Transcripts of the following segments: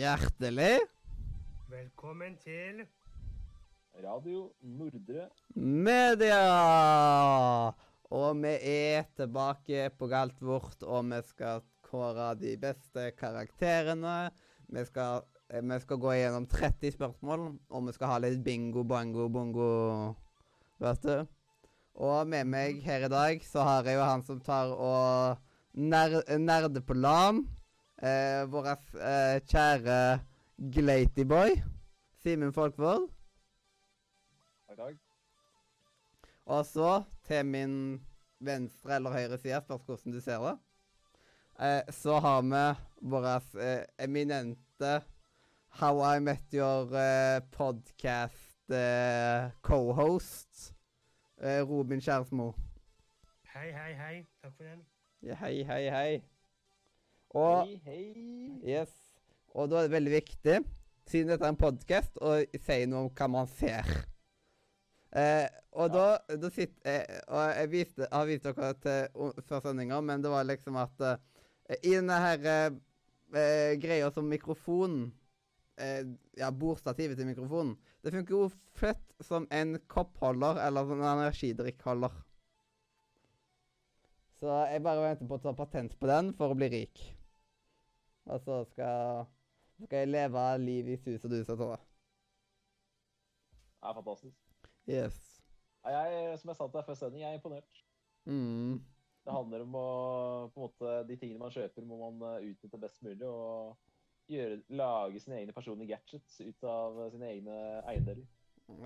Hjertelig Velkommen til Radio Nordre. media! Og vi er tilbake på galt vårt, og vi skal kåre de beste karakterene. Vi skal, eh, vi skal gå gjennom 30 spørsmål, og vi skal ha litt bingo, bango, bongo, vet du. Og med meg her i dag så har jeg jo han som tar og ner nerder på LAN. Eh, Vår eh, kjære Glatyboy. Simen Folkvold. Takk, takk. Og så til min venstre eller høyre side, spørs hvordan du ser det. Eh, så har vi vår eh, eminente How I Met Your eh, podcast eh, co-host, eh, Robin Kjærsmo. Hei, hei, hei. Takk for den. Ja, hei, hei, hei. Og Hei, hei. Yes. Og da er det veldig viktig, siden dette er en podkast, å si noe om hva man ser. Eh, og da, da sitter eh, Og jeg viste, har vist dere til o- før sendinga, men det var liksom at eh, I denne her eh, eh, greia som mikrofonen Ja, bordstativet til mikrofonen. Det funker jo født som en koppholder eller som en energidrikkholder. Så jeg bare venter på å ta patent på den for å bli rik. Og så skal, skal jeg leve liv i sus og dus og sånn. Det er fantastisk. Yes. Jeg, som jeg sa til deg før sending, jeg er imponert. Mm. Det handler om å på en måte, De tingene man kjøper, må man eh, utnytte best mulig. Og gjøre, lage sine egne personlige gadgets ut av sine egne eiendeler.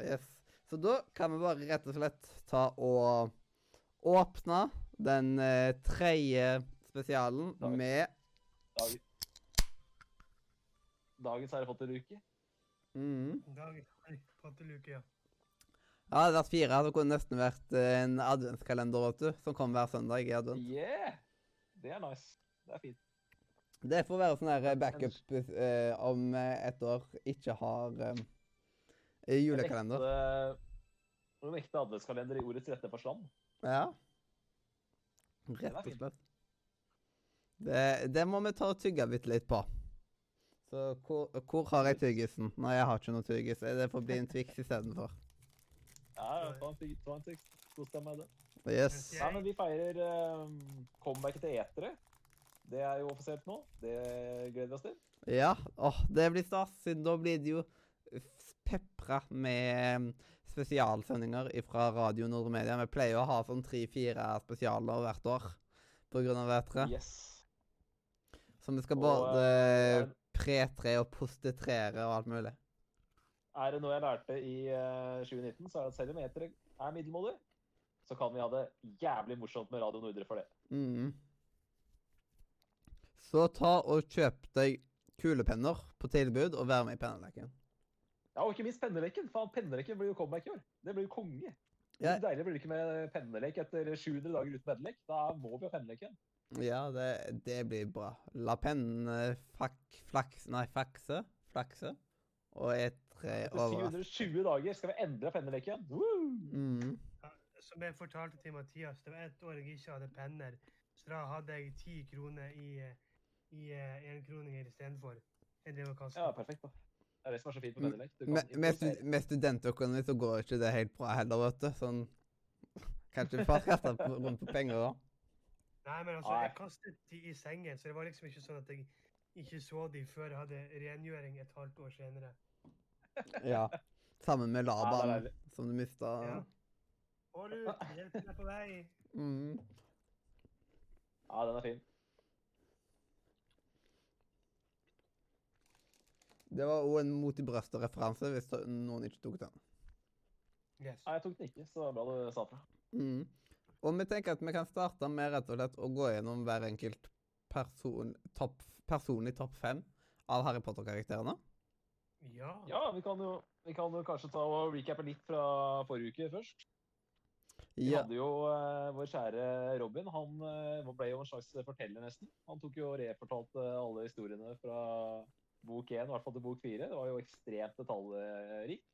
Yes. Så da kan vi bare rett og slett ta og åpne den eh, tredje spesialen Takk. med Dag... Dagens Harry Potter-uke. mm. Dag Harry Potter-uke, ja. Ja, det hadde vært fire. Det kunne nesten vært eh, en adventskalender, vet du, som kom hver søndag i advent. Yeah! Det er nice. Det er fint. Det får være sånn her backup eh, om eh, et år ikke har eh, julekalender. En ekte, en ekte adventskalender i ordets rette forstand. Ja. Rett og slett. Det, det må vi ta og tygge bitte litt på. Så hvor, hvor har jeg tyggisen? Nei, jeg har ikke noe tyggis. Det får bli en Twix istedenfor. Ja, ja, ta en Twix. Kos deg med det. Yes. Nei, men vi feirer um, comebacket til etere. Det er jo offisielt nå. Det gleder vi oss til. Ja. Åh, det blir stas, siden da blir det jo pepra med mm, spesialsendinger fra Radio Nordre Media. Vi pleier å ha sånn tre-fire spesialer hvert år av været. Yes. Så vi skal Og, både eh, pre-tre og postetrere og alt mulig. Er det noe jeg lærte i uh, 2019, så er det at selv om etere er middelmådig, så kan vi ha det jævlig morsomt med Radio Nordre for det. Mm. Så ta og kjøp deg kulepenner på tilbud, og vær med i penneleken. Ja, og ikke minst penneleken. Faen, penneleken blir jo comeback i år. Det blir jo konge. Ja. Deilig blir det ikke med pennelek etter 700 dager uten pennelek? Da må vi ha penneleken. Ja, det, det blir bra. La pennen eh, fak, flaks, nei, fakse, flakse, og et tre Etter over. 720 dager skal vi endre penneleken. Woo! Ja, Som jeg fortalte til Mathias, det var ett år jeg ikke hadde penner. Så da hadde jeg ti kroner i, i eh, enkroninger istedenfor. Ja, perfekt. da. Det er det som er så fint med Mm, pennelek. Med, med, med studentøkonomi så går ikke det helt bra heller, vet du. Sånn Kanskje på- rundt på penger òg. Nei, men altså, jeg kastet de i sengen, så det var liksom ikke sånn at jeg ikke så de før jeg hadde rengjøring et halvt år senere. Ja. Sammen med Ja, Laban, deilig. som du mista. Ja. Hold ut, hjelpen er på vei. Mm. Ja, den er fin. Det var òg en mot i brøstet-referanse, hvis noen ikke tok den. Yes. Nei, jeg tok den ikke, så bra du sa fra. Mm. Og vi tenker at vi kan starte med rett og slett å gå gjennom hver enkelt person, topp, i topp fem av Harry Potter-karakterene. Ja. Ja, vi kan, jo, vi kan jo kanskje ta og recappe litt fra forrige uke først. Vi Ja. hadde jo uh, vår kjære Robin. Han uh, ble jo en slags forteller, nesten. Han tok jo og refortalte alle historiene fra bok én, i hvert fall til bok fire. Det var jo ekstremt detaljrikt.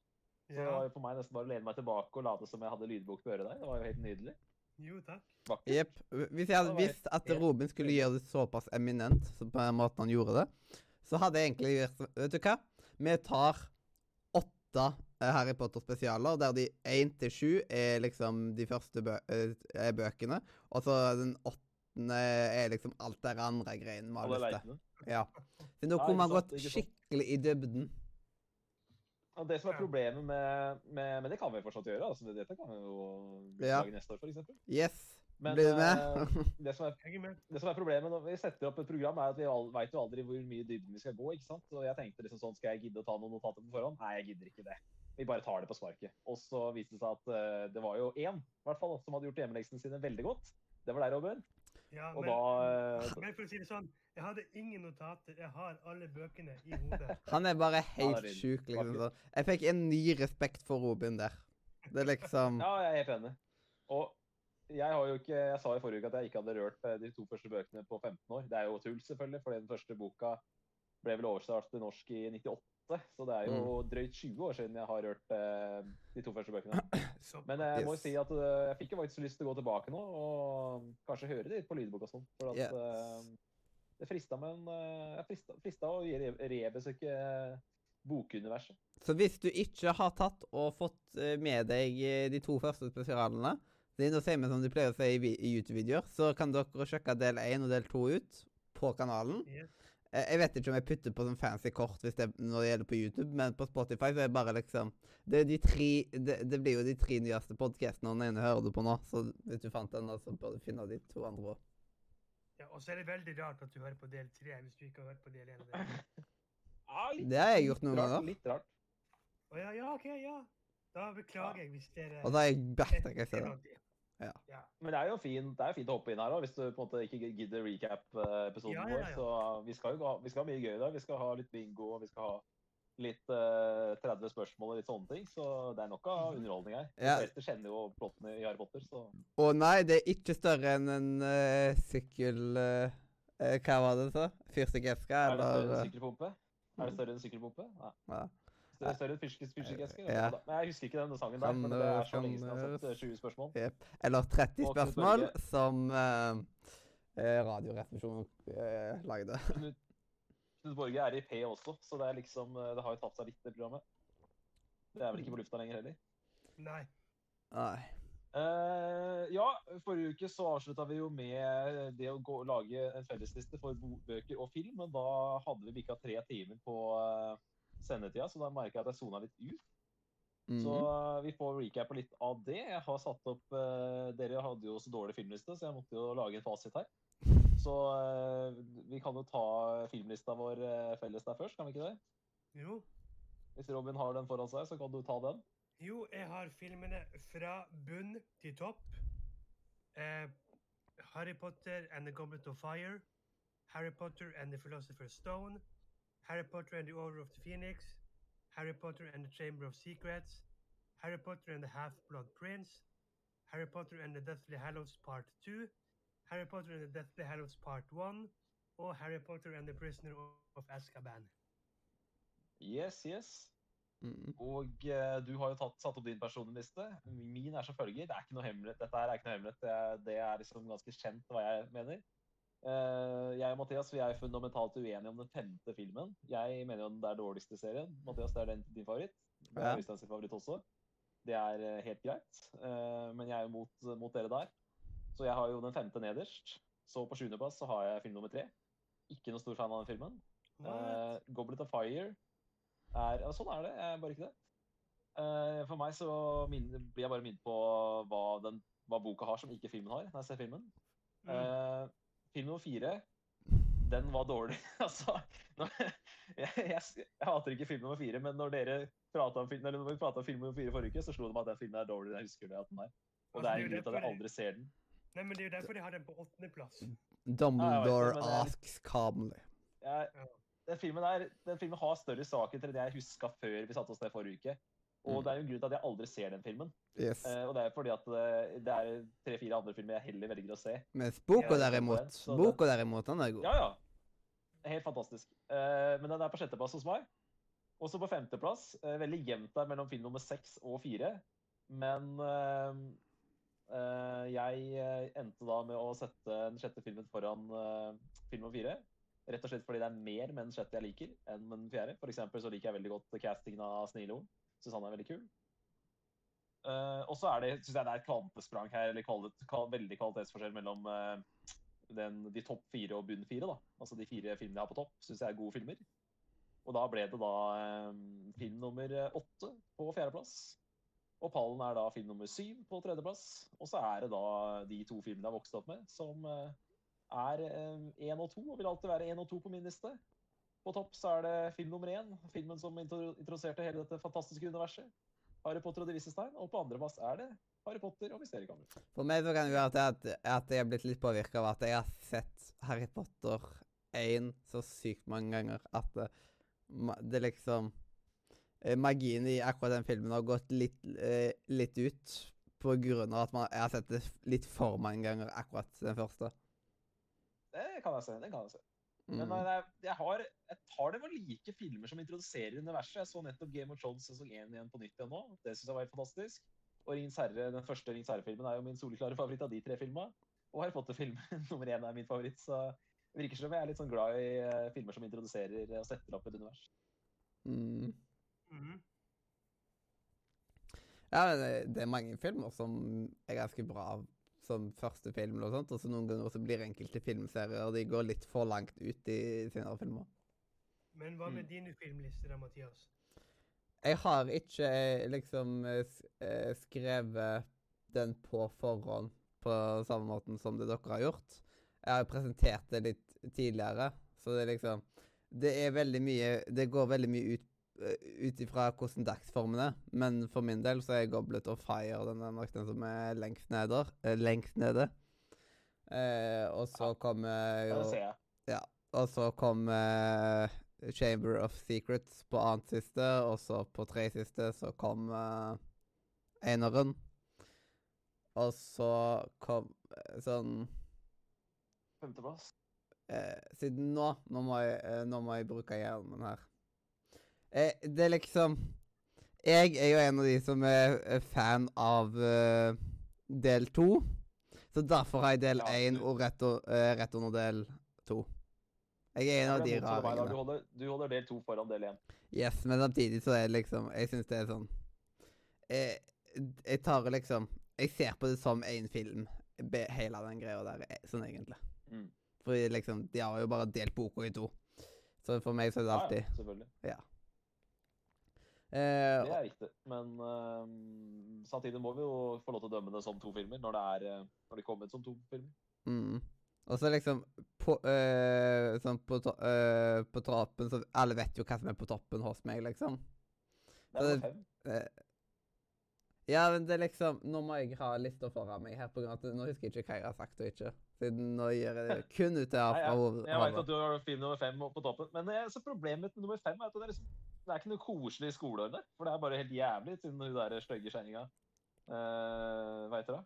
Så det var jo for meg nesten bare å lene meg tilbake og late som jeg hadde lydbok på øret der. Det var jo helt nydelig. Jo, takk. Jepp. Hvis jeg hadde visst at Robin skulle gjøre det såpass eminent så på den måten han gjorde det, så hadde jeg egentlig gjort Vet du hva? Vi tar åtte eh, Harry Potter-spesialer, der de én til sju er liksom de første bø eh, er bøkene, og så den åttende er liksom alt det andre greiene vi har lyst til. Ja. Så nå kunne man gått skikkelig i dybden. Og det som er problemet med, med Men det kan vi fortsatt gjøre. altså det- Dette kan vi jo Ja. lage neste år, f.eks. Yes. Men Blir du med? eh, det, som er, det som er problemet når vi setter opp et program, er at vi al veit jo aldri hvor mye dybden vi skal gå. ikke sant? Og jeg tenkte liksom sånn, Skal jeg gidde å ta noen notater på forhånd? Nei, jeg gidder ikke det. Vi bare tar det på sparket. Og så viste det seg at uh, det var jo én i hvert fall, som hadde gjort hjemmeleksene sine veldig godt. Det var deg, Robin. Ja, Og men, da eh, men for å si det sånn, jeg hadde ingen notater. Jeg har alle bøkene i hodet. Han er bare er helt vill. sjuk, liksom. Sånn. Jeg fikk en ny respekt for Robin der. Det er liksom Ja, jeg er helt enig. Og jeg har jo ikke Jeg sa i forrige uke at jeg ikke hadde rørt eh, de to første bøkene på 15 år. Det er jo tull, selvfølgelig, for den første boka ble vel oversatt til norsk i 98. Så det er jo drøyt 20 år siden jeg har rørt eh, de to første bøkene. Men jeg må jo si at eh, jeg fikk jo faktisk lyst til å gå tilbake nå og kanskje høre det litt på lydbok og sånn. For at Yes. eh, det frista med en eh, Jeg frista, frista å re- rebesøke bokuniverset. Så hvis du ikke har tatt og fått eh, med deg eh, de to første spesialene det er noe sier vi som de pleier å si i, i YouTube-videoer, så kan dere sjekke del 1 og del 2 ut på kanalen. yes. Eh, Jeg vet ikke om jeg putter på sånn fancy kort hvis det, når det gjelder på YouTube, men på Spotify så er det bare liksom Det, er de tre, det, det blir jo de tre nyeste podkastene, og den ene hører du på nå. Så hvis du fant den, så bør du finne de to andre òg. Ja, og så er det veldig rart at du hører på del tre hvis du ikke har hørt på del én. Ja, litt- Det har jeg gjort noen ganger. Litt rart. Å ja, ja, OK, ja. Da beklager jeg hvis dere Og da er jeg bedt, jeg ser stedet. Ja. Men det er jo fint, det er fint å hoppe inn her òg, hvis du på en måte ikke gidder recap-episoden Ja, vår. Så vi skal jo ha, vi skal ha mye gøy i dag. Vi skal ha litt bingo, vi skal ha litt uh, 30 spørsmål og litt sånne ting. Så det er nok av underholdning her. De Ja. fleste kjenner jo plottene i Harry Potter, så Å nei, det er ikke større enn en uh, sykkel... eh, eh, hva var det så? Fyrstikkeske, Er det større enn eh, sykkelpumpe? Er det større enn sykkelpumpe? Nei. ja. Det er større enn fyrstikkeske? Ja. Ja. Men jeg husker ikke denne sangen der, men det er så lenge siden jeg har sett eh, eh, 20 spørsmål. Eller 30 Og spørsmål, som uh, Radioresepsjonen uh, lagde. Knut, Knut Borge er i P også, så det er liksom eh, Det har jo tatt seg litt, det programmet. Det er vel ikke på lufta lenger heller. Nei. Nei. Uh, ja, forrige uke så avslutta vi jo med det å gå, lage en fellesliste for bøker og film. Men da hadde vi bikka tre timer på eh, sendetida, så da merker jeg at jeg sona litt ut. Mm. Så eh, vi får recappe litt av det. Jeg har satt opp uh, Dere hadde jo så dårlig filmliste, så jeg måtte jo lage en fasit her. Så uh, vi kan jo ta filmlista vår uh, felles der først, kan vi ikke det? Jo. Hvis Robin har den foran seg, så kan du ta den. Jo, jeg har filmene fra bunn til topp. Eh, Harry Potter and the Goblet of Fire. Harry Potter and the Philosopher's Stone. Harry Potter and the Order of the Phoenix. Harry Potter and the Chamber of Secrets. Harry Potter and the Half-Blood Prince. Harry Potter and the Deathly Hallows Part 2. Harry Potter and the Deathly Hallows Part 1. Og Harry Potter and the Prisoner of Azkaban. Yes, yes. Mm. Og eh, du har jo tatt, satt opp din personliste. Min er som følger. Det er ikke noe hemmelighet. Dette er ikke noe hemmelighet. Det er, det er liksom ganske kjent hva jeg mener. Eh, jeg og Mathias vi er fundamentalt uenige om den femte filmen. Jeg mener jo den er dårligste serien. Mathias, det er den, din favoritt. Det er Øystein sin favoritt også. Det er eh, helt greit. Eh, men jeg er jo mot, mot dere der. Så jeg har jo den femte nederst. Så på sjuendeplass så har jeg film nummer tre. Ikke noe stor fan av den filmen. Eh, Goblet of Fire er ja, Sånn er det. Jeg er bare ikke det. Uh, for meg så min, blir jeg bare minnet på hva, den, hva boka har som ikke filmen har, når jeg ser filmen. Mm. Eh, film nummer fire, den var dårlig. altså, når, jeg, jeg, jeg hater ikke film nummer fire, men når dere pratet om, film- når vi om film nummer fire forrige uke, så slo det meg at den filmen er dårlig. Jeg husker det at den er. Og Altså, det er det en grunn til at jeg aldri ser den. Nei, men Det er jo derfor de har den på åttendeplass. Dumbledore Ja, det, det er- asks calmly. Ja. den, filmen der, den filmen har større svakheter enn jeg huska før vi satte oss ned forrige uke. Og Mm. det er jo en grunn til at jeg aldri ser den filmen. Yes. Eh, og det er fordi at det, det er tre-fire andre filmer jeg heller velger å se. Mens boka derimot, boka derimot, den er god. Ja, ja. Helt fantastisk. Eh, men den er på sjetteplass hos meg. Også på femteplass. Eh, veldig jevnt der mellom film nummer seks og fire. Men eh, eh, jeg eh, endte da med å sette den sjette filmen foran eh, film nummer fire. Rett og slett fordi det er mer med den sjette jeg liker enn med den fjerde. For eksempel så liker jeg veldig godt castingen av Snilorn. Syns han er veldig kul. Uh, og så synes jeg det er et kvantesprang her, eller kvalitet, kval veldig kvalitetsforskjell mellom uh, den, de topp fire og bunn fire. da. Altså de fire filmene jeg har på topp, syns jeg er gode filmer. Og da ble det da um, film nummer åtte på fjerdeplass. Og pallen er da film nummer syv på tredjeplass. Og så er det da de to filmene jeg har vokst opp med, som uh, er én og to, og vil alltid være én og to på min liste. På topp så er det film nummer én, filmen som intro introduserte hele dette fantastiske universet. Harry Potter og De visse stein. Og på andreplass er det Harry Potter og Mysteriekammeret. For meg så kan det være at, at jeg har blitt litt påvirka av at jeg har sett Harry Potter 1 så sykt mange ganger at det, det liksom eh, Magien i akkurat den filmen har gått litt, eh, litt ut på grunn av at man, jeg har sett det litt for mange ganger, akkurat den første. Det kan jeg se. det kan jeg se. Mm. Men jeg, jeg, har, jeg tar det med like filmer som introduserer universet. Jeg så nettopp Game of Thrones sesong 1 igjen på nytt igjen nå. Det syns jeg var helt fantastisk. Og Ringens Herre, den første Ringens Herre-filmen er jo min soleklare favoritt av de tre filmene. Og Harry Potter-filmen nummer én er min favoritt. Så det virker som jeg er litt sånn glad i uh, filmer som introduserer og setter opp et univers. Mm. Mm. Ja, det, det er mange filmer som er ganske bra som første film, og sånt, og så noen ganger så blir enkelte filmserier og de går litt for langt ut i senere filmer. Men hva med Mm. dine filmlister, da, Mathias? Jeg har ikke eh, liksom eh, eh, skrevet den på forhånd på samme måten som det dere har gjort. Jeg har presentert det litt tidligere, så det er liksom Det er veldig mye Det går veldig mye ut ut ifra hvordan dagsformen er, men for min del så er Goblet of Fire den er nok den som er lengst neder. Eh, lengst nede. Eh, og så kommer jo Ja. og så kom eh, Chamber of Secrets på annet siste, og så på tredje siste så kom uh, eneren. Og så kom eh, sånn Femteplass. eh, Siden nå Nå må jeg, eh, nå må jeg bruke hjernen her. Eh, det er liksom Jeg er jo en av de som er fan av uh, del to. Så derfor har jeg del Ja, én ja, og rett, eh, rett under del to. Jeg er en av de raringene. Du holder, du holder del to foran del én. Yes, men samtidig så er det liksom Jeg syns det er sånn jeg, jeg tar liksom Jeg ser på det som én film, hele den greia der, eh, sånn egentlig. Mm. Fordi liksom De har jo bare delt boka i to. Så for meg så er det alltid ja, selvfølgelig. eh, Det er riktig. Men øhm, samtidig må vi jo få lov til å dømme det som to filmer når det er øh, når de kommer ut som to filmer. mm. Og så liksom på, øh, sånn på, eh, på toppen så Alle vet jo hva som er på toppen hos meg, liksom. Det er fem. Eh, ja, men det er liksom Nå må jeg ha lista foran meg her, på grunn av at nå husker jeg ikke hva jeg har sagt og ikke. Siden nå gjør jeg det kun ut av hodet. Jeg, jeg, jeg vet at du har film nummer fem på toppen, men så problemet med nummer fem er at det er, liksom, det er ikke noe koselig skoleår der. For det er bare helt jævlig, siden hun der stygge kjerringa uh, Hva heter det?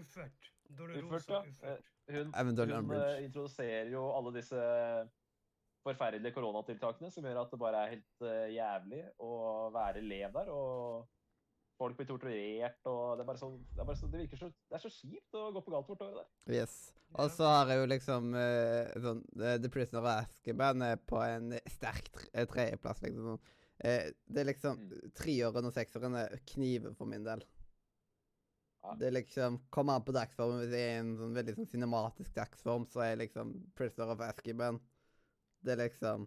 Uffert. Dolorosa uført. ja. Uffert. Hun, hun Umbridge. eh, introduserer jo alle disse forferdelige koronatiltakene som gjør at det bare er helt uh, jævlig å være elev der. og Folk blir torturert, og det er bare sånn, det, er bare så, det virker så Det er så kjipt å gå på galt Galtvort-året der. Yes. Og så har jeg jo liksom uh, sånn eh, The Prisoner of Azkaban er på en sterk tre- eh, tredjeplass, liksom. sånn. Eh, det er liksom Mm. Treåren og seksåren er kniver for min del. Ja. Det er liksom Kommer an på dagsformen. Hvis jeg er i en sånn veldig sånn cinematisk dagsform, så er liksom Prisoner of Azkaban Det er liksom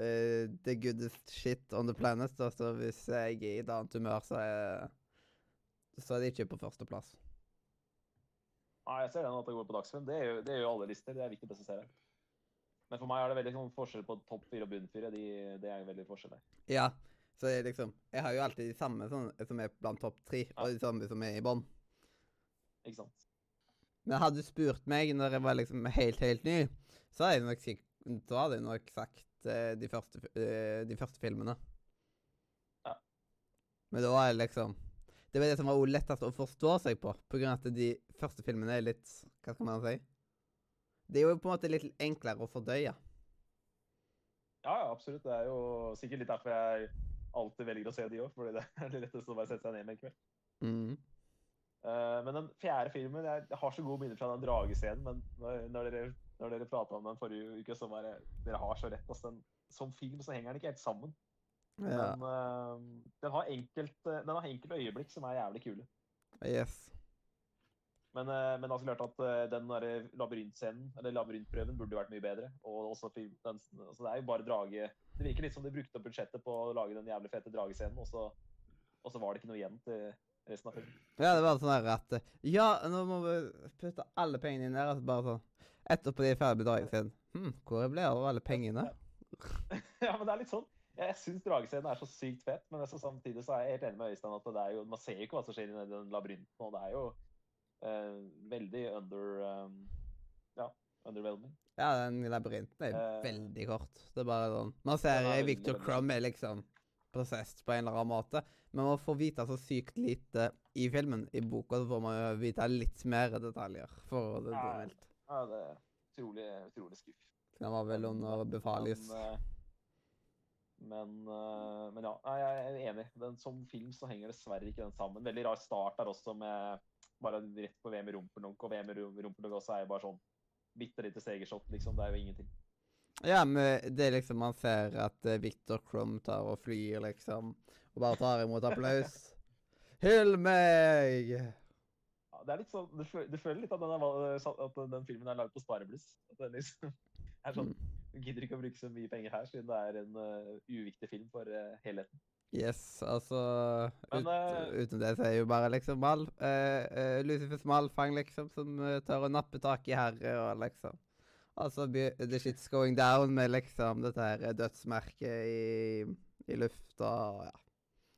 eh, the goodest shit on the planet. Altså Så hvis jeg er i et annet humør, så er så er det ikke på førsteplass. Nei, jeg ser den at det går på dagsfilm. Det gjør det jo alle lister. Det er viktig å presisere. Men for meg er det veldig sånn forskjell på topp fire og bunn fire. De, det er veldig forskjell der. Ja. Så det er liksom Jeg har jo alltid de samme sånn, som er blant topp tre, og de samme som er i bånn. Ikke sant? Men hadde du spurt meg når jeg var liksom helt, helt ny, så hadde jeg nok, så hadde jeg nok sagt de, første, eh, de første filmene. Ja. Men da var liksom Det var det som var lettest å forstå seg på, av at de første filmene er litt Hva skal man si? Det er jo på en måte litt enklere å fordøye. Ja, ja, absolutt. Det er jo sikkert litt derfor jeg alltid velger å se de òg. Fordi det er det letteste å bare sette seg ned med en kveld. Mm. Uh, men den fjerde filmen jeg har så gode minner fra den dragescenen, men når, når dere Når dere prata om den forrige uke, så bare Dere har så rett. Altså, den, som film så henger den ikke helt sammen. Ja. Men uh, den har enkelt, eh, den har enkelte øyeblikk som er jævlig kule. Yes. Men, uh, men altså klart at uh, den labyrintscenen, eller labyrintprøven, burde vært mye bedre. Og også film, den, altså det er jo bare drage Det virker litt som de brukte opp budsjettet på å lage den jævlig fete dragescenen, og så, og så var det ikke noe igjen til resten av filmen. Ja, det var sånn der at Ja, nå må vi putte alle pengene inn der. Og bare sånn Etterpå de er ferdig med dragescenen. Hm, hvor ble det av alle pengene? ja, men det er litt sånn. Jeg syns dragescenen er så sykt fett, men så samtidig så er jeg helt enig med Øystein at det er jo, man ser jo ikke hva som skjer i den labyrinten, og det er jo uh, veldig under um, Ja, underwhelming. Ja, den labyrinten er uh, veldig kort. Det er bare sånn Man ser er Victor Crumb er liksom prosessed på en eller annen måte, men man får vite så sykt lite i filmen. I boka så får man jo vite litt mer detaljer, for det Ja. det. Ja, det er utrolig, utrolig skuff. Den var vel under Befalis. Men, eh, men, eh, men ja, jeg er enig. Den, som film så henger dessverre ikke den sammen. Veldig rar start der også, med bare rett på VM i Rumpernunk. Og VM i Ru- også er jo bare sånn bitte lite segershot, liksom. Det er jo ingenting. Ja, men det er liksom Man ser at eh, Victor Crum tar og flyr, liksom, og bare tar imot applaus. Hyll meg! Ja, det er litt sånn, du, føler, litt at den, er, at den filmen er lagd på sparebluss. At den liksom er sånn Mm. Du gidder ikke å bruke så mye penger her, siden det er en uh, uviktig film for uh, helheten. Yes, altså Men, ut, eh, Uten det så er jo bare liksom mal, uh, uh, Lucifers malfang, liksom, som tar og nappe tak i herre og liksom Altså The shit's going down med liksom dette her dødsmerket i, i lufta og ja.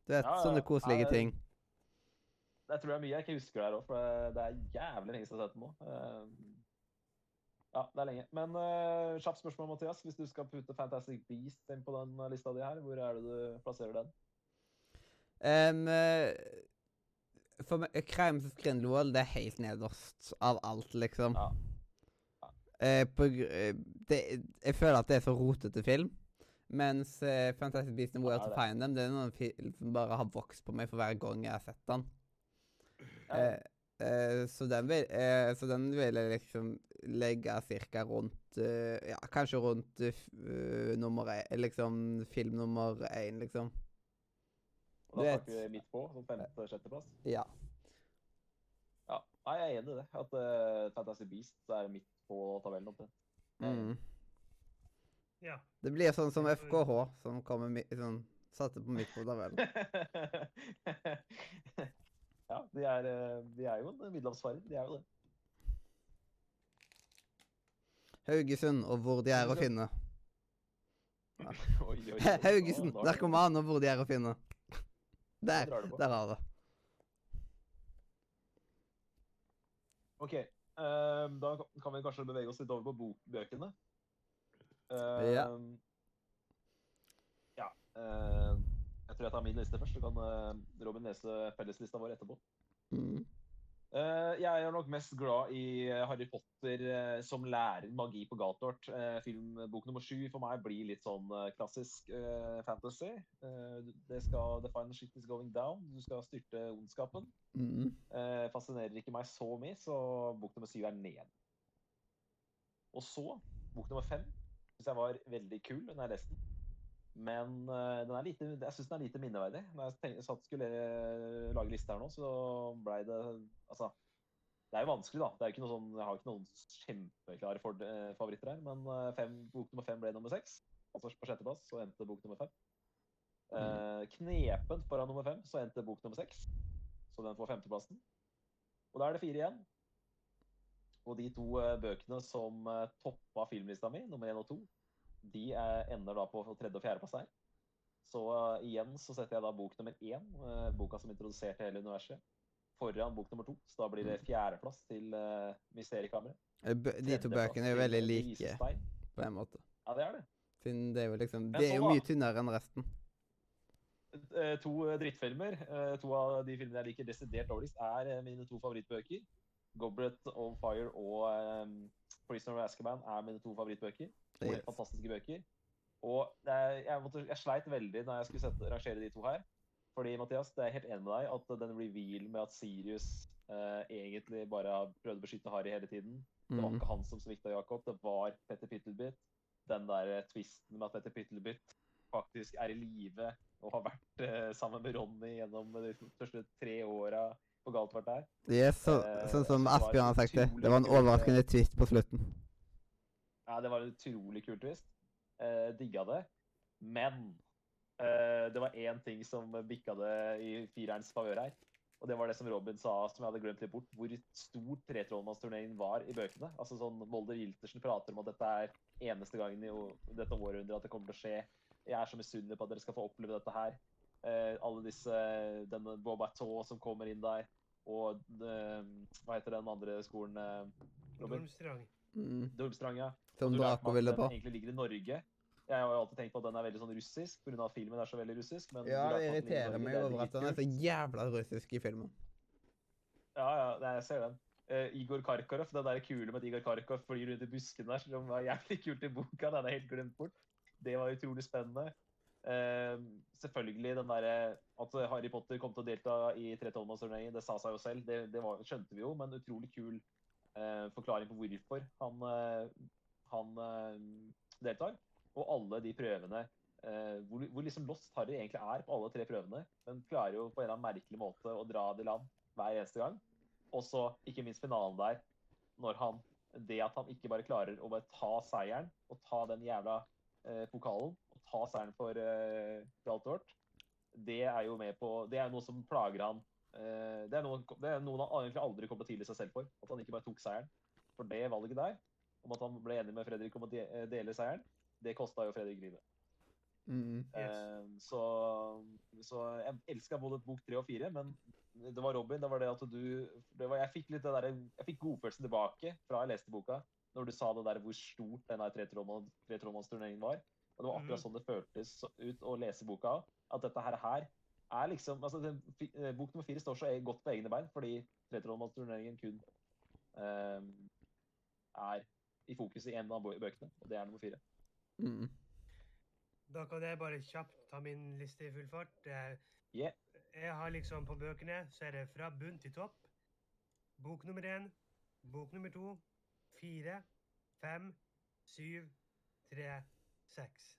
Du vet, Ja, sånne koselige jeg, ting. Jeg tror det er mye jeg ikke husker der òg, for det- det er jævlig lenge siden jeg har sett den nå. Eh, Ja, det er lenge. Men uh, kjapt spørsmål, Mathias. Hvis du skal putte Fantastic Beast inn på den eh, lista di her, hvor er det du plasserer den? Eh, for meg, Crimes of Grindelwald det er helt nederst av alt, liksom. Ja. Eh, på, eh, det, jeg føler at det er så rotete film. Mens eh, Fantastic Beasts and Where Ja, to. Find Them det er noen film som bare har vokst på meg for hver gang jeg har sett den. Ja. Eh, eh, så, den vil, eh, så den vil jeg liksom legge cirka rundt Ja, kanskje rundt nummer én Liksom film nummer én, liksom. Og da snakker vi midt på, som femte-sjetteplass. Ja. Ja, Nei, jeg er enig i det. At uh, Fantastic Beasts er midt på tabellen. oppe. Mm. Ja. Det blir sånn som FKH, som kommer mi sånn, satte på midt på tabellen. ja, de er, eh, de er jo en middelhavsfarer. De er jo det. Haugesund, og hvor de er å finne. Oi, oi, oi. Haugesund, der kommer han, og hvor de er å finne. Der. Der har det. OK. Ehm, da kan vi kanskje bevege oss litt over på bøkene. Ja. Ehm, ja. ehm, jeg tror jeg tar min liste først, så kan eh, Robin lese felleslista vår etterpå. Mm. Eh, jeg er nok mest glad i eh, Harry Potter eh, som lærer magi på Galtort. Filmbok nummer sju for meg blir litt sånn klassisk fantasy. Det skal The final shit is going down. Du skal styrte ondskapen. Mm. Fascinerer ikke meg så mye, så bok nummer syv er ned. Og så, bok nummer fem syns jeg var veldig kul da jeg leste den. Men eh, den lite, jeg syns den er lite minneverdig. Når jeg tenkte, satt skulle eh, lage liste her nå, så blei det Altså, det er jo vanskelig, da. Det er jo ikke noe sånn, jeg har ikke noen kjempeklare eh, favoritter her. Men fem, bok nummer fem ble nummer seks. Altså på sjetteplass så endte bok nummer fem. Eh, knepent foran nummer fem så endte bok nummer seks. Så den får femteplassen. Og da er det fire igjen. Og de to bøkene som toppa filmlista mi, nummer én og to, de ender da på tredje- og fjerdeplass her. Så eh, igjen så setter jeg da bok nummer én, eh, boka som introduserte hele universet, foran bok nummer to. Så da blir det fjerdeplass til uh, Mysteriekammeret. Eh, De to bøkene er jo veldig like, på en måte. Ja, det er det. Siden det er jo liksom det De er jo mye tynnere enn resten. To drittfilmer. To av de filmene jeg liker desidert dårligst, er mine to favorittbøker. 'Goblet of Fire' og um, 'Prisoner of Azkaban' er mine to favorittbøker. To helt fantastiske bøker. Og det er, jeg, måtte, jeg sleit veldig når jeg skulle sette, rangere de to her. Fordi, Mathias, det er helt enig med deg at den reveal med at Sirius eh, egentlig bare prøvde å beskytte Harry hele tiden, Det var Mm. ikke han som svikta Jakob, det var Petter Pyttelbytt. Den der twisten med at Petter Pyttelbytt faktisk er i live og har vært eh, sammen med Ronny gjennom de første tre åra på galt vært der. Yes, så, Eh, sånn som Asbjørn har sagt det. Det var en eh, overraskende twist på slutten. Ja, det var en utrolig kul twist. Eh, digga det. Men eh, det var én ting som bikka det i firerens favør her. Og det var det som Robin sa, som jeg hadde glemt litt bort, hvor stor tretrollmannsturneringen var i bøkene. Altså sånn Molder Giltersen prater om at dette er eneste gangen i dette århundret at det kommer til å skje. Jeg er så misunnelig på at dere skal få oppleve dette her. Eh, alle disse Denne Bobateau som kommer inn der, og de, hva heter den andre skolen? eh, Robin? Dormstrang. Mm. Dormstrang, ja. Som Draco ville på. egentlig ligger i Norge. Jeg har jo alltid tenkt på at den er veldig sånn russisk, pga. at filmen er så veldig russisk. Men Ja, det irriterer Norge, meg er over at den er så jævla russisk i filmen. Ja, ja, nei, jeg ser den. Uh, Igor Karkarov, den der kule med at Igor Karkov flyr rundt i buskene der, som var jævlig kult i boka. Den er helt glemt bort. Det var utrolig spennende. Uh, selvfølgelig den derre at Harry Potter kom til å delta i Tretolvmannsturneringen, det sa seg jo selv. Det, det var, skjønte vi jo, men utrolig kul uh, forklaring på hvorfor han, han eh, deltar. Og alle de prøvene eh, hvor, hvor liksom lost Harry egentlig er på alle tre prøvene. Men klarer jo på en eller annen merkelig måte å dra det i land hver eneste gang. Og så ikke minst finalen der, når han Det at han ikke bare klarer å bare ta seieren og ta den jævla eh, pokalen og ta seieren for eh, Galtort, det er jo med på Det er noe som plager han. Eh, det, er noe, det er noe han egentlig aldri kommer til å tilgi seg selv for. At han ikke bare tok seieren. For det valget der, om at han ble enig med Fredrik om å eh, dele seieren, det kosta jo Fredrik livet. Mm. Yes. Eh, så, så jeg elska både bok tre og fire, men det var Robin. Det var det at du det var, Jeg fikk litt det der, jeg fikk godfølelsen tilbake fra jeg leste boka, når du sa det der hvor stort denne tretrådmannsturneringen var. Og det var akkurat Mhm. sånn det føltes ut å lese boka. At dette her, her er liksom altså den, eh, Bok nummer fire står så godt på egne bein, fordi tretrådmannsturneringen kun eh, er i fokus i en av bøkene, og det er nummer fire. Mm. Da kan jeg bare kjapt ta min liste i full fart. Yeah. Jeg har liksom på bøkene, så er det fra bunn til topp. Bok nummer én, bok nummer to, fire, fem, syv, tre, seks.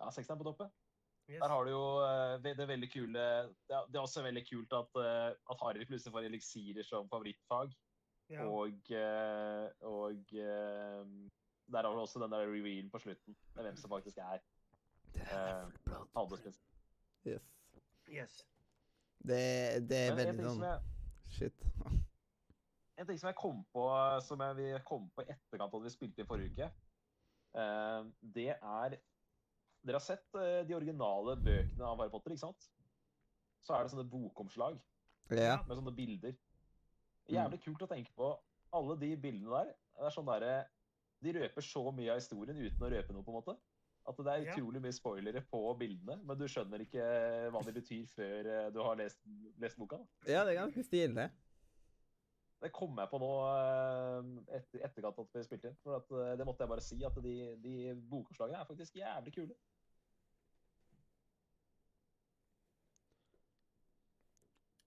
Ja, Sekseren på toppen. Yes. Der har du jo eh, det veldig kule Det er, er også veldig kult at, eh, at Harry plutselig får eliksirer som favorittfag. Ja. Og, eh, og eh, der har vi også den der revealen på slutten med hvem som faktisk er Det er Eh, Yes. Yes. Det, det er Men veldig sånn jeg, Shit. en ting som jeg kom på som jeg komme på i etterkant av at vi spilte i forrige uke, uh, det er Dere har sett uh, de originale bøkene av Harry Potter, ikke sant? Så er det sånne bokomslag. Ja. med sånne bilder. Mm. Jævlig kult å tenke på. Alle de bildene der, det er sånn derre De røper så mye av historien uten å røpe noe, på en måte. At det er utrolig mye spoilere på bildene, men du skjønner ikke hva de betyr før eh, du har lest, lest boka. Da. ja, det er ganske stilig. Det kom jeg på nå eh, etter etterkant at vi spilte inn. For at, eh, det måtte jeg bare si, at de, de bokomslagene er faktisk jævlig kule.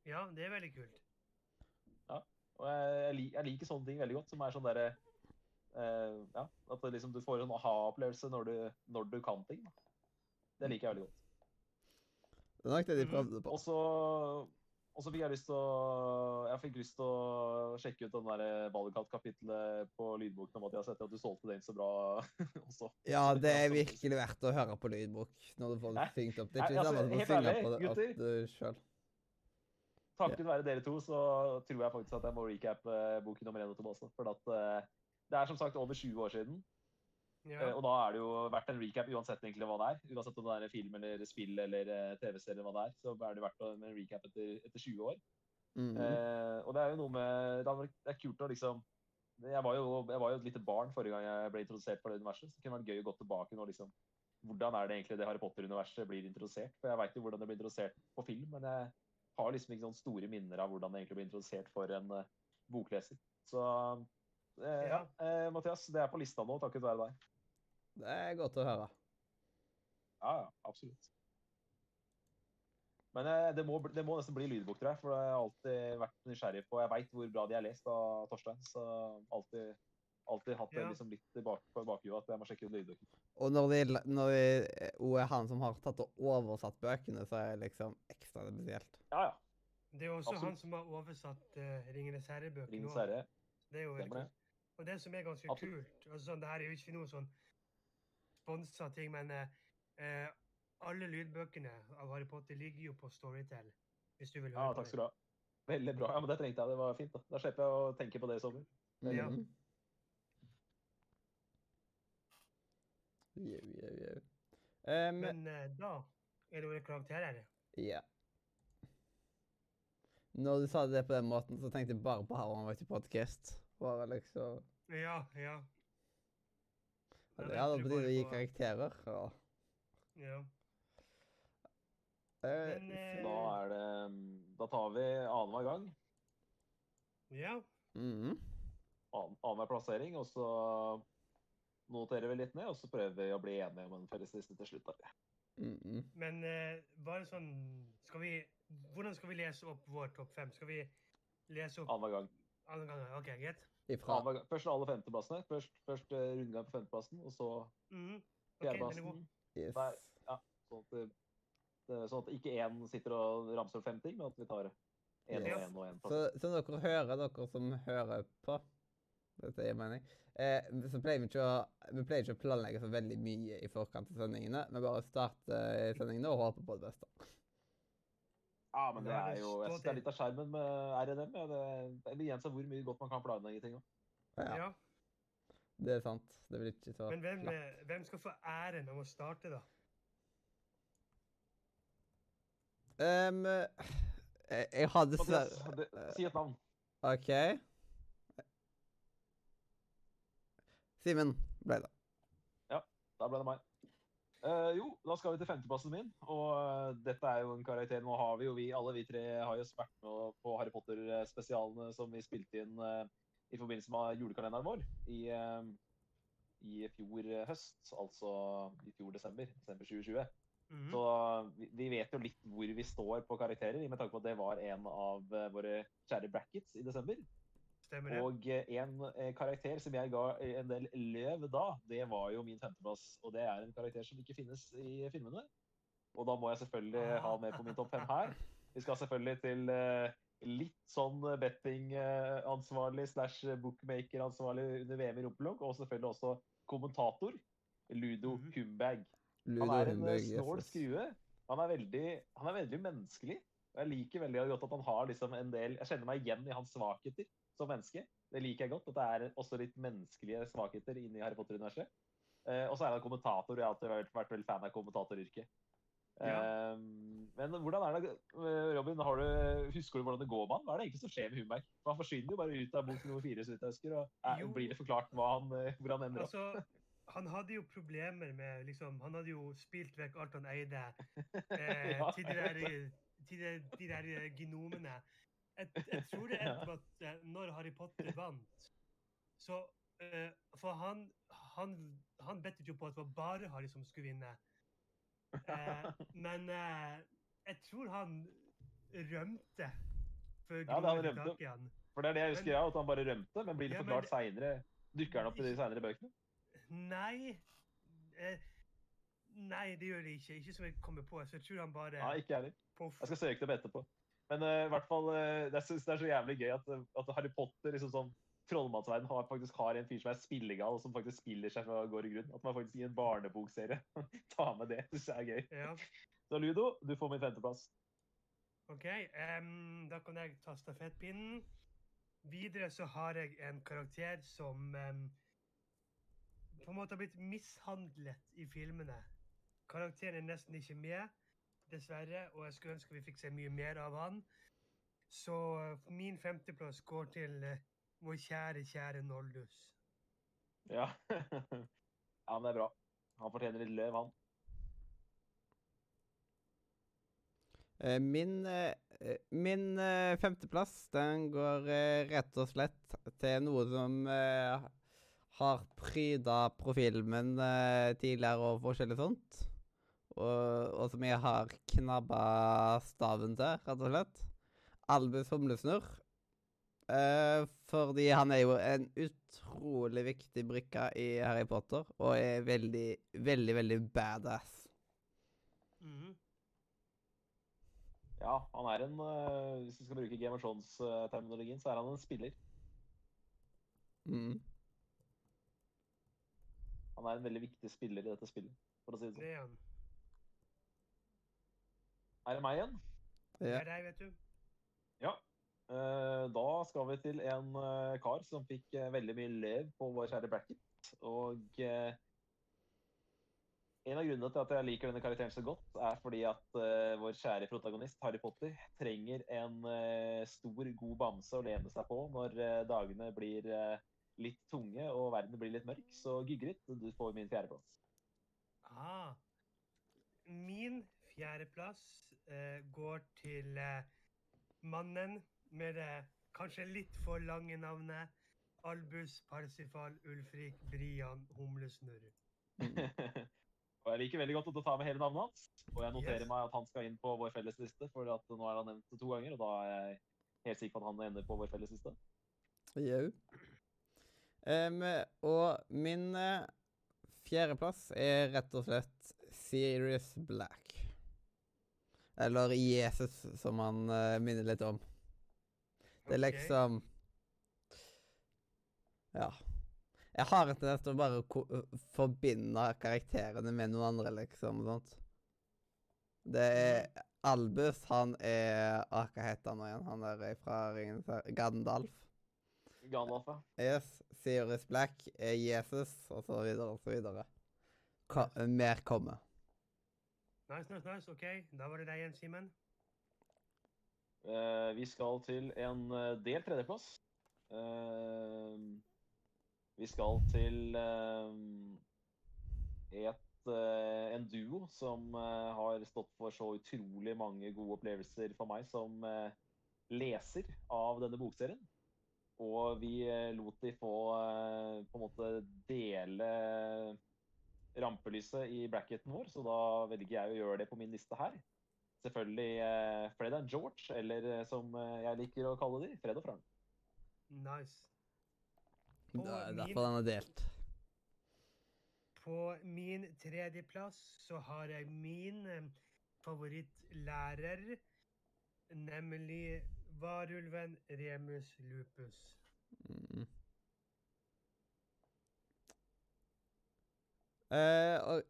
Ja, det er veldig kult. Og jeg, jeg, liker sånne ting veldig godt, som er sånn derre uh, Ja, at det liksom, du får en aha-opplevelse når, du- når du kan ting. Da. Det liker jeg veldig godt. Det er nok det de Mhm. prøvde på. Og så fikk jeg lyst til å jeg fikk lyst til å sjekke ut den der Valgkart-kapitlet på lydboken om at jeg har sett at du solgte den så bra også. Ja, det er virkelig verdt å høre på lydbok når du får det opp. Det er ikke sånn at du som å helt synge på det gutter. sjøl. Takket være dere to så tror jeg faktisk at jeg må recappe boken bok nummer én og to også. For at uh, det er som sagt over 20 år siden. Ja. Uh, Og da er det jo verdt en recap uansett egentlig hva det er. Uansett om det er film eller spill eller uh, TV-serie eller hva det er, så er det verdt en recap etter, etter 20 år. Mhm. Eh, og det er jo noe med Det er, det er kult å liksom jeg var, jo, jeg var jo et lite barn forrige gang jeg ble introdusert for det universet. Så det kunne vært gøy å gå tilbake nå. liksom, Hvordan er det egentlig det Harry Potter-universet blir introdusert? For Jeg veit jo hvordan det blir introdusert på film, men jeg har liksom ikke sånne store minner av hvordan det egentlig blir introdusert for en eh, bokleser. Så eh, ja, eh, Mathias, det er på lista nå takket være deg. Det er godt å høre. Ja, ja, absolutt. Men eh, det må, det må nesten bli lydbok, tror jeg. For det har alltid vært nysgjerrig på. Jeg veit hvor bra de er lest av Torstein. Så alltid, alltid hatt det Ja. liksom litt tilbake på bakhuet at jeg må sjekke ut lydbøker. Og når det, når det er han som har tatt og oversatt bøkene, så er jeg liksom ekstra spesielt. Ja, ja. Det er jo også Absolutt. han som har oversatt uh, Ringenes herre-bøkene. Herre. Det er jo det. kult. Og det som er ganske Absolutt. kult altså sånn, Det her er jo ikke noe sånn sponsa ting, men eh, eh, alle lydbøkene av Harry Potter ligger jo på Storytel. Hvis du vil høre Ja, takk skal du ha. Veldig bra. Ja, men det trengte jeg. Det var fint. Da Da slipper jeg å tenke på det i sommer. Ja. Mhm. Jau, jau, jau. Um, Men uh, da er det jo karakterer. Ja. her. Når du sa det på den måten, så tenkte jeg bare på How I Met Your Podcast. Bare liksom Ja, ja. Ja, Da det hadde tide å gi karakterer. Ja. ja. Eh, Men, eh, Da er det mm, Da tar vi annenhver gang. Ja. mhm. Annen- Annenhver plassering. Og så noterer vi litt ned, og så prøver vi å bli enige om en felles liste til slutt. Mm -hmm. Men eh, bare sånn skal vi, Hvordan skal vi lese opp vår topp fem? Skal vi lese opp Annenhver gang. Annen gang. OK, greit? Ifra Annen gang. Først alle femteplassene. Først, først uh, rundgang på femteplassen, og så Mhm. OK, den er god. fjerdeplassen. yes. Nei. Sånn at, det, sånn at ikke én sitter og ramser opp fem ting, men at vi tar én og Yes. én og én. Så, så dere hører, dere som hører på Dette gir mening. Eh, så pleier vi ikke å vi pleier ikke å planlegge så veldig mye i forkant av sendingene. Vi bare starter sendingene og håper på det beste. Ja, men det er jo Jeg synes det er litt av skjermen med RNM. Ja. Det, begrenser hvor mye godt man kan planlegge ting. òg. Ja, Ja. det er sant. Det blir ikke så Men hvem, eh, hvem skal få æren av å starte, da? Um, jeg, jeg hadde dessverre si et navn. OK. Simen ble det. Ja, Da ble det meg. Eh, jo, da skal vi til femteplassen min. Og uh, dette er jo en karakter Nå har vi jo vi, alle vi tre har jo vært med på Harry Potter-spesialene som vi spilte inn uh, i forbindelse med julekalenderen vår i, eh, i fjor høst. Altså i fjor desember. Desember 2020. Mhm. Så vi, vi vet jo litt hvor vi står på karakterer, i med tanke på at det var en av eh, våre kjære brackets i desember. Stemmer det? Og eh, en eh, karakter som jeg ga en del løv da, det var jo min femteplass. Og det er en karakter som ikke finnes i filmene. Og da må jeg selvfølgelig ha med på min topp fem her. Vi skal selvfølgelig til eh, litt sånn bettingansvarlig slash bookmaker-ansvarlig under VM i rumpelunk, og selvfølgelig også kommentator. Ludo Mhm. Humbag. Ludo Han er en Humbag, snål yes. skrue. Han er, veldig, han er veldig menneskelig. Og jeg liker veldig godt at han har liksom en del Jeg kjenner meg igjen i hans svakheter som menneske. Det liker jeg godt. At det er også litt menneskelige svakheter inni Harry Potter-universet. Eh, og så er han kommentator. Jeg har alltid vært, vært veldig fan av kommentatoryrket. Ja. Eh, men hvordan er det, eh, Robin, har du, husker du hvordan det går med han? Hva er det egentlig som skjer med Humberg? Han forsvinner jo bare ut av bok nummer fire, så vidt jeg husker. Og er, blir det forklart han, eh, hvor han ender opp? Altså, han hadde jo problemer med liksom, Han hadde jo spilt vekk alt han eide eh, Ja, til, de der, til de, de der genomene. Jeg, jeg tror det med at eh, når Harry Potter vant, så eh, For han, han, han bettet jo på at det var bare Harry som skulle vinne. Eh, men jeg tror han rømte før Ja, det han rømte. tak. For det er det jeg husker, ja, at han bare rømte. Men blir det Ja, forklart det- seinere? Dukker han opp i de seinere bøkene? Nei eh, Nei, det gjør det ikke. Ikke som jeg kommer på. Så jeg tror han bare Nei, ikke heller. Jeg skal søke det opp etterpå. Men uh, i hvert fall, uh, jeg synes det er så jævlig gøy at, at Harry Potter liksom sånn trollmannsverden har, faktisk har en fyr som er spillegal, og som faktisk spiller seg fra gård og grunn. At man faktisk i en barnebokserie tar med det. Syns jeg er gøy. Ja, Så Ludo, du får min femteplass. OK. Um, da kan jeg ta stafettpinnen. Videre så har jeg en karakter som um, på en måte har blitt mishandlet i filmene. Karakteren er nesten ikke med, dessverre, og jeg skulle ønske vi fikk se mye mer av han. Så eh, min femteplass går til eh, vår kjære, kjære Noldus. Ja. ja, men det er bra. Han fortjener litt løv, han. Eh, Min, min femteplass den går rett og slett til noe som har pryda profilen min eh, tidligere og forskjellig sånt. Og, og som jeg har knabba staven til, rett og slett. Albus Humlesnurr. Eh, fordi han er jo en utrolig viktig brikke i Harry Potter, og er veldig, veldig, veldig badass. Mhm. Ja, han er en uh, Hvis vi skal bruke Game of Thrones-terminologien, så er han en spiller. Mm. Han er en veldig viktig spiller i dette spillet, for å si det sånn. Er. Det meg igjen? Det er deg, vet du. Ja. Eh, da skal vi til en eh, kar som fikk eh, veldig mye lev på vår kjære bracket. Og en av grunnene til at jeg liker denne karakteren så godt, er fordi at vår kjære protagonist, Harry Potter, trenger en stor, god bamse å lene seg på når dagene blir litt tunge og verden blir litt mørk. Så Gygrit, du får min fjerdeplass. Ah. Min fjerdeplass går til eh, mannen med det kanskje litt for lange navnet Albus Parsifal Ulfrik Brian Humlesnurr. og jeg liker veldig godt å ta med hele navnet hans. Og jeg noterer Yes. meg at han skal inn på vår felles liste, for at nå er han nevnt to ganger, og da er jeg helt sikker på at han ender på vår felles liste. Jau. Um, og min uh, fjerdeplass er rett og slett Sirius Black. Eller Jesus, som han uh, minner litt om. Det er okay. liksom Ja. Jeg har en tendens til å bare ko forbinde karakterene med noen andre, liksom. og sånt. Det er Albus, han er ah, Hva heter han nå igjen? Han er fra Ringenes herre Gandalf. Gandalf, ja. Yes. Sirius Black er Jesus, og så videre og så videre. Ko mer kommer. Nice, nice, nice. OK, da var det deg igjen, Simen. Uh, vi skal til en eh, delt tredjeplass. Uh, vi skal til uh, et, en duo som har stått for så utrolig mange gode opplevelser for meg som leser av denne bokserien. Og vi lot de få på en måte dele rampelyset i bracketen vår, så da velger jeg å gjøre det på min liste her selvfølgelig eh, Fred and George, eller eh, som eh, jeg liker å kalle de, Fred og Frank. Nice. Det er min- derfor den er delt. På min tredjeplass så har jeg min eh, favorittlærer, nemlig varulven Remus lupus. Mm. Og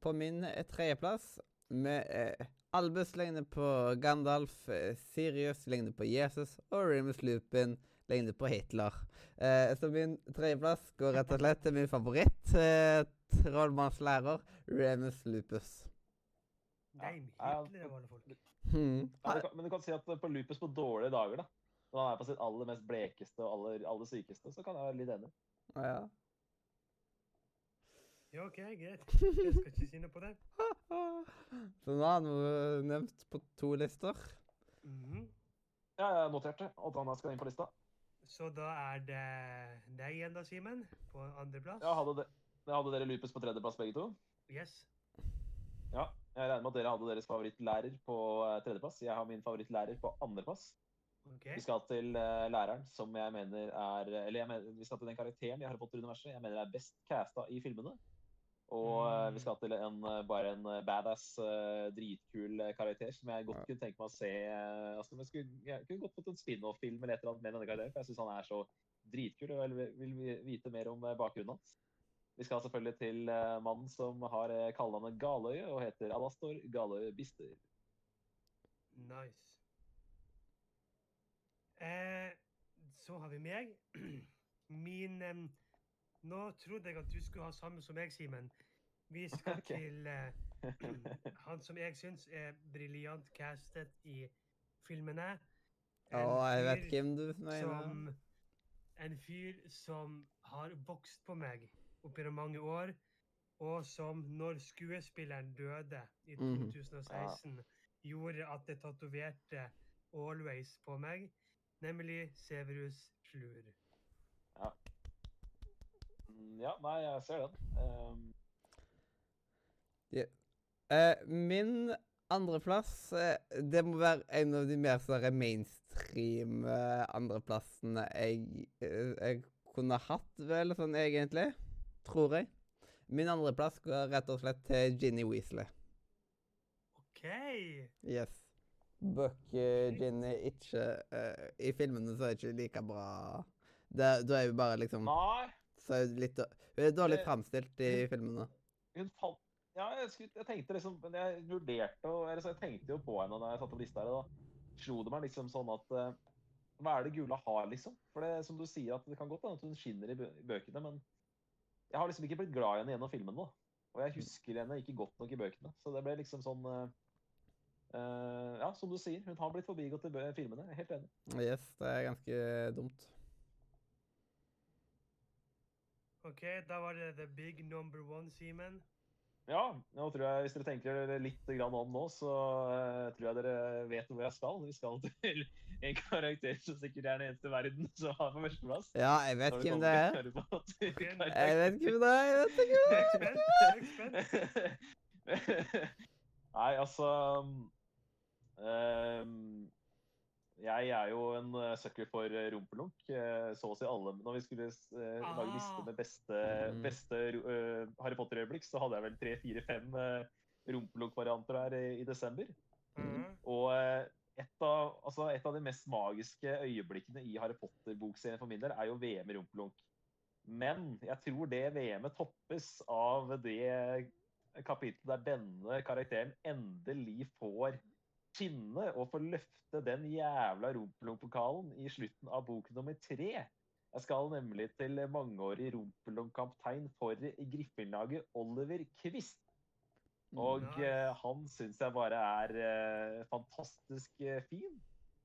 på min eh, tredjeplass med eh, Albus ligner på Gandalf, eh, Sirius ligner på Jesus, og Remus Lupin ligner på Hitler. Eh, så min tredjeplass går rett og slett til min favoritt, eh, trollmannslærer, Remus Lupus. Nei, Hitler folk. Hmm. Ja, du kan, men du kan si at på Lupus på dårlige dager, da, når han er på sitt aller mest blekeste og aller, aller sykeste, så kan jeg være litt enig. Ja, ja. Ja, OK, greit. Jeg skal ikke si noe på det. Så nå er han nevnt på to lister. Mhm. Ja, jeg noterte at han skal inn på lista. Så da er det deg igjen, da, Simen, på andreplass. Ja, hadde, de, hadde dere Lupus på tredjeplass begge to? Yes. Ja. Jeg regner med at dere hadde deres favorittlærer på eh, tredjeplass. Jeg har min favorittlærer på andreplass. Okay. Vi skal til eh, læreren som jeg mener er Eller jeg mener, vi skal til den karakteren jeg har fått Potter-universet jeg mener er best casta i filmene. Og eh, vi skal til en, eh, bare en eh, badass, eh, dritkul eh, karakter som jeg godt kunne tenke meg å se eh, altså, jeg, skulle, jeg kunne godt fått en spin-off-film eller et eller annet med denne karakteren, for jeg syns han er så dritkul og jeg vil, vite mer om eh, bakgrunnen hans. Vi skal selvfølgelig til eh, mannen som har eh, kallenavnet Galøye og heter Alastor Galøye Bister. Nice. Eh, så har vi meg. Min em, Nå trodde jeg at du skulle ha samme som meg, Simen. Vi skal okay. til uh, han som jeg syns er briljant castet i filmene. Å, jeg vet hvem du mener. som En fyr som har vokst på meg opp gjennom mange år, og som når skuespilleren døde i Mhm. 2016, gjorde at det tatoverte 'Always' på meg, nemlig Severus Slur. Mm, Ja, nei, jeg ser den. Um, Eh, min andreplass uh, Det må være en av de mer sånne mainstream uh, andreplassene jeg, eh, jeg kunne hatt, vel, sånn egentlig. Tror jeg. Min andreplass går rett og slett til Ginny Weasley. OK. Yes. Buck eh, Ginny ikke eh, I filmene så er det ikke like bra det, Da er hun bare liksom Nei, så er hun litt Hun er dårlig framstilt i filmene. hun falt Ja, jeg, skulle, jeg tenkte liksom Men jeg vurderte og eller så Jeg tenkte jo på henne da jeg satte opp lista her. Da slo det meg liksom sånn at eh, Hva er det Gula har, liksom? For det som du sier, at det kan godt hende at hun skinner i bø bøkene, men jeg har liksom ikke blitt glad i henne gjennom filmen nå. Og jeg husker henne ikke godt nok i bøkene. Så det ble liksom sånn Uh, Ja, som du sier, hun har blitt forbigått i filmene. Jeg er helt enig. Yes, det er ganske dumt. OK, da var det the big number one, Simen. Ja, nå tror jeg, hvis dere tenker dere litt grann om nå, så eh, tror jeg dere vet hvor jeg skal. Vi skal til en karakter som sikkert er den eneste i verden som har på førsteplass. Ja, jeg vet hvem det er. Jeg vet hvem det er. Jeg vet ikke. Spent. Jeg er. Nei, altså ehm, Jeg er jo en eh, sucker for eh, rumpelunk. eh, Så å si alle. Når vi skulle lage liste Ah. med beste, Mm. beste Harry Potter-øyeblikk, så hadde jeg vel tre, fire, fem uh, rumpelunk-varianter her i, i desember. Mm. Og et av, altså et av de mest magiske øyeblikkene i Harry Potter-bokserien for min del er jo VM i rumpelunk. Men jeg tror det VM-et toppes av det kapittelet der denne karakteren endelig får skinne og få løfte den jævla rumpelunk-pokalen i slutten av bok nummer tre. Jeg skal nemlig til mangeårig rumpelunk-kaptein for Griffin-laget Oliver Quist. Og Nice. eh, han syns jeg bare er eh, fantastisk eh, fin.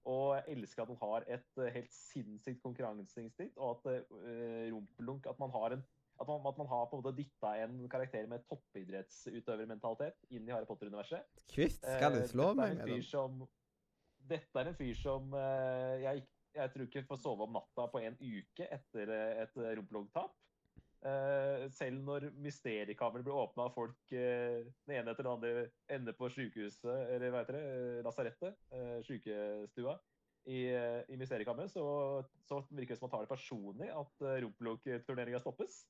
Og jeg elsker at han har et helt sinnssykt konkurranseinstinkt, og at uh, rumpelunk At man har en at man, at man har på en måte dytta en karakter med toppidrettsutøvermentalitet inn i Harry Potter-universet. Kvist, skal du Eh, slå er meg en med fyr som- Dette er en fyr som uh, jeg, jeg tror ikke får sove om natta på en uke etter eh, et rumpelunk-tap. Eh, selv når mysteriekammeret blir åpna og folk den ene etter den andre ender på sykehuset, eller hva heter det, lasarettet, sykestua, i, i mysteriekammeret, så, så virker det som han tar det personlig at uh, rumpelunk-turneringa stoppes.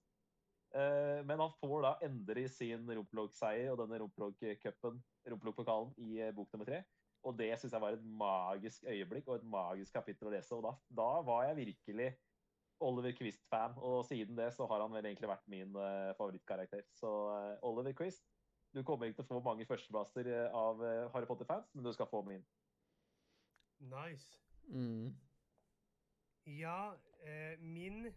Eh, men han får da endelig sin rumpelunk-seier og denne rumpelunk-cupen, rumpelunk-pokalen, i eh, bok nummer tre. Og det syns jeg var et magisk øyeblikk og et magisk kapittel å lese. Og da, da var jeg virkelig Oliver Quist-fan, og siden det så har han vel egentlig vært min uh, favorittkarakter. Så uh, Oliver Quist, du kommer ikke til å få mange førsteplasser av uh, Harry Potter-fans, men du skal få min. Nice. Mm. Ja, eh, min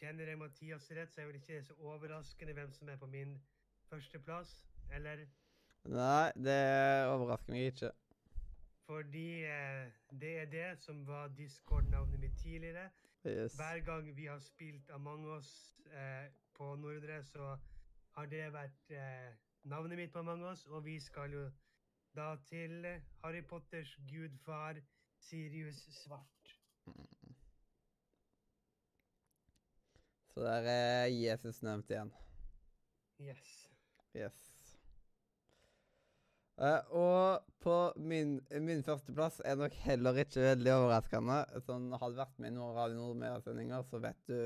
Kjenner jeg Mathias rett, så er det ikke så overraskende hvem som er på min førsteplass. Eller Nei, det overrasker meg ikke. fordi eh, det er det som var Discord-navnet mitt tidligere. Yes. Hver gang vi har spilt Among us eh, på Nordre, så har det vært eh, navnet mitt på Among us, og vi skal jo da til Harry Potters gudfar Sirius Svart. Så der er Jesus nevnt igjen. Yes. Yes. Uh, og på min, min førsteplass er nok heller ikke veldig overraskende. Sånn, hadde vært med i noen Radio Nordmedia-sendinger, så vet du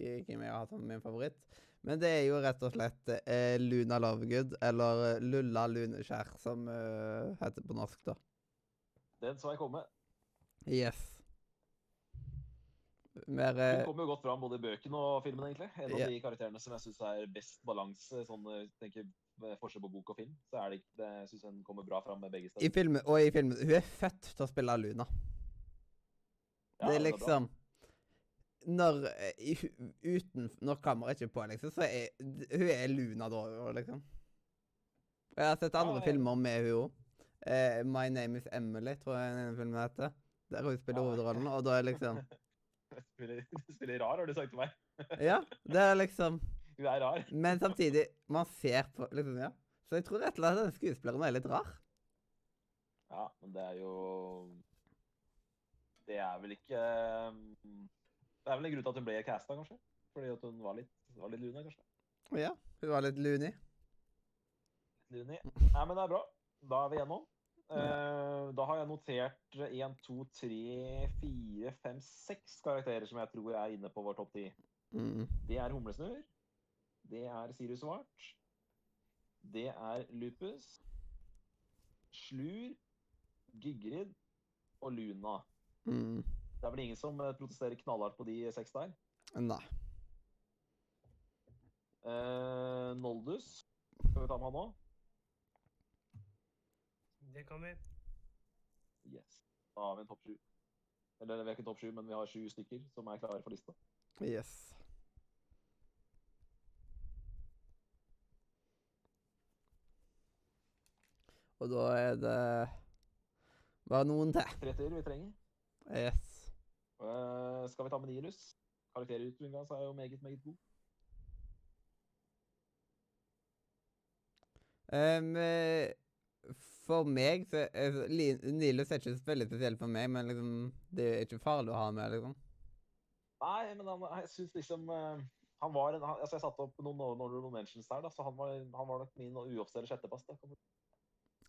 hvem jeg har som min favoritt. Men det er jo rett og slett eh, Luna Lovegood, eller eh, Lulla Luneskjær, som uh, heter på norsk, da. Den så jeg komme. Yes. Mer Hun eh, kommer jo godt fram både i bøkene og filmen, egentlig. En av yeah. de karakterene som jeg syns er best balanse, sånn eh, tenker forskjell på bok og film. Så er det ikke det, Jeg syns den kommer bra fram med begge i steder. filmen, Og i filmen Hun er født til å spille Luna. Ja, det er liksom Når eh, i, uten Når kameraet ikke er på, liksom, så er hun er Luna da, liksom. Jeg har sett andre Ja, jeg... filmer med hun òg. Uh, My Name Is Emily, tror jeg den filmen heter. Der hun spiller Ja. hovedrollen, og da er liksom spiller, du spiller rar, har du sagt til meg. Ja, det er liksom Hun er rar. Men samtidig, man ser på liksom, ja. Så jeg tror rett og slett at skuespilleren er litt rar. Ja, men det er jo Det er vel ikke um, Det er vel en grunn til at hun ble casta, kanskje? Fordi at hun var litt, var litt luna, kanskje? Ja, hun var litt luni. Luni. Nei, men det er bra. Da er vi gjennom. Eh, da har jeg notert 1, 2, 3, 4, 5, 6 karakterer som jeg tror er inne på vår topp ti. Mm. Det er Humlesnurr. Det er Sirius Svart. Det er Lupus. Slur. Gygrid og Luna. Mm. Det er vel ingen som eh, protesterer knallhardt på de seks der. Nei. Uh, Noldus. Skal vi ta med han nå? Det kan vi. Yes. Da har vi en topp sju. Eller vi har ikke topp sju, men vi har sju stykker som er klare for lista. Yes. Og da er det bare noen til. Tre til vi trenger. Yes. Uh, skal vi ta med Nilus? Karakterutviklinga er jo meget, meget god. Um, eh, for meg så altså, Nilus er ikke veldig spesielt for meg, men liksom det er ikke farlig å ha med, liksom. Nei, men han, jeg syns liksom eh, Han var en han, altså Jeg satte opp noen honorable mentions der, da, så han var, han var nok min uoffisielle si.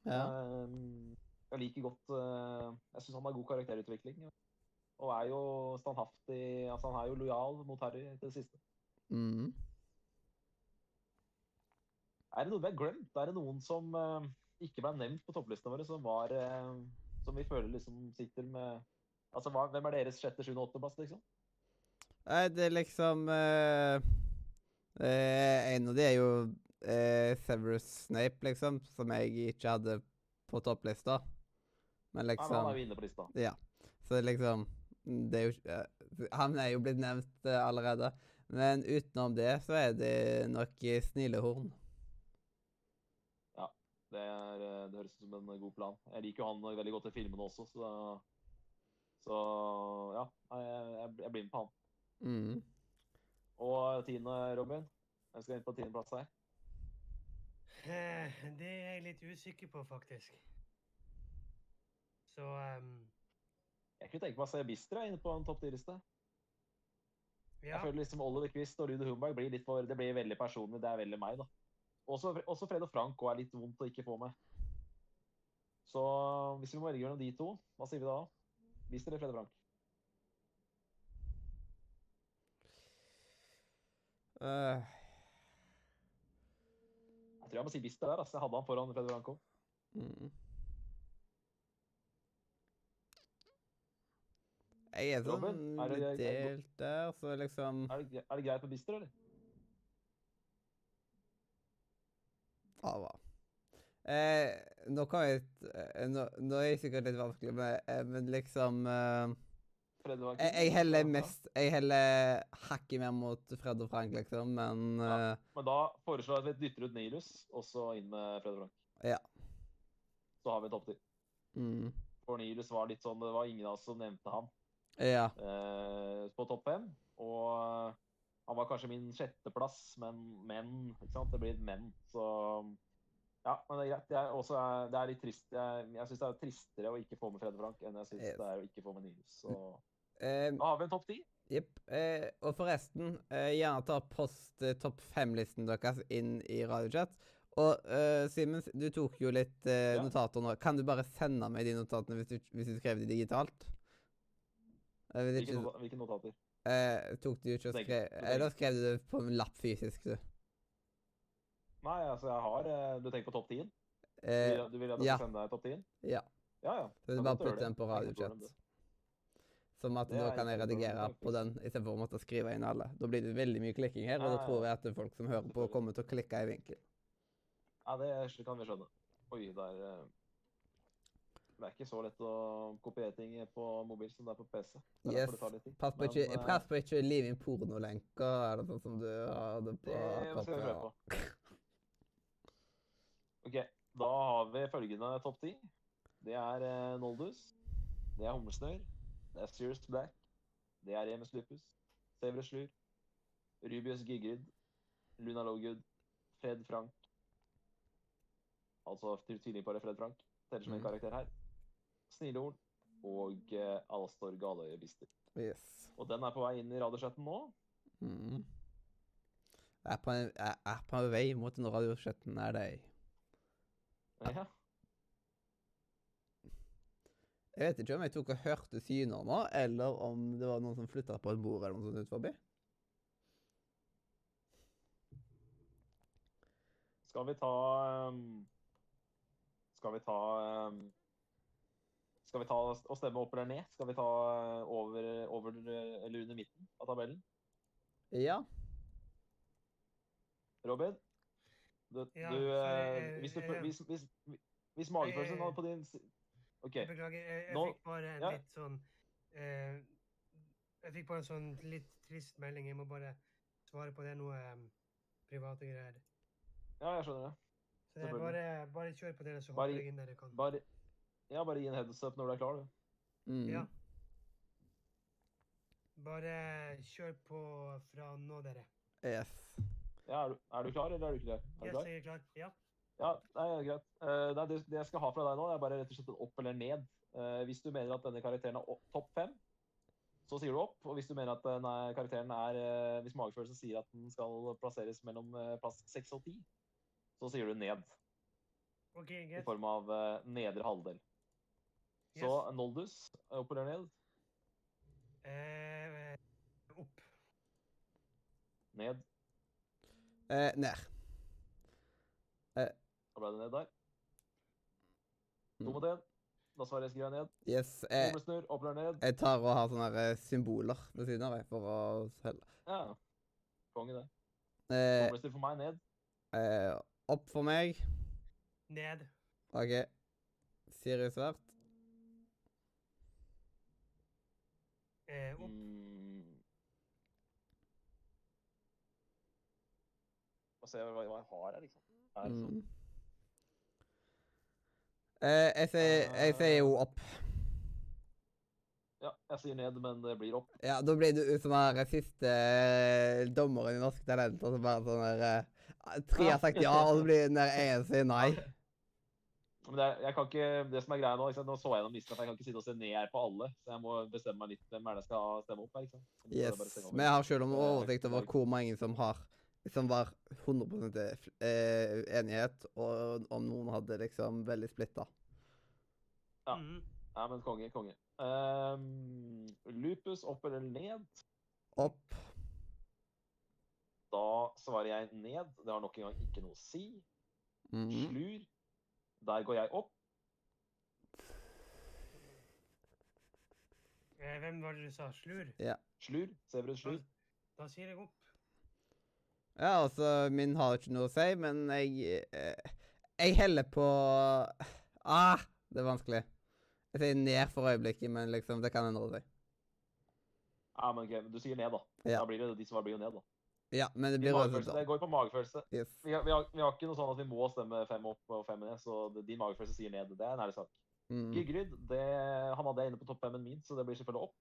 Ja. Um, jeg liker godt uh, Jeg syns han har god karakterutvikling. ja. Og er jo standhaftig altså Han er jo lojal mot Harry til det siste. Mm. Er det noe vi har glemt? Er det noen som eh, ikke ble nevnt på topplistene våre, som var eh, Som vi føler liksom sitter med Altså, hva, hvem er deres sjette, sjuende, åttendeplass, liksom? Nei, det er liksom eh, eh, En av de er jo eh, Severus Snape, liksom, som jeg ikke hadde på topplista. Men Nei, men han liksom er jo inne på lista. Ja. Så liksom Det er jo Han er jo blitt nevnt allerede. Men utenom det så er det nok eh, Snilehorn. Det, er, eh, det høres ut som en god plan. Jeg liker jo han veldig godt i filmene også, så, så ja. Jeg, jeg blir med på han. Mm. Og tiende, Robin? Hvem skal inn på tiendeplass her. Eh, Det er jeg litt usikker på, faktisk. Så um... Jeg kunne tenke meg å se Bistra inne på en topp ti-liste. ja. Jeg føler liksom Oliver Quist og Rune Humberg blir litt for Det blir veldig personlig. Det er veldig meg, da. Også, også Fred og Frank er litt vondt å ikke få med. Så hvis vi må velge mellom de to, hva sier vi da? Bistra eller Fred og Frank? Uh. Jeg tror jeg må si Bister der. Altså. Jeg hadde han foran Fred og Frank òg. mm. Jeg er sånn Robin, er det- litt det- delt der, så liksom Er, det- er det greit med Bister, eller? Ja, hva? Eh, nå kan jeg eh, nå, nå er jeg sikkert litt vanskelig, men, eh, men liksom eh, jeg, jeg heller mest Jeg heller hakket mer mot Fred og Frank, liksom, men Ja. eh, Men da foreslår jeg at vi dytter ut Nilus, og så inn med Fred og Frank. Ja. Så har vi en topp ti. mm, For Nilus var litt sånn Det var ingen av oss som nevnte han Ja. eh, på topp fem. Og han var kanskje min sjetteplass, men men. Ikke sant? Det blir et men. Så ja, men det er greit. Jeg også, det er litt trist. Jeg, jeg syns det er tristere å ikke få med Frede Frank enn jeg syns det er å ikke få med Nils. Så Eh, da har vi en topp ti. Jepp. Eh, og forresten, eh, gjerne ta post eh, topp fem-listen deres inn i Radiochat. Og eh, Simen, du tok jo litt eh, Ja. notater nå. Kan du bare sende meg de notatene hvis du, hvis du skrev de digitalt? Eh, Hvilke, ikke, notater? Eh, tok du ikke og skrev Eller skrev du det på en lapp fysisk, du? Nei, altså jeg har eh, Du tenker på topp ti-en? Du Eh, vil- Du vil at jeg ja. skal sende deg topp ti-en? ja. Ja, ja. Så du bare putter den på Radiochat. Som at da kan jeg redigere på den istedenfor å måtte skrive inn alle. Da blir det veldig mye klikking her, og da tror jeg at folk som hører på, kommer til å klikke i vinkel. Ja, det kan vi skjønne. Oi, det eh, Det er ikke så lett å kopiere ting på mobil som det er på PC. Det er Yes. det. Pass på ikke, Men, pass på ikke liv inn pornolenker, er det sånn som du hadde på Det skal vi prøve på. OK, da har vi følgende topp ti. Det er eh, Noldus. Det er Humlesnørr. Det er Serious Black. Det er Remus Lupus. Severus Slur. Rubius Gigrid. Luna Logood. Fred Frank. Altså til tvillingparet Fred Frank. Teller som en Mhm. karakter her. Snillehorn. Og eh, Alstor Galøye Bister. Yes. Og den er på vei inn i radiosjetten nå. Mm. Jeg er på, en, jeg er på vei mot en radiosjetten er deg. Ja. Jeg vet ikke om jeg tok og hørte syner nå, eller om det var noen som flytta på et bord eller noe sånt ut forbi. Skal vi ta ehm, Skal vi ta ehm, Skal vi ta og stemme opp eller ned? Skal vi ta eh, over, over eller under midten av tabellen? Ja. Robin? Du, Ja, du, sorry, eh, eh, hvis, du, eh, hvis, hvis, hvis magefølelsen eh, var på din OK. Jeg Beklager, jeg, jeg Nå- fikk bare en ja. litt sånn eh, Jeg fikk bare en sånn litt trist melding. Jeg må bare svare på det. Noe um, private greier. Ja, jeg skjønner det. Så det er bare, bare kjør på dere, så hopper jeg inn der jeg kan. Bare, ja, bare gi en heads up når du er klar, du. Mm. Ja. Bare kjør på fra nå, dere. Yes. Ja, er, du, er du klar, eller er du ikke det? Er du Yes, klar? jeg er klar. Ja. Ja, nei, greit. Eh, nei, det, det jeg skal ha fra deg nå, er bare rett og slett en opp eller ned. Eh, hvis du mener at denne karakteren er topp fem, så sier du opp. Og hvis du mener at denne karakteren er eh, Hvis magefølelsen sier at den skal plasseres mellom eh, plass seks og ti, så sier du ned. Okay, I form av eh, nedre halvdel. Så Noldus, opp eller ned? Eh, opp. Ned. Eh, ned. Da ble det ned der. To Mm. mot én. Da svarer Eskil ned. Yes. Eh, snur, opp eller ned? jeg tar og har sånne eh, symboler ved siden av meg for å helle. Ja. Konge, det. Eh, for meg, ned. eh, opp for meg. Ned. OK. Sirius Svart. Eh, opp. Mm. Må se hva, hva jeg har her, liksom. Er det sånn? Mm. Eh, jeg sier jeg sier jo opp. Ja, jeg sier ned, men det blir opp. Ja, da blir du som den siste eh, dommeren i Norsk Talent. Altså bare sånn der eh, Tre har sagt ja, og så blir den der ene sier nei. Men det, er- jeg kan ikke, det som er greia nå, nå så jeg gjennom lista, for jeg kan ikke sitte og se ned her på alle. Så jeg må bestemme meg litt hvem er det jeg skal stemme opp her. ikke sant? Yes. Vi har selv om Det er oversikt over hvor mange som har som var 100% eh, enighet, og om noen hadde liksom veldig splitta. Ja. ja, men konge, konge. Um, lupus opp eller ned? Opp. Da svarer jeg ned. Det har nok en gang ikke noe å si. Mhm. Slur. Der går jeg opp. Eh, hvem var det du sa? Slur? Ja. Slur. Severus Slur. da sier jeg opp. Ja, altså, min har ikke noe å si, men jeg eh, Jeg heller på Ah, det er vanskelig. Jeg sier ned for øyeblikket, men liksom, det kan endre seg. Ja, men ok, du sier ned, da. Ja. Da blir det, de svar blir jo ned, da. Ja, men det blir magefølelse, det går på magefølelse. Yes. Vi har, vi, har, vi har ikke noe sånn at vi må stemme fem opp og fem ned, så det, din magefølelse sier ned. Det er en ærlig sak. Mm. Gygryd, det, han hadde jeg inne på topp femmen min, så det blir selvfølgelig opp.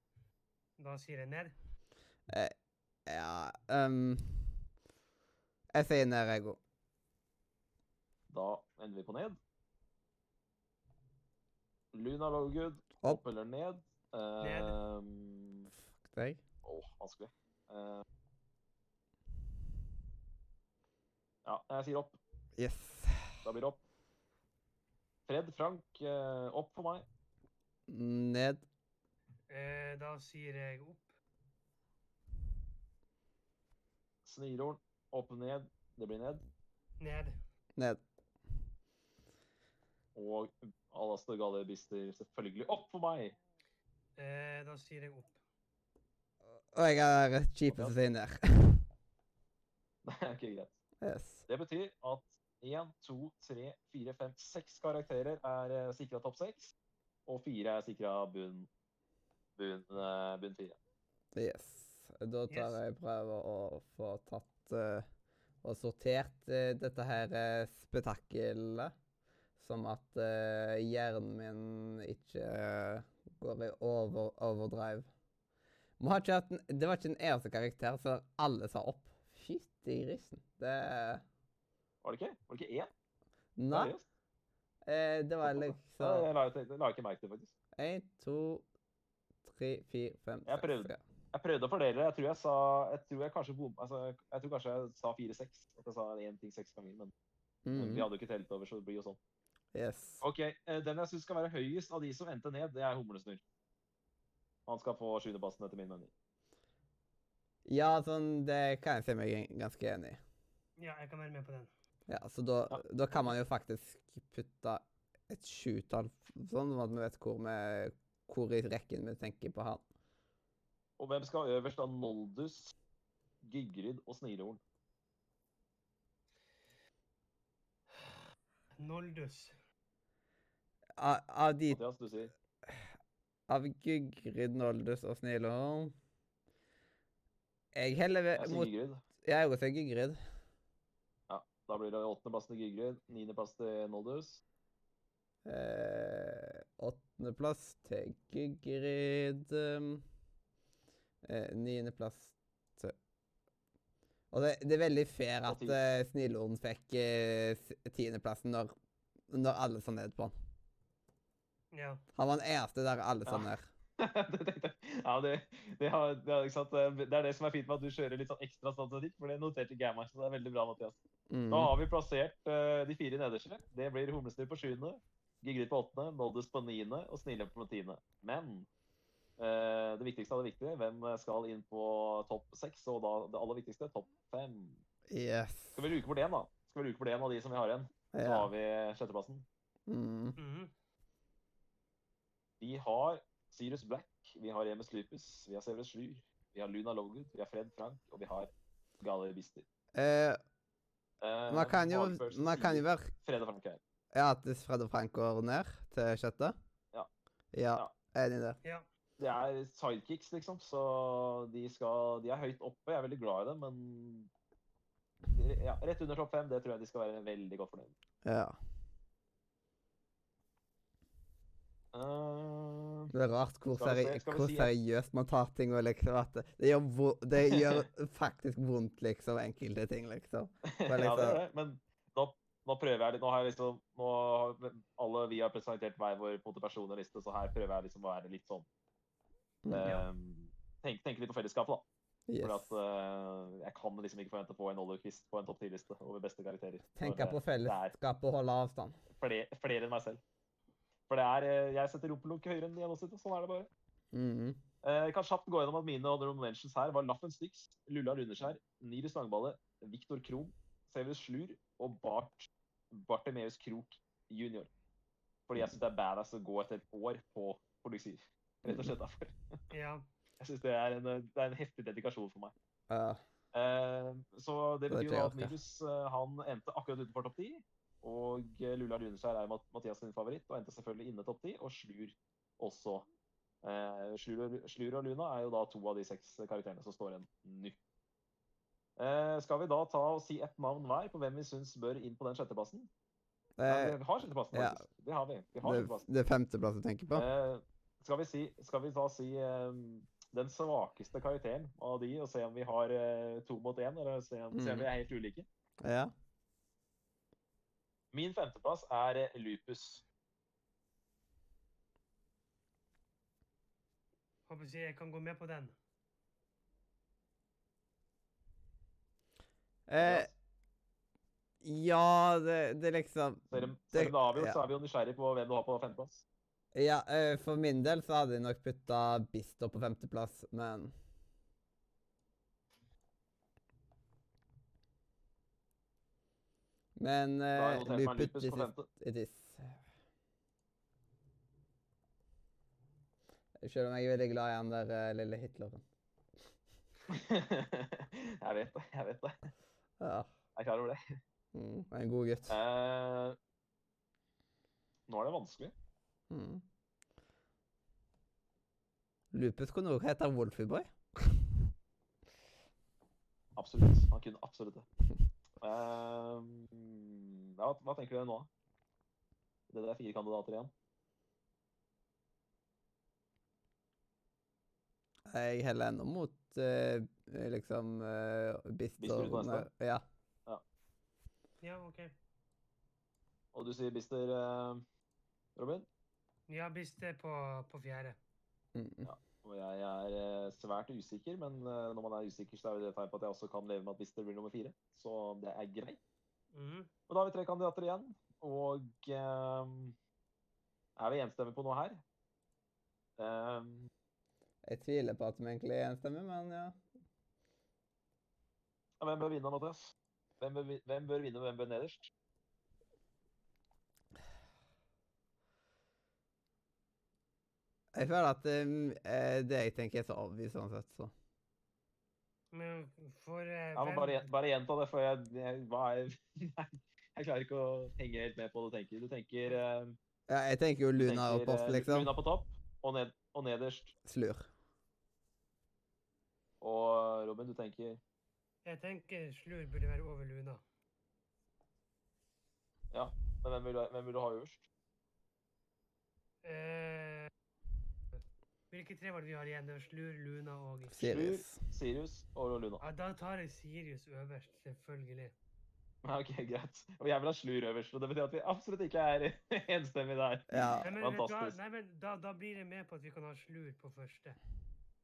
Da sier jeg ned. Eh, Ja um, Jeg sier ned, jeg òg. Da ender vi på ned. Luna Logood, Opp. opp eller ned? Ned. Ehm, Fuck deg. Å, vanskelig. Eh, ja, jeg sier opp. Yes. Da blir det opp. Fred Frank, eh, opp for meg. Ned. Eh, da sier jeg opp. Snirorn, opp og ned. Det blir ned. Ned. Ned. Og Alastor Gale Bister selvfølgelig opp for meg. Eh, da sier jeg opp. Og jeg er kjip som sier ned. Nei, ok, greit. Yes. Det betyr at 1, 2, 3, 4, 5, 6 karakterer er sikra topp 6. Og 4 er sikra bunn bunn, bun fire. 4. Yes. Da tar Yes. jeg prøver å få tatt uh, og sortert uh, dette her uh, spetakkelet. Som at eh, hjernen min ikke eh, går i over, overdrive. Det var ikke en eneste karakter så alle sa opp. Fytti grisen. Det Var det ikke? Var det ikke én? Nei. Eh, det var liksom Jeg la, jeg la ikke merke til, faktisk. Én, to, tre, fire, fem, Jeg prøvde. ja. Jeg prøvde å fordele. Jeg tror jeg sa Jeg tror jeg kanskje bom, altså, jeg tror kanskje jeg sa 4-6. At jeg sa én ting seks ganger. Men Mhm. vi hadde jo ikke telt over, så det blir jo sånn. Yes. OK. eh, Den jeg syns skal være høyest av de som endte ned, det er Humlesnurr. Han skal få sjuendeplassen, etter min mening. Ja, sånn, det kan jeg si meg ganske enig i. Ja, jeg kan være med på den. Ja, så da, Ja. da kan man jo faktisk putte et sjutall, sånn at vi vet hvor, vi, hvor i rekken vi tenker på han. Og hvem skal øverst av Noldus, Gygrid og Snilehorn? Noldus. Av, av de Mathias, du sier Av Gygrid, Noldus og Snillehorn Jeg heller Jeg mot Gygryd. Jeg òg sier Gygrid. Da blir det åttendeplass til Gygrid, niendeplass til Noldus. Eh, Åttendeplass til Gygrid. Um, eh, Niendeplass til Og det, det er veldig fair at eh, Snillehorn fikk eh, tiendeplassen når, når alle så ned på han. Ja. Han var den eneste der alle så Ja. ned. Ja, det, det, har, det, har, ikke sant? det er det som er fint med at du kjører litt sånn ekstra statistikk, for det noterte ikke jeg meg. Så det er veldig bra, Mathias. Mm. Nå har vi plassert uh, de fire nederste. Det blir Humlesnurr på sjuende, Gigrid på åttende, Noddus på niende og Snille på tiende. Men uh, det viktigste av det viktige, hvem skal inn på topp seks? Og da det aller viktigste, topp fem. Yes. Skal vi luke bort én, da? Skal vi luke bort én av de som vi har igjen? Så Ja. har vi sjetteplassen. Mm. Mm. Vi har Sirius Black, vi har Emes Lupus, vi har Severus Slur, vi har Luna Logood, vi har Fred Frank, og vi har Gale Bister. Eh, Eh, man kan jo, man kan jo være Fred og Frank her. Ja, at Fred og Frank går ned til sjette? Ja. Ja, Ja. enig i det. Ja. Det er sidekicks, liksom, så de, skal, de er høyt oppe. Jeg er veldig glad i dem, men ja, rett under topp fem, det tror jeg de skal være veldig godt fornøyd med. Ja. Eh, Det er rart hvor, seri hvor seriøst man tar ting og liksom at det, gjør, det gjør faktisk vondt, liksom, enkelte ting, liksom. Men ja, det liksom- er det. Men nå, nå prøver jeg litt. Nå har jeg liksom nå Alle vi har presentert hver vår personliste, så her prøver jeg liksom å være litt sånn Mm. Ja. um, tenke, tenke litt på fellesskapet, da. Yes. For at uh, jeg kan liksom ikke forvente å få en Oliver Quist på en topp 10-liste over beste karakterer. Tenke på eh, fellesskapet og holde avstand. flere, flere enn meg selv. For det er eh, Jeg setter rumpelunk høyere enn gjennomsnittet. Sånn er det bare. Mm. -hmm. Jeg kan kjapt gå gjennom at mine honorable mentions her var Laffen Styx, Lulla Rundeskjær, Niri Stangballe, Viktor Krohn, Severus Slur og Bart Bartemeus Krok jr. Fordi jeg syns det er badass å gå etter et år på Polyxyr. Rett og slett derfor. Ja. Jeg syns det, en, det er en heftig dedikasjon for meg. Ja. Uh, så det betyr det jo at. Nirus han endte akkurat utenfor topp 10. Og Lula Runeskjær er Mathias sin favoritt, og endte selvfølgelig inne topp ti. Og Slur også. Eh, Slur, Slur og Luna er jo da to av de seks karakterene som står igjen nå. Eh, skal vi da ta og si ett navn hver på hvem vi syns bør inn på den sjetteplassen? Nei, ja, vi har sjetteplassen, ja. faktisk. Det har vi. vi har det, det er femteplass du tenker på? Eh, skal, vi si, skal vi da si eh, den svakeste karakteren av de, og se om vi har eh, to mot én, eller se om, se om Mm. vi er helt ulike? Ja. Min femteplass er eh, Lupus. Håper jeg jeg kan gå med på den. Eh, ja, det, det er liksom Selv om det- selv om det er avgjort, ja. så er vi jo nysgjerrig på hvem du har på femteplass. Ja, eh, for min del så hadde jeg nok putta Bisto på femteplass, men Men uh, Lupus Lupus it it is. Selv om jeg er veldig glad i han der uh, lille Hitleren. jeg vet det, jeg vet det. Ja. Jeg er klar over det. Mm, en god gutt. Eh, nå er det vanskelig. Mm. Lupus kunne også hete Wolfyboy. Absolutt. Han kunne absolutt det. Eh, ja, hva tenker dere nå? Det er fire kandidater igjen. Jeg heller ennå mot uh, liksom uh, Bister. Bister ja. Ja. Ja, OK. Og du sier Bister, eh, Robin? Ja, Bister på, på fjerde. Mm. mm. Og jeg er eh, svært usikker, men eh, når man er usikker, så er det et tegn på at jeg også kan leve med at Bister blir nummer fire. Så det er greit. Mm. Men da har vi tre kandidater igjen, og um, er vi enstemmige på noe her? Um, Jeg tviler på at vi egentlig er enstemmige, men ja. ja, hvem bør vinne, Mathias? Hvem bør, hvem bør vinne, og hvem bør nederst? Jeg føler at um, eh, det jeg tenker, er så obvious sånn sett, så. Men for eh, Ja, men bare, bare gjenta det, for jeg, jeg, hva er, Nei, jeg klarer ikke å henge helt med på det du tenker. Du tenker, ehm, Ja, jeg tenker jo Luna tenker, opp oss, eh, liksom. Luna på topp, og, ned, og nederst. Slur. Og Robin, du tenker Jeg tenker Slur burde være over Luna. Ja, Men hvem vil, du- hvem vil du ha øverst? Eh, hvilke tre var det vi har igjen? Det var Slur, Luna og Sirius. Sirius og Luna. Ja, Da tar jeg Sirius øverst, selvfølgelig. Ok, greit. Og jeg vil ha Slur øverst, og det betyr at vi absolutt ikke er enstemmige der. Ja. Nei, men, Fantastisk. Da. Nei, men da, da blir jeg med på at vi kan ha Slur på første.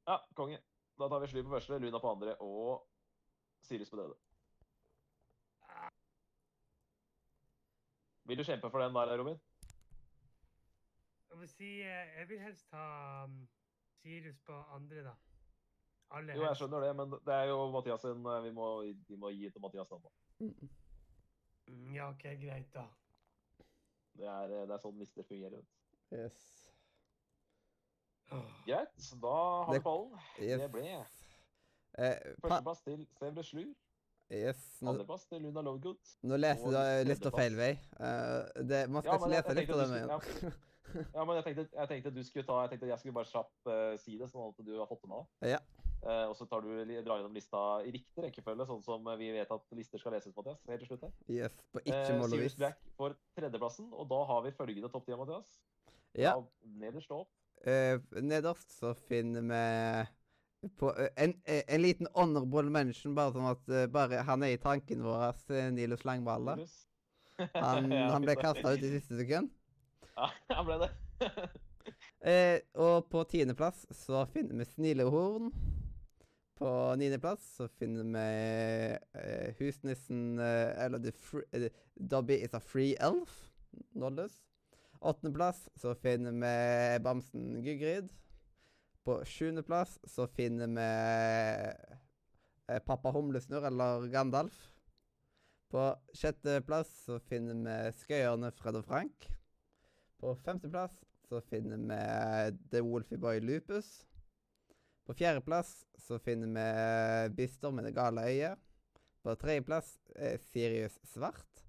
Ja, konge. Da tar vi Slur på første, Luna på andre og Sirius på tredje. Vil du kjempe for den der, Robin? Jeg må si, eh, jeg vil helst ha um, Sirius på andre, da. Alle Jo, jeg skjønner det, men det er jo Mathias sin eh, Vi må, vi må gi til Mathias den, da. Mm. Ja, OK, greit, da. Det er, eh, det er sånn lister fungerer. vet. Yes. Greit, så da har vi ballen. yes. Det ble Eh, førsteplass til Sevre Slur. yes. Nå, Andreplass til Luna Lovegood. nå leser du litt tredjeplass. feil vei. Uh, det, man skal Ja, ikke lese litt av veien. Ja, men jeg tenkte, jeg tenkte du skulle ta Jeg tenkte jeg skulle bare kjapt uh, si det, sånn at du har fått det med deg. Ja. Uh, og så tar du, drar gjennom lista i riktig rekkefølge, sånn som vi vet at lister skal leses, Mathias. Helt til slutt her. Yes, på Eh, ikke mål og vis. Black får tredjeplassen, og da har vi følgende topp 10, Mathias. Ja. Av Nederst opp. Uh, nederst så finner vi på, eh, en, eh, en liten honorable mention, bare sånn at eh, bare han er i tanken vår, eh, Nilus Langballe. Han, Ja, han ble kasta ut i siste sekund. Ja, han ble det. Eh, og på tiendeplass så finner vi Snilehorn. På niendeplass så finner vi eh, husnissen eh, Eller free, eh, Dobby is a free elf. Nådeløs. Åttendeplass så finner vi bamsen Gygrid. På sjuendeplass så finner vi eh, pappa Humlesnurr, eller Gandalf. På sjetteplass så finner vi skøyerne Fred og Frank. På femteplass så finner vi The Wolfie Boy Lupus. På fjerdeplass så finner vi Bister med det gale øyet. På tredjeplass eh, Sirius Svart.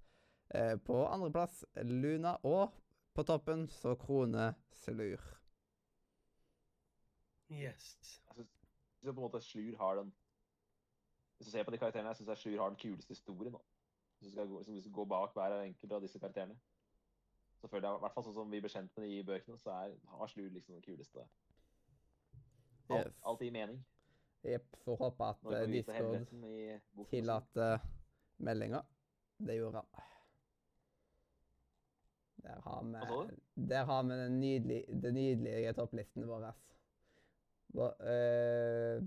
Eh, på andreplass Luna. Og på toppen så Krone Slur. Yes. Jeg syns på en måte Slur har den Hvis du ser på de karakterene, jeg syns Slur har den kuleste historien. da. Hvis du skal gå, hvis du skal gå bak hver enkelt av disse karakterene. Jeg, i hvert fall sånn som vi ble kjent med de i bøkene, så er, har Slur liksom den kuleste. Alt, Yes. alt gir mening. Jepp. Får håpe at vite Discord tillater tillater meldinga. Det gjorde han. Der har vi, der har vi den nydelige, det nydelige topplisten vår. Bo- eh,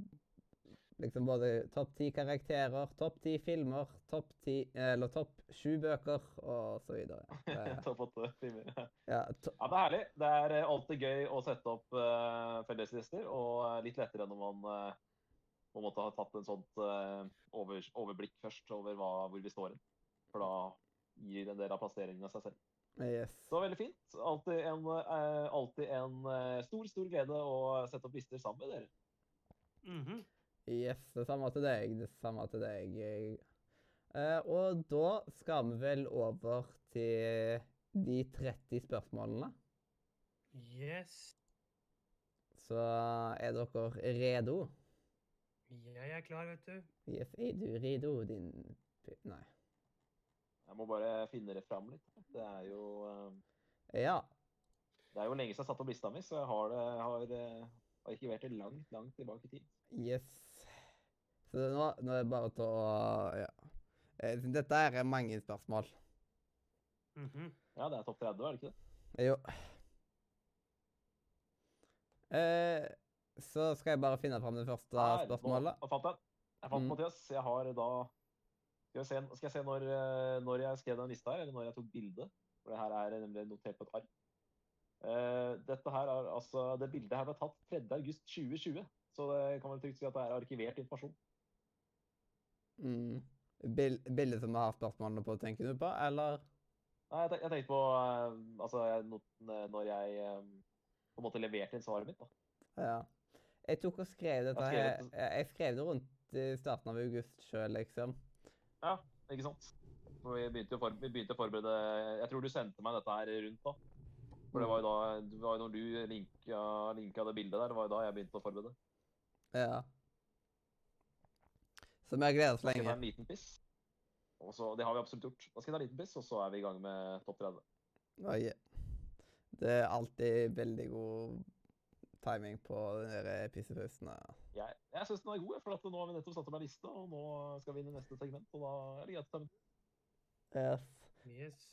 liksom både topp ti karakterer, topp ti filmer, topp ti Eller topp sju bøker, og så videre. Topp åtte filmer. Ja, to, Ja, det er herlig. Det er eh, alltid gøy å sette opp uh, felleslister, og eh, litt lettere når man uh, på en måte har tatt en sånt uh, over, overblikk først over hva, hvor vi står hen. For da gir en del av plasseringene seg selv. yes. Det var veldig fint. Alltid en, alltid en stor, stor glede å sette opp lister sammen med dere. Mhm. Yes, det samme til deg. Det samme til deg. Uh, og da skal vi vel over til de 30 spørsmålene. Yes. Så er dere redo? Jeg er klar, vet du. Yes, er du redo, din Nei. Jeg må bare finne det fram litt. Det er jo, uh... Ja. det er jo lenge siden jeg satte opp lista mi, så jeg har, det, har, eh, har ikke vært det langt, langt tilbake i tid. Yes. Så nå, nå er det bare til å Ja. Eh, Dette er mange spørsmål. Mhm. Ja, det er topp 30, er det ikke det? Jo. Eh, så skal jeg bare finne fram det første nå- spørsmålet. Jeg fant den. Jeg fant Mm. Mathias. Jeg har da Skal, se, skal jeg se når, eh, når jeg skrev den lista her, eller når jeg tok bilde? For det her er nemlig notert på et ark. Eh, dette her er altså, Det bildet her ble tatt 3. august 2020, så det kan man trygt si at det er arkivert informasjon. Mm. Bil bildet som vi har spørsmålene på, tenker du på, eller? Nei, jeg, tenk, jeg tenkte på eh, altså, jeg, når- når jeg eh, på en måte leverte inn svaret mitt. da. Ja. Jeg tok og skrev dette Jeg skrev her Jeg jeg skrev det rundt i starten av august sjøl, liksom. Ja, Ikke sant? For vi begynte, for, vi begynte å forberede Jeg tror du sendte meg dette her rundt da. For det var jo da det var jo når du linka, linka det bildet der, det var jo da jeg begynte å forberede. Ja. Så jeg har gledet oss Da skal ta lenge. en liten piss. Og så, det har vi absolutt gjort. Da skal jeg ta en liten piss, og så er vi i gang med topp 30. Oi. Det er alltid veldig god timing på de der pissepausene. Jeg, jeg syns den er god, for at nå har vi nettopp satt opp en liste, og nå skal vi inn i neste segment. Og da er det greit å ta med. Yes. Yes.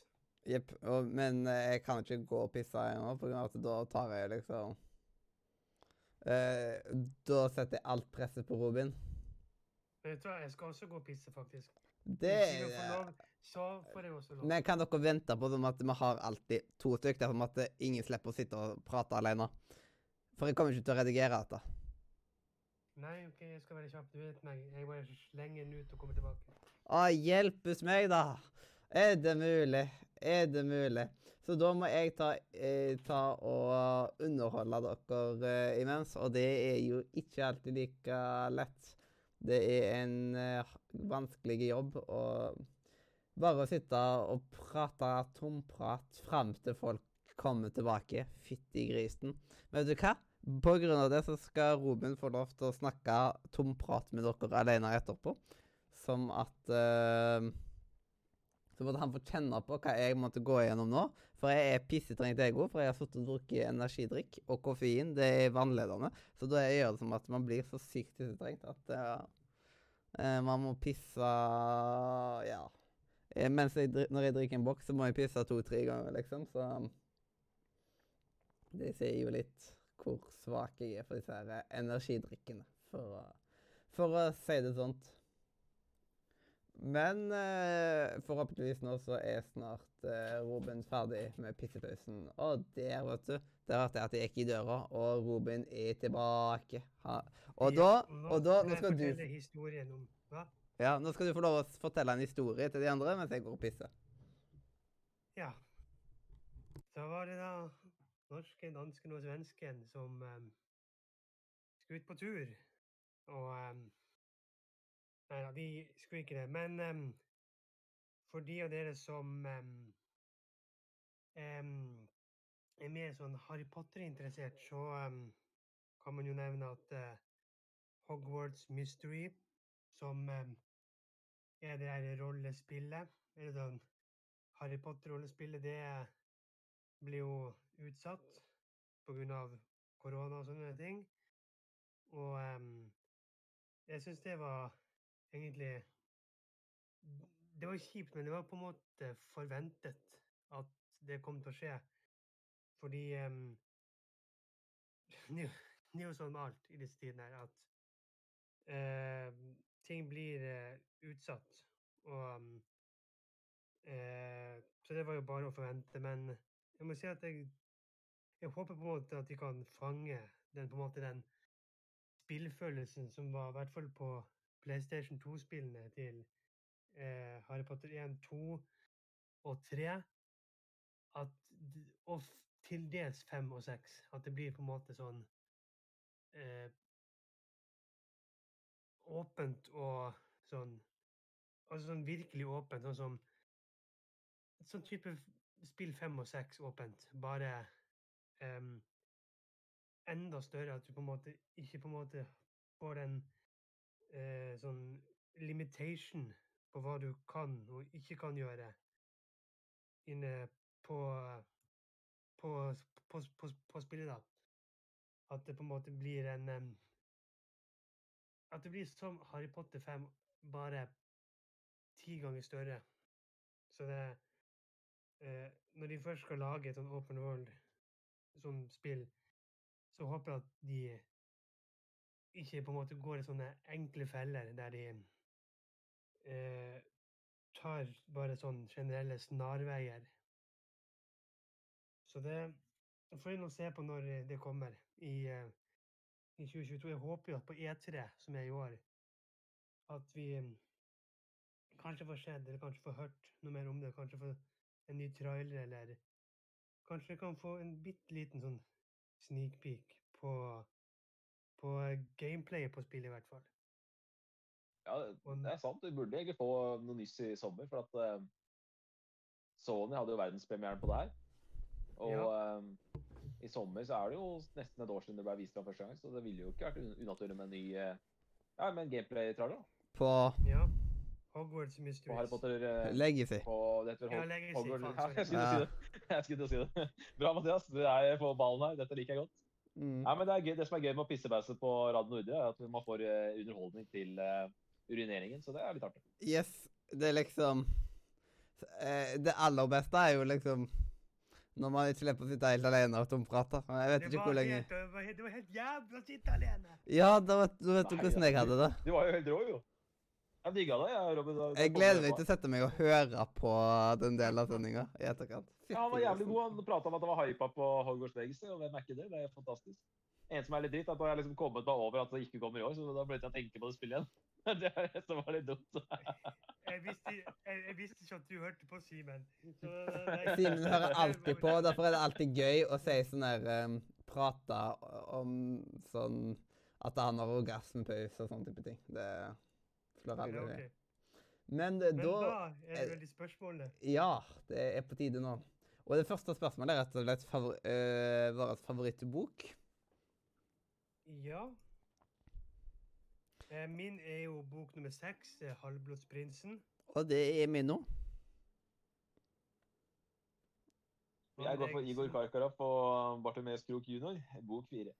Jepp. Men eh, jeg kan ikke gå og pisse ennå, for at da tar jeg liksom eh, Da setter jeg alt presset på Robin. Du hva, jeg skal også gå og pisse, faktisk. Det jeg lov, så får jeg også lov. Men kan dere vente på sånn at vi har alltid to stykker, sånn at ingen slipper å sitte og prate alene? For jeg kommer ikke til å redigere dette. Nei, OK, jeg skal være kjapp. Du vet meg. Jeg bare slenger den ut og kommer tilbake. Å, hjelpes meg, da! Er det mulig? Er det mulig? Så da må jeg ta, eh, ta og underholde dere eh, imens, og det er jo ikke alltid like lett. Det er en uh, vanskelig jobb å bare sitte og prate tomprat fram til folk kommer tilbake. Fytti grisen. Men vet du hva? På grunn av det så skal Robin få lov til å snakke tomprat med dere alene etterpå. Som at eh, Så måtte han få kjenne på hva jeg måtte gå igjennom nå. For jeg er pissetrengt ego, for jeg har sittet og drukket energidrikk. Og koffein, det er vannledende. Så da gjør det som at man blir så sykt pissetrengt at eh, man må pisse Ja. Eh, Mens jeg, når jeg drikker en boks, så må jeg pisse to-tre ganger, liksom. Så det sier jo litt hvor svak jeg er for disse her energidrikkene, for å, for å si det sånt. Men eh, forhåpentligvis nå så er snart eh, Robin ferdig med pissepausen. Og der, vet du, der hørte jeg at jeg gikk i døra, og Robin er tilbake. Ha. Og da, og da nå skal du, ja, nå skal du få lov å fortelle en historie til de andre mens jeg går og pisser. Ja. Da var det da norsken, dansken og svensken som um, skulle ut på tur. Og um, Nei da, vi skulle ikke det. Men um, for de av dere som um, um, er mer sånn Harry Potter-interessert, så kan man jo nevne at uh, Hogwarts Mystery, som er det her rollespillet eller sånn Harry Potter-rollespillet, det blir jo utsatt pga. korona og sånne ting. Og jeg syns det var egentlig Det var kjipt, men det var på en måte forventet at det kom til å skje. Fordi um, det er jo- sånn med alt i disse tidene her at uh, ting blir uh, utsatt. Og um, uh, Så det var jo bare å forvente. Men jeg må si at jeg, jeg håper på en måte at de kan fange den, på en måte, den spillfølelsen som var i hvert fall på PlayStation 2-spillene til eh, Harry Potter 1, 2 og 3. At, og til dels 5 og 6. At det blir på en måte sånn eh, åpent og sånn Altså sånn virkelig åpent, sånn som Sånn type spill 5 og 6 åpent, bare em, enda større. At du på en måte ikke på en måte får den eh, sånn limitation på hva du kan og ikke kan gjøre inne på på, på, på, spillet, da. At det på en måte blir en um, At det blir som Harry Potter 5, bare ti ganger større. Så det eh, Når de først skal lage et sånn open world sånn spill, så håper jeg at de ikke på en måte går i sånne enkle feller der de eh, tar bare sånn generelle snarveier. Så det får vi nå se på når det kommer i, eh, i 2022. Jeg håper jo at på E3, som er i år, at vi mm, kanskje får sett, eller kanskje får hørt noe mer om det. Kanskje få en ny trailer, eller kanskje kan få en bitte liten sånn sneak peek på, på gameplayet på spillet, i hvert fall. Ja, det er sant. Vi burde egentlig få noe nyss i sommer. For at uh, Sony hadde jo verdenspremieren på det her. Og eh, i sommer så er det jo nesten et år siden det ble vist fram første gang, så det ville jo ikke vært un- unaturlig med en ny uh, ja, med en gameplay-trailer. På Ja. Hogwarts på Harry Potter. uh, Legacy. på det heter Ja, Legacy, Hogwarts. faen, Ja. Jeg skulle til å si det. Bra, Mathias. Du er på ballen her. Dette liker jeg godt. Mm. Nei, men det, er gøy. det som er gøy med å pissebæse på Radio Nordre, er at man får eh, underholdning til eh, urineringen, så det er litt artig. Yes, det er liksom eh, Det aller beste er jo liksom når man ikke slipper å sitte helt alene og tomprate. Jeg vet ikke hvor lenge det, var helt, helt jævla å sitte alene! Ja, da vet, da vet du Nei, hvordan jeg hadde det. Du var jo helt rå, jo. Jeg digga det, jeg, Robin. Da- da Jeg gleder meg til å sette meg og høre på den delen av sendinga i etterkant. Ja, han var jævlig god. Han prata om at det var hypa på Hogwarts Legacy, og hvem er ikke det? Det er fantastisk. En som er litt dritt, er at jeg har liksom kommet meg over at det ikke kommer i år, så da ble jeg til å tenke på det spillet igjen. Det er det som var litt dumt. Jeg visste, jeg, jeg visste ikke at du hørte på Simen. Simen hører alltid på, derfor er det alltid gøy å si sånn der um, Prate om sånn at han har orgasmepause og sånne type ting. Det slår aldri okay, okay. Men, Men da da er det vel de spørsmålene. Ja, det er på tide nå. Og det første spørsmålet er rett og slett favor øh, vår favorittbok. Ja. Eh, Min er jo bok nummer seks, eh, 'Halvblodsprinsen'. Og det er min nå. Jeg går for Igor Karkaroff og Bartomeus Krok jr. Bok fire.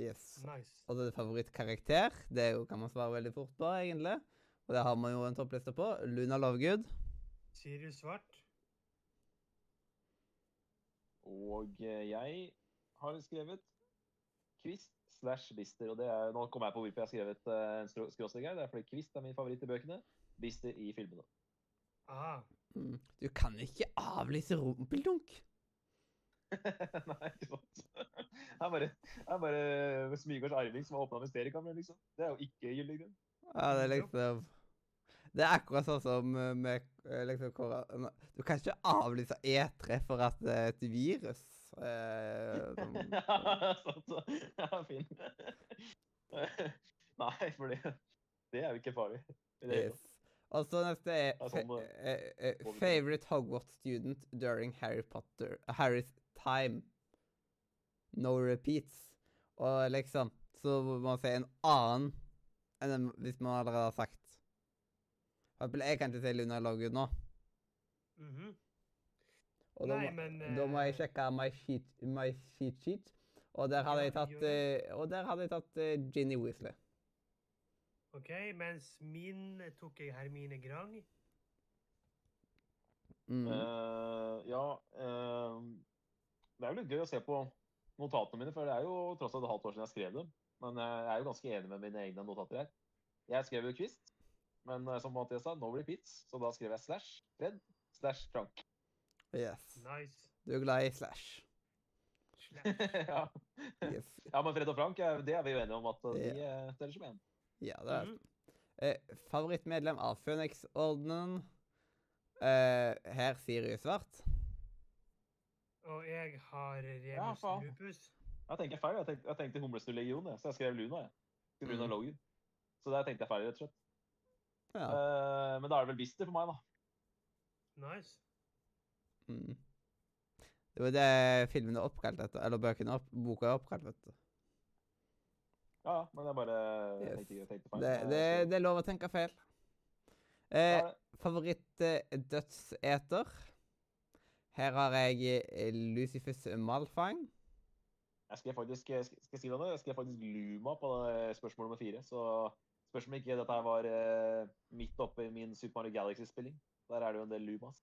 Yes. Nice. Og det er favorittkarakter. Det jo, kan man svare veldig fort på, egentlig. Og det har man jo en toppliste på. Luna Lovegood. Sirius Svart. Og eh, jeg har skrevet Kvist slash Bister. Og det er, nå kommer jeg på hvorfor jeg har skrevet eh, en skråstrek her. Det er fordi Kvist er min favoritt i bøkene. Bister i filmene. Ah. Mm. Du kan ikke avlyse rumpeldunk. Nei, ikke sant. Det er bare, det er bare Smygårds arving som har åpna mysteriekammeret, liksom. Det er jo ikke gyldig grunn. Ja, det er liksom Det er akkurat sånn som øh, med øh, liksom. Du kan ikke avlyse E3 for at det er et virus. Eh, som, Sant. Ja, fin. Nei, for det, er jo ikke farlig. yes. Og så neste er er sånn, eh, eh, til. Favorite Hogwarts student during Harry Potter Harrys time. No repeats. Og liksom Så må man si en annen enn hvis man allerede har sagt. Jeg kan ikke se Luna Lovegood nå. Mhm. Og da, Nei, må, men, da må jeg eh, sjekke my sheet, my sheet sheet. Og der hadde jeg tatt, eh, og der hadde jeg tatt uh, Ginny Weasley. OK, mens min tok jeg Hermine Grang. Mm. Uh, ja uh, Det er jo litt gøy å se på notatene mine, for det er jo tross alt et halvt år siden jeg skrev dem. Men eh, jeg er jo ganske enig med mine egne notater her. Jeg skrev jo Kvist, men eh, som Mathias sa, nå blir det pits, Så da skrev jeg slash Fred slash Frank. Yes. Nice. Du er glad i Slash. Ja. Yes. ja, men Fred og Frank, eh, det er vi jo enige om at eh, de yeah. teller som én. Ja, det er Mhm. eh, Favorittmedlem av Phoenix-ordenen? Eh, her Sirius Svart. Og jeg har Remus ja, Lupus. Jeg tenker feil. Jeg tenkte, jeg tenkte Humlesnurr legion, så jeg skrev Luna. jeg. Luna mm. Logan. Så der tenkte jeg feil, rett og slett. Ja. Eh, men da er det vel Bister for meg, da. Nice. Mm. Det var det filmen er oppkalt etter. Eller bøkene opp, boka er oppkalt etter. Ja, ja, men er bare Yes. tenkte, jeg tenkte feil. Det, det, det er lov å tenke feil. Eh, det- Favoritt-dødseter? Her har jeg eh, Lucifus Malfang. Jeg skrev faktisk jeg skal jeg skrev faktisk Luma på det spørsmål nummer fire. Så spørs om ikke dette var uh, midt oppe i min Super Mario Galaxy-spilling. Der er det jo en del Lumas.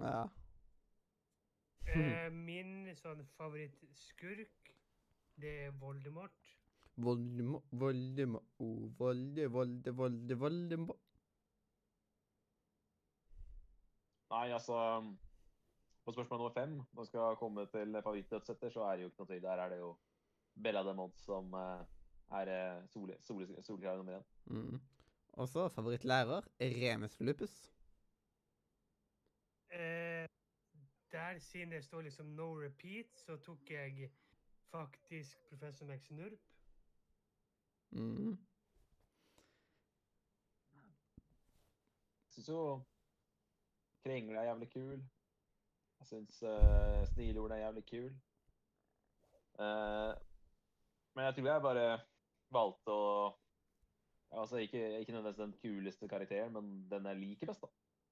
Ja. Eh, min sånn favorittskurk, det er Voldemort. Voldemort, Voldemort, oh, Volde, Volde, Volde, Voldemort. Nei, altså På spørsmål nummer fem, når vi skal komme til favorittdødssetter, så er det jo ikke noe tvil. Der er det jo Bella Demont som eh, er eh, sol, sol, nummer én. Mm. Og så favorittlærer Remus Lupus. Eh, der, siden det står liksom no repeat, så tok jeg faktisk professor Max Nurp. Mm. Jeg syns jo Krengle er jævlig kul. Jeg syns uh, Snilord er jævlig kul. Uh, men jeg tror jeg bare valgte å Altså ikke, ikke nødvendigvis den kuleste karakteren, men den jeg liker best, da.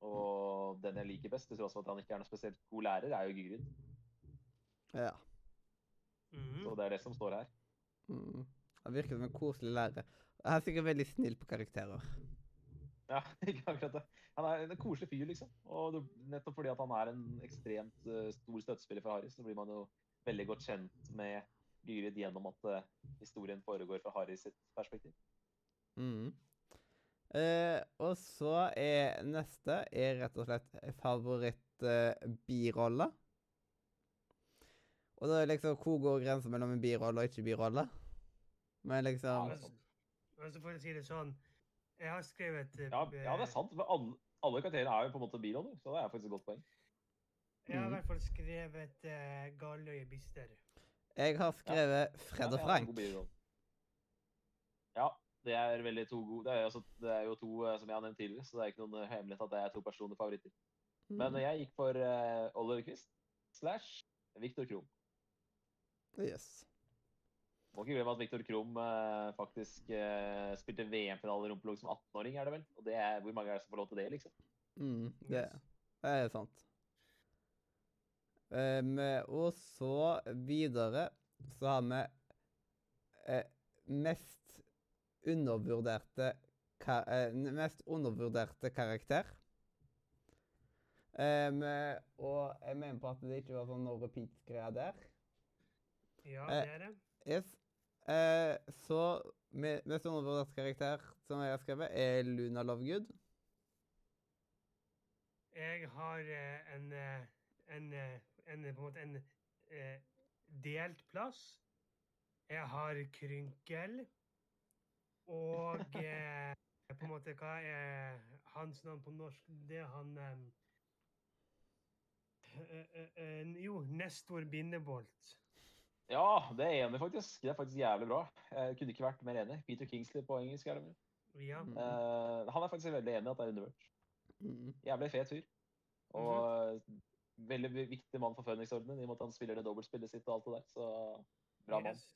Og den jeg liker best, til tross for at han ikke er noe spesielt god lærer, er jo Gyrid. Ja. Mm. Så det er det som står her. Mm. Han virker som en koselig lærer. Han er sikkert veldig snill på karakterer. Ja, ikke akkurat det. Han er en koselig fyr, liksom. Og det, nettopp fordi at han er en ekstremt uh, stor støttespiller for Harry, så blir man jo veldig godt kjent med Gyrid gjennom at eh, historien foregår fra Harry sitt perspektiv. Mm. Eh, og så er neste er rett og slett favoritt-birolle. og da er liksom Hvor går grensen mellom en birolle og ikke birolle? Men liksom Ja, Men så- får jeg si det sånn Jeg har skrevet eh, Ja, ja det er sant. For alle, alle karakterer er jo på en måte biroller, så det er faktisk et godt poeng. Jeg har i hvert fall skrevet uh, Galøye Bister. Jeg har skrevet Fred og Frank. Ja, det er veldig to gode Det er, altså, det er jo to eh, som jeg har nevnt tidligere, så det er ikke noen eh, hemmelighet at det er to personlige favoritter. Men Mm. jeg gikk for uh, Oliver Quist slash Viktor Krom. Yes. Må ikke glemme at Viktor Krom uh, faktisk uh, spilte VM-finale i rumpelog som 18-åring, er det vel? Og det er, hvor mange er det som får lov til det, liksom? Mm, det, Yes. det er sant. Um, og så videre så har vi eh, mest undervurderte ka eh, mest undervurderte karakter. Um, og jeg mener på at det ikke var sånn no repeat-greia der. Ja, Eh, det er det. Yes. Eh, så mest undervurderte karakter som jeg har skrevet, er Luna Lovegood. Jeg har eh, en, en, en, på en måte en eh, delt plass. Jeg har Krynkel. Og eh, på en måte Hva er hans navn på norsk? Det er han eh, eh, eh, eh, Jo, Nestor Bindebolt. Ja, det er enig faktisk. Det er faktisk jævlig bra. Jeg kunne ikke vært mer enig. Peter Kingsley på engelsk, er det vel. Ja. Mm. Eh, han er faktisk veldig enig i at det er undervurdert. Mm. Jævlig fet fyr. Og veldig viktig mann for Phoenix-ordenen, i og med at han spiller det dobbeltspillet sitt og alt det der. Så bra mann. Yes.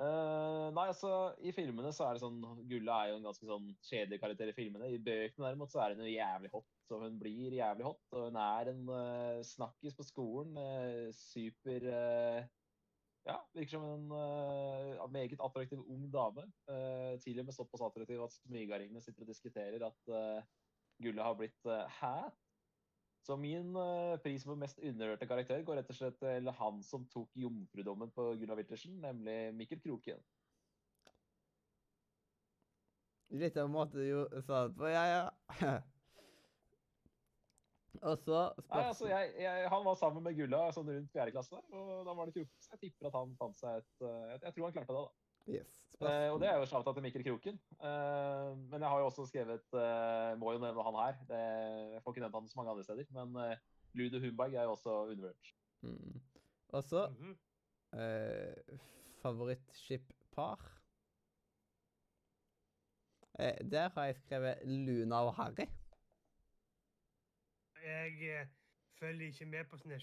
Uh, nei, altså, I filmene så er det sånn Gulla er jo en ganske sånn kjedelig karakter i filmene. I bøkene derimot så er hun jo jævlig hot. Så hun blir jævlig hot. Og hun er en uh, snakkis på skolen. Uh, super eh, Ja, virker som en meget attraktiv ung dame. Uh, og med såpass attraktiv at smygaringene sitter og diskuterer at Gulla har blitt Hæ? Så min eh, pris for mest underhørte karakter går rett og slett til han som tok jomfrudommen på Gunnar Wittersen, nemlig Mikkel Kroken. Litt av en måte du sa det på. Ja, ja. Og så Nei, altså, jeg, jeg, Han var sammen med Gulla sånn rundt fjerde klasse, og da var det Kroken. Så jeg tipper at han fant seg et eh, Jeg, jeg tror han klarte det, da. Yes. Eh, og det er jo shouta til Mikkel Kroken. Eh, men jeg har jo også skrevet eh, Må jo nevne han her. Det, jeg får ikke nevnt han så mange andre steder. Men Ludo Humberg er jo også undervurdert. Mm. Og så Mhm. eh, favorittskip-par. Eh, der har jeg skrevet Luna og Harry. Jeg eh, følger ikke med på sånne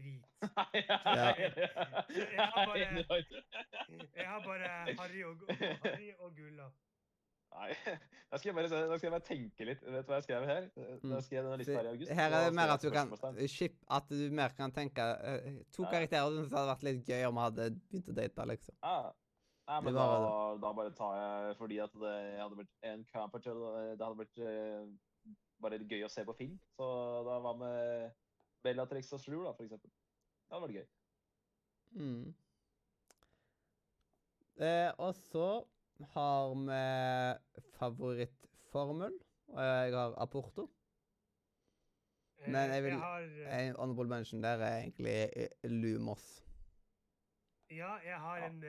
Nei, Ja. Jeg har bare- Jeg har bare Harry og, Harry og Gulla. Nei, da skal, jeg bare, da skal jeg bare tenke litt. Vet du hva jeg skrev her? Da skrev jeg denne lista her i august. Mm. Her er det mer at du kan ship, At du mer kan tenke eh, To karakterer som hadde vært litt gøy om vi hadde begynt å date, liksom. Ja. Nei, men da, da bare tar jeg fordi at det hadde blitt en camper til Det hadde blitt eh, bare gøy å se på film. Så da var med Bellatrix og Slur, da, for eksempel. Det hadde vært gøy. Mm. Eh, og så har vi favorittformel. Og jeg har Aporto. Eh, Men jeg vil- har, eh, En honorable mention der er egentlig eh, Lumos. Ja, jeg har en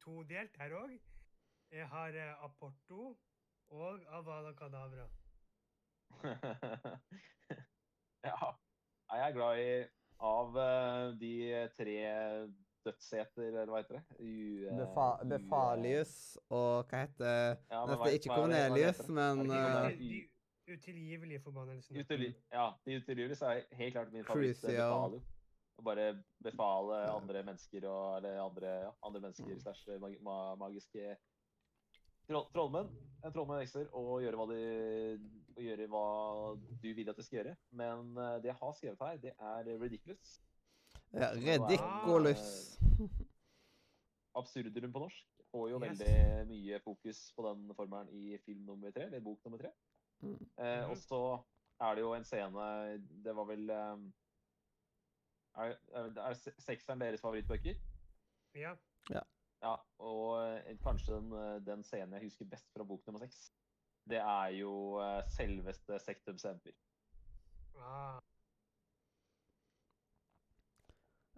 todelt her òg. Jeg har Aporto og Avada Kadavra. ja. Nei, Jeg er glad i Av uh, de tre dødsseter, eller hva heter det? U, uh, Befa Befalius og hva heter Ja, men vet, er ikke er er Cornelius, men Er eh, de utilgivelige forbannelsene. Utely ja, de utilgivelige er helt klart min favoritt. Befale. Å bare befale andre mennesker og Eller andre, ja, andre mennesker slash mag magiske troll trollmenn. En trollmenn ekser og gjøre hva de og gjøre hva du vil at de skal gjøre. Men eh, det jeg har skrevet her, det er ridiculous. ja. Ridiculous. Absurdrum på norsk. Får jo Yes. veldig mye fokus på den formelen i film nummer tre, eller bok nummer tre. Mm. Eh, Mhm. Og så er det jo en scene Det var vel um, Er, er, er sekseren deres favorittbøker? Ja. Ja, og eh, kanskje den, eh, den scenen jeg husker best fra bok nummer seks, det er jo eh, selveste Sectum Semper. Ah,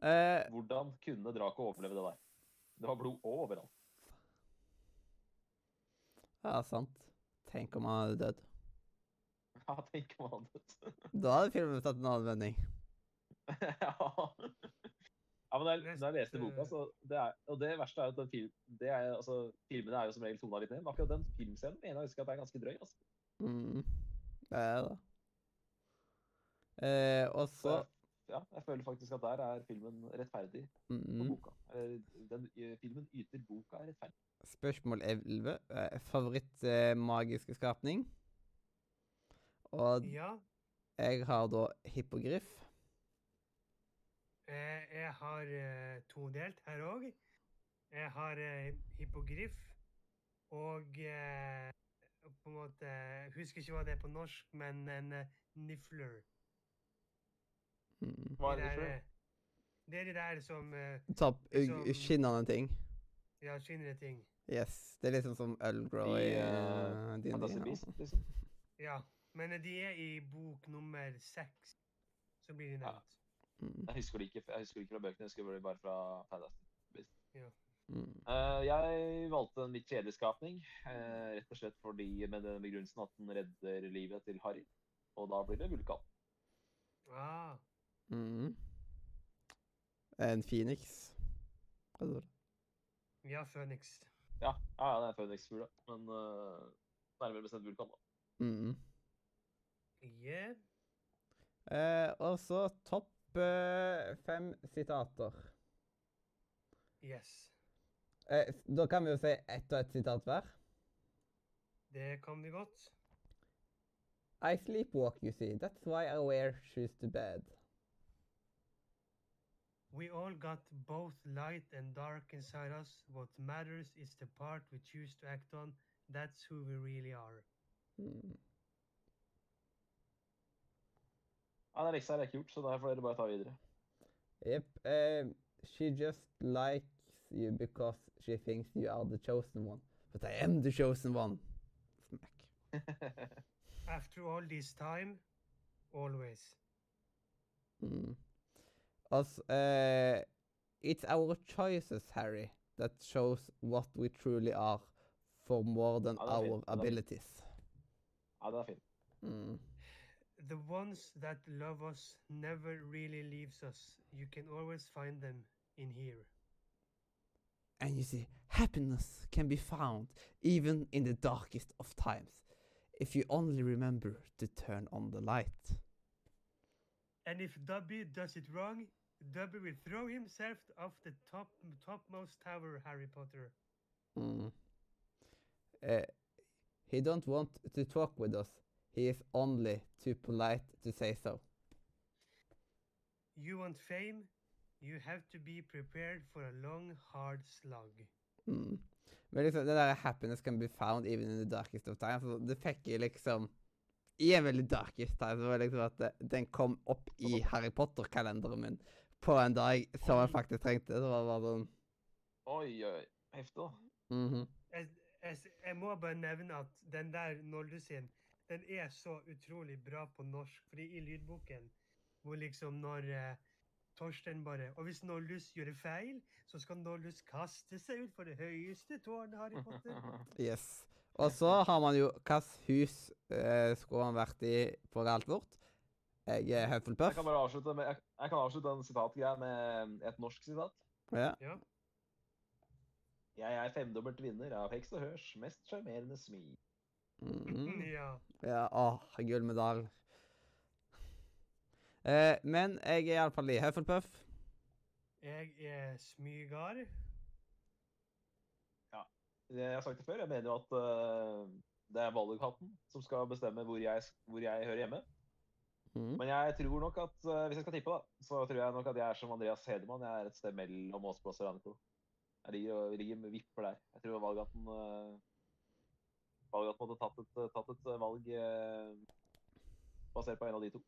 Eh, Hvordan kunne Draco overleve det der? Det var blod overalt. ja, sant. Tenk om han hadde dødd. Ja, tenk om han hadde dødd. Da hadde filmen tatt en annen vending. ja. Ja, men da jeg, da jeg leste boka, så det er, Og det verste er jo at den film, det er, altså, filmene er jo som regel tona litt ned. Men akkurat den filmscenen mener jeg husker at det er ganske drøy. altså. Mm. Det er det. Eh, og Så ja, jeg føler faktisk at der er filmen rettferdig på mm, boka. Eller, den, eh, filmen yter boka rettferdig. Spørsmål 11. Favorittmagiske favoritt eh, magiske skapning? Og ja. jeg har da hippogriff. Eh, jeg har eh, todelt her òg. Jeg har eh, hippogriff og eh, på en måte Jeg husker ikke hva det er på norsk, men en nifler. niffler. Mm. Hva er De det eh, Det er de der som Liksom- ugg- skinnende ting. Ja, skinnende ting. Yes. Det er sånn som. I eh, uh. Beast, liksom. Ja. Men de er i bok nummer seks. Så blir de Ja. Mm. Jeg husker det ikke, jeg husker det ikke fra bøkene, jeg husker det bare fra Fantasy. Mm. uh, jeg valgte en litt kjedelig skapning, uh, rett og slett fordi med den begrunnelsen at den redder livet til Harry. Og da blir det vulkan. Ah, Mm. En Phoenix. Ja, Phoenix. Ja, ja, ja det er Phoenix-fugla. Men uh, nærmere bestemt vulkan, da. Mm. Yeah. Eh, og så topp eh, fem sitater. Yes. Eh, da kan vi jo si ett og ett sitat hver. Det kan vi godt. I sleepwalk, you see. That's why I wear shoes to bed. We all got both light and dark inside us. What matters is the part we choose to act on. That's who we really are. Mm. Ja, den leksa er ikke gjort, så da får dere bare ta videre. Yep. Uh, she just likes you because she thinks you are the chosen one. But I am the chosen one. Smack. After all this time, always. Mm. Also, uh, it's our choices, Harry, that shows what we truly are for more than Ja, det our fin. det fint. abilities. Ja, den er fin. Mm. The ones that love us never really leaves us. You can always find them in here. And you see, happiness can be found even in the darkest of times if you only remember to turn on the light. And if Dubby does it wrong, Dubby will throw himself off the top topmost tower, Harry Potter. Mm. Uh, he don't want to talk with us. He is only too polite to say so. You want fame? You have to be prepared for a long, hard slug. Mm. Men liksom, det der happiness can be found even in the darkest of times. Så det fikk jeg liksom I en veldig darkest time. Så var det liksom at det, den kom opp i Harry Potter-kalenderen min på en dag som jeg faktisk trengte. Det var bare sånn Oi, oi. Heftig, Mm -hmm. Jeg, jeg, jeg må bare nevne at den der nåldusin, den er så utrolig bra på norsk. Fordi i lydboken, hvor liksom når eh, Torstein bare Og hvis Nollus gjør feil, så skal Nollus kaste seg ut for det høyeste tårnet, Harry Potter. Yes. Og så har man jo Hvilket hus eh, skulle han vært i på Galtvort? Jeg er Jeg Hufflepuff. kan bare avslutte med, jeg, jeg kan avslutte en sitatgreie med et norsk sitat. Ja. Ja. Jeg er femdobbelt vinner av Heks og Hørs mest sjarmerende smil. Mhm. ja. Ja, åh, gullmedalje. Eh, men jeg er iallfall i Hufflepuff. Jeg er Smygar. Ja. Jeg har sagt det før, jeg mener jo at uh, det er valghatten som skal bestemme hvor jeg, hvor jeg hører hjemme. Mm. Men jeg tror nok at, uh, hvis jeg skal tippe, da, så tror jeg nok at jeg er som Andreas Hedemann. Jeg er et sted mellom Åsplass og Raneto. Jeg ligger, og- ligger med vipper der. Jeg tror valghatten uh, Valghatten måtte tatt et, tatt et eh, valg eh, basert på en av de to.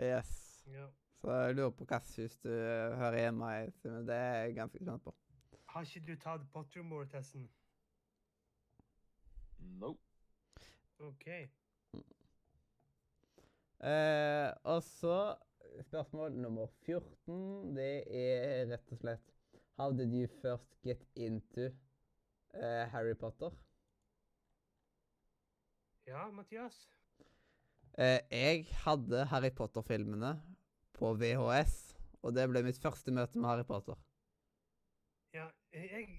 Yes. Ja. Så jeg lurer på hvilket hus du hører hjemme i. Men Det er jeg ganske spent på. Har ikke du tatt Pottermore-testen? No. OK. Eh, og så spørsmål nummer 14. Det er rett og slett How did you first get into uh, Harry Potter? Ja, Mathias? Eh, jeg hadde Harry Potter-filmene på VHS, og det ble mitt første møte med Harry Potter. Ja, jeg,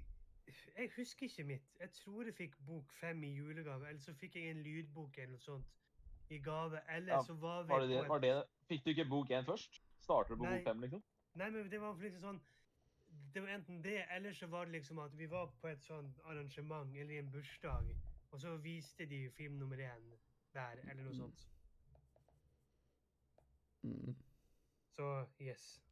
jeg husker ikke mitt. Jeg tror jeg fikk bok fem i julegave, eller så fikk jeg en lydbok eller noe sånt i gave. Eller Ja, så var vi Var det det, var det, fikk du ikke bok én først? Starter du på Nei. bok fem, liksom? Nei, men det var liksom sånn Det var enten det, eller så var det liksom at vi var på et sånn arrangement eller i en bursdag, og så viste de film nummer én der, eller noe sånt. Mm. Så yes.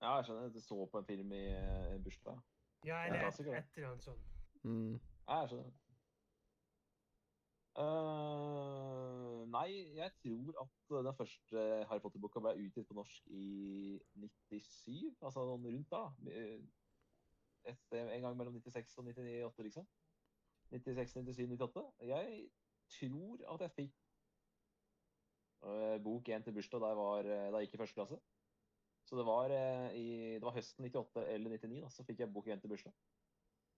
Ja, jeg skjønner. Du så på en film i eh, bursdag. Ja, eller et, et eller annet sånt. Mm. Ja, jeg skjønner. Uh, nei, jeg tror at den første Harry Potter-boka ble utgitt på norsk i 97. Altså noen rundt da. Eh, Et sted en gang mellom 96 og 98, liksom. 96, 97, 98. Jeg tror at jeg fikk eh, bok én til bursdag da jeg, var, eh, da jeg gikk i første klasse. Så det var, eh, i, det var høsten 98 eller 99, da, så fikk jeg bok én til bursdag.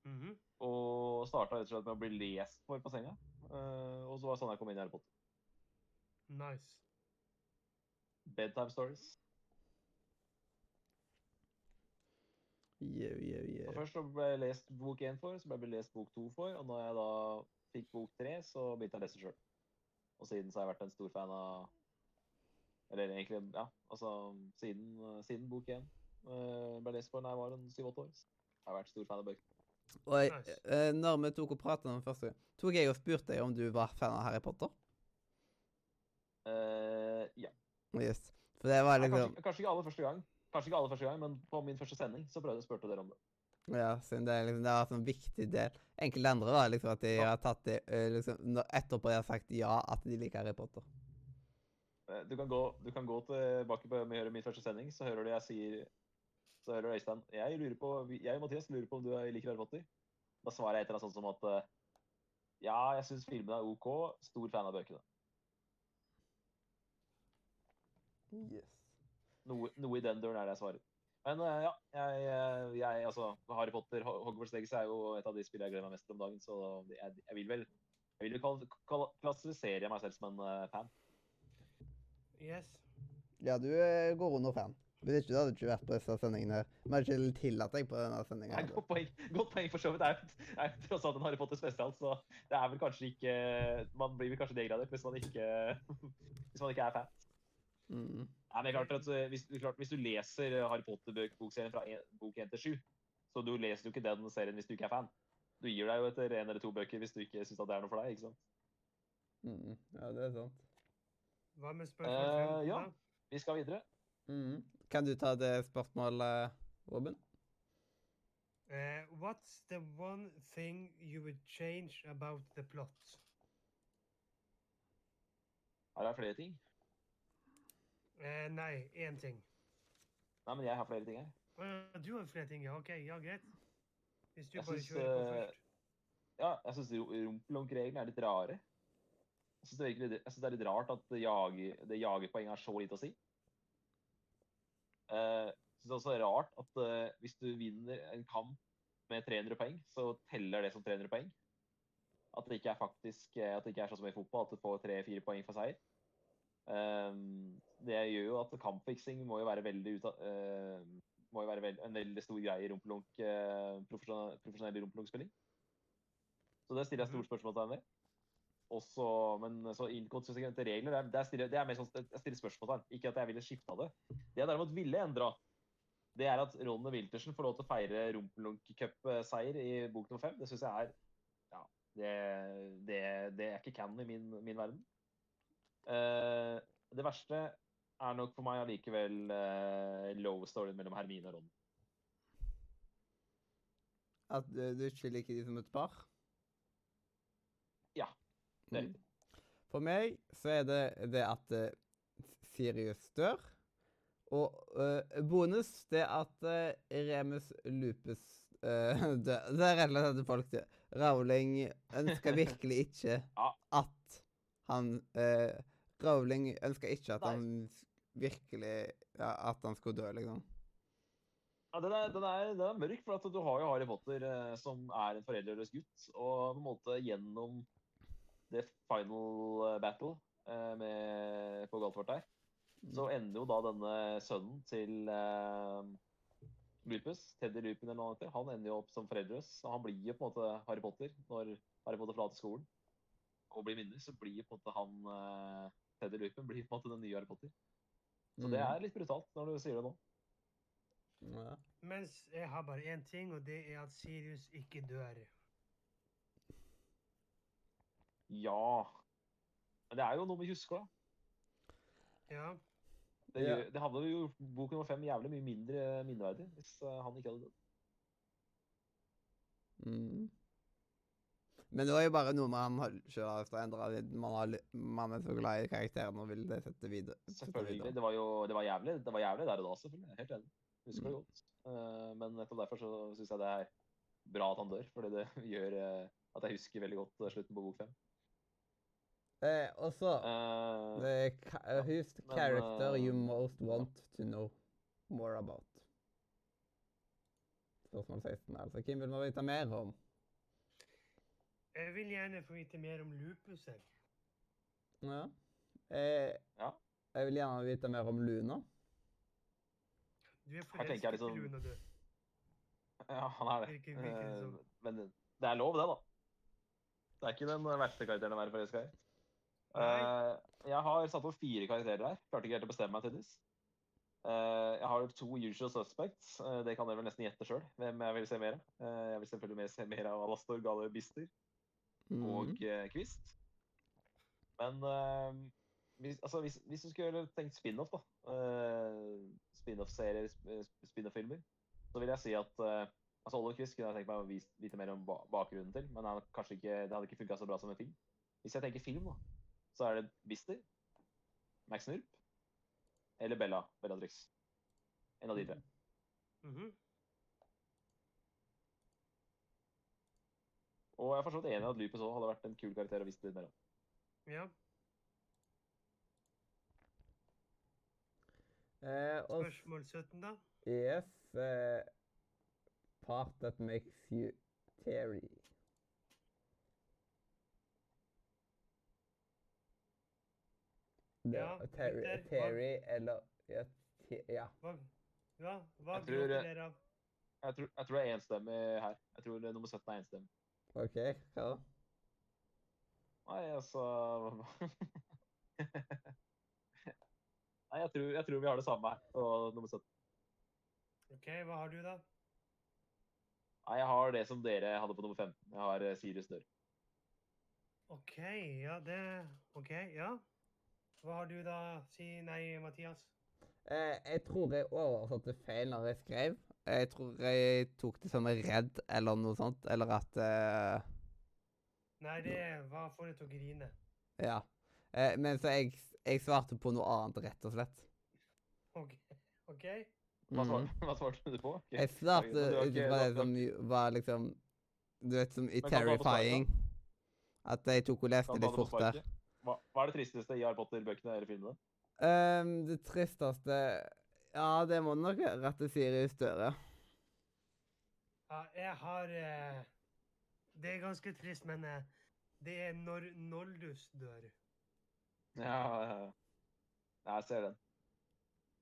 Mhm. Og starta rett og slett med å bli lest for på senga. Og så var det sånn jeg kom inn i Harry Potter. Nice. Bedtime stories. Yo, yeah. Og først så ble jeg lest bok én for, så ble jeg lest bok to for, og når jeg da fikk bok tre, så begynte jeg å lese sjøl. Og siden så har jeg vært en stor fan av Eller egentlig, ja, altså siden, siden bok én eh, ble lest for da jeg var en syv-åtte år, så jeg har jeg vært stor fan av bøker. Og jeg, Nice. eh, når vi tok og pratet om første gang, tok jeg og spurte deg om du var fan av Harry Potter? Eh, ja. Yes. For det var liksom... Ja, kanskje, kanskje ikke aller første gang, Kanskje ikke aller første gang, men på min første sending så prøvde jeg å spørre dere om det. Ja, siden det, liksom, det har vært en viktig del. Enkelte andre var liksom at de Ja. har tatt det liksom, etterpå de har sagt ja, at de liker Harry Potter. Eh, Du kan gå, du kan gå tilbake på med min første sending, så hører du jeg sier Så hører du Øystein Jeg lurer på, jeg og Mathias lurer på om du liker Harry Potter. Da svarer jeg et eller annet sånt som at eh, ja, jeg syns filmene er OK. Stor fan av bøkene. Yes. Noe, noe i den døren er det jeg svarer. Men eh, ja, jeg, eh, jeg altså Harry Potter, Ho- Hogwarts Legacy er jo et av de spillene jeg gleder meg mest til om dagen, så jeg, jeg vil vel jeg vil jo klassifisere meg selv som en eh, fan. Yes. Ja, du går under fan. Hvis ikke, du hadde ikke vært på disse sendingene her. Vi hadde ikke tillatt deg på denne sendinga. Godt poeng, godt poeng for så vidt. Det er, jo tross alt en Harry Potter spesial, så det er vel kanskje ikke Man blir vel kanskje degradert hvis man ikke hvis man ikke er fan. Mm. Nei, men klart at eh, hvis, klart, hvis du leser Harry Potter-bokserien fra en, bok 1 til 7, så du leser jo ikke den serien hvis du ikke er fan. Du gir deg jo etter en eller to bøker hvis du ikke syns det er noe for deg. ikke sant? Mm. Ja, det er sant. Hva med spørsmål Eh, 15, ja. Vi skal videre. Mm. Kan du ta det spørsmålet, Robin? Uh, what's the one thing you would change about the plot? Her er flere ting. Eh, nei, én ting. Nei, men jeg har flere ting her. Å du har flere ting, ja. OK, ja, greit. Hvis du Jeg bare synes, kjører på eh, først. Ja, jeg syns rumpelonk-reglene er litt rare. Jeg syns det, det er litt rart at det jager, det har så lite å si. Eh, Jeg syns også det er rart at eh, hvis du vinner en kamp med 300 poeng, så teller det som 300 poeng. At det ikke er faktisk eh, at det ikke er sånn som i fotball, at du får tre-fire poeng for seier. Um, det gjør jo at kampfiksing må jo være veldig ut av eh, må jo være en veldig stor greie i rumpelunk, eh, profesjonell, rumpelunkspilling. Så det stiller jeg stort spørsmålstegn ved. Også, men så inkonsistente regler, det er, det er, stiller, det er mer sånn, jeg stiller spørsmålstegn. Ikke at jeg ville skifta det. Det jeg derimot ville endra, det er at Ronny Wiltersen får lov til å feire rumpelunk-cup-seier i bok nummer fem. Det syns jeg er Ja, det, det, det er ikke canon i min, min verden. Eh, det verste er nok for meg allikevel uh, love storyen mellom Hermine og Ron. At du, du ikke liker de som et par? Ja, Det er Mm. For meg så er det det at eh, Sirius dør. Og eh, bonus det at eh, Remus Lupus eh, dør. Det er rett og slett at folk dør. Rowling ønsker virkelig ikke at han eh, Rowling ønsker ikke at han virkelig ja, At han skulle dø, liksom. Ja, den, er, den, er, den er mørk, for at du har jo Harry Potter eh, som er en foreldreløs gutt. Og på en måte gjennom det final eh, battle eh, med, på Galtvort der, så ender jo da denne sønnen til eh, Lupus, Teddy Lupin eller noe annet, han ender jo opp som foreldreløs. og han blir jo på en måte Harry Potter når Harry Potter forlater skolen og blir minner. Så blir på en måte han eh, Teddy Lupin blir på en måte den nye Harry Potter. Så det Mm. er litt brutalt når du sier det nå. ja. Mens jeg har bare én ting, og det er at Sirius ikke dør. Ja Men det er jo noe vi husker, da. Ja. Det, gjør, det hadde jo gjort bok nummer fem jævlig mye mindre minneverdig hvis eh, han ikke hadde dødd. Mm. Men det var jo bare noe man selv har endre. litt. Man, har, man er så glad i karakteren og vil det sette videre. sette Selvfølgelig. videre. Det var jo det var jævlig, det var jævlig der og da, selvfølgelig. Helt enig. Husker det godt. Eh, men nettopp derfor så syns jeg det er bra at han dør, fordi det gjør eh, at jeg husker veldig godt slutten på bok fem. Eh, og så uh, Who's the character you eh, most want to know more about? Spørsmål 16, altså. Hvem vil man vite mer om? Jeg vil gjerne få vite mer om Lupus. jeg. Ja. Jeg, Ja. Jeg vil gjerne vite mer om Luna. Du er forelsket i liksom- Luna, du. ja, han er det. Virker- virker det Eh, som. men det er lov, det, da. Det er ikke den verste karakteren å være forelska i. Eh, jeg har satt opp fire karakterer her. Klarte ikke helt å bestemme meg til disse. Eh, jeg har to usual suspects. Uh, det kan dere vel nesten gjette sjøl hvem jeg vil se mer av. Eh, jeg vil selvfølgelig mer se mer av Alastor, Gale Bister. Og eh, Kvist. Men eh, hvis, altså, hvis, hvis du skulle tenkt spin-off, da eh, Spin-off-serier, spin-off-filmer, så vil jeg si at eh, altså Oliver Kvist kunne jeg tenkt meg å vise vite mer om ba bakgrunnen til, men han kanskje ikke, det hadde ikke funka så bra som en film. Hvis jeg tenker film, da, så er det Bister, Max Nurp eller Bella Bellatrix. En av de tre. Mhm. Og jeg er for så vidt enig i at Lupus òg hadde vært en kul karakter å vise litt mer om. Ja. Eh, og Spørsmål 17, da? yes eh, Part that makes you Terry. Det, Ja, Terry, hva- Terry eller ja, te, ja. Hva, ja, hva Jeg tror, gråter dere av? Jeg tror, jeg tror det er enstemmig her. Jeg tror nummer 17 er enstemmig. OK, hva da? Nei, altså Nei, jeg tror, jeg tror vi har det samme her på nummer 17. OK, hva har du, da? Nei, jeg har det som dere hadde på nummer 15. Jeg har eh, Sirius dør. OK, ja, det OK, ja. Hva har du da, si nei, Mathias? Eh, jeg tror jeg oversatte feil når jeg skrev. Jeg tror jeg tok det som redd eller noe sånt, eller at uh... Nei, det var for deg til å grine. Ja. Uh, men så jeg, jeg svarte på noe annet, rett og slett. OK? okay. Hva, svar, Mhm. hva svarte du på? Okay. Jeg svarte ut fra det som var liksom Du vet, som i Men Terrifying. At jeg tok og leste litt fort der. Hva, hva er det tristeste i Harry Potter-bøkene eller filmene? Um, det tristeste Ja, det må nok være til Sirius dør, ja. Ja, jeg har eh, Det er ganske trist, men eh, det er når Noldus dør. Ja, ja, ja. jeg ser den.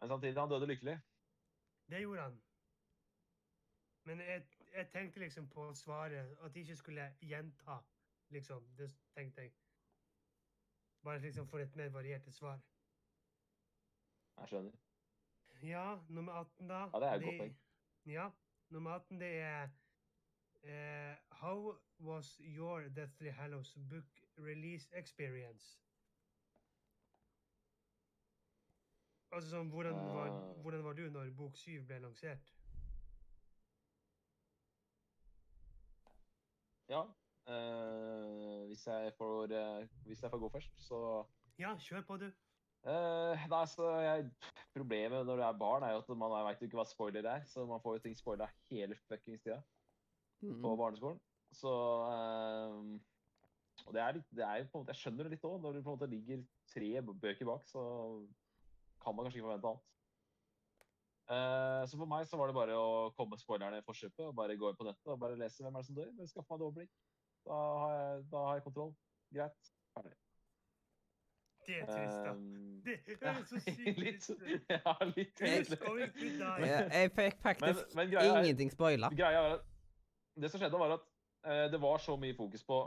Men samtidig, han døde lykkelig. Det gjorde han. Men jeg, jeg tenkte liksom på svaret, at de ikke skulle gjenta, liksom. Det tenkte jeg. Bare liksom for et mer varierte svar. Jeg skjønner. Ja, nummer 18, da. Ja, det er et godt poeng. Ja, nummer 18, det er uh, How was your Deathly Hallows book release experience? Altså sånn, hvordan var, Ah. hvordan var du når bok 7 ble lansert? Ja. Uh, hvis, jeg får, uh, hvis jeg får gå først, så Ja, kjør på, du. Eh, nei, så jeg, Problemet når du er barn, er jo at man veit ikke hva spoiler er. Så man får jo ting spoila hele fuckings tida Mm. på barneskolen. Så uh, Og det er, litt, det er jo på en måte Jeg skjønner det litt òg. Når det på en måte ligger tre bøker bak, så kan man kanskje ikke forvente annet. Uh, så for meg så var det bare å komme spoilerne i forkjøpet og bare gå inn på nettet og bare lese hvem er det som dør. Skaffe meg et overblikk. Da har jeg, da har jeg kontroll. Greit. Ferdig. Det er trist, da. Um, Det høres så sykt ut. ja, litt die. Jeg, fikk faktisk men greia er- ingenting spoila. Greia er at Det som skjedde, var at uh, det var så mye fokus på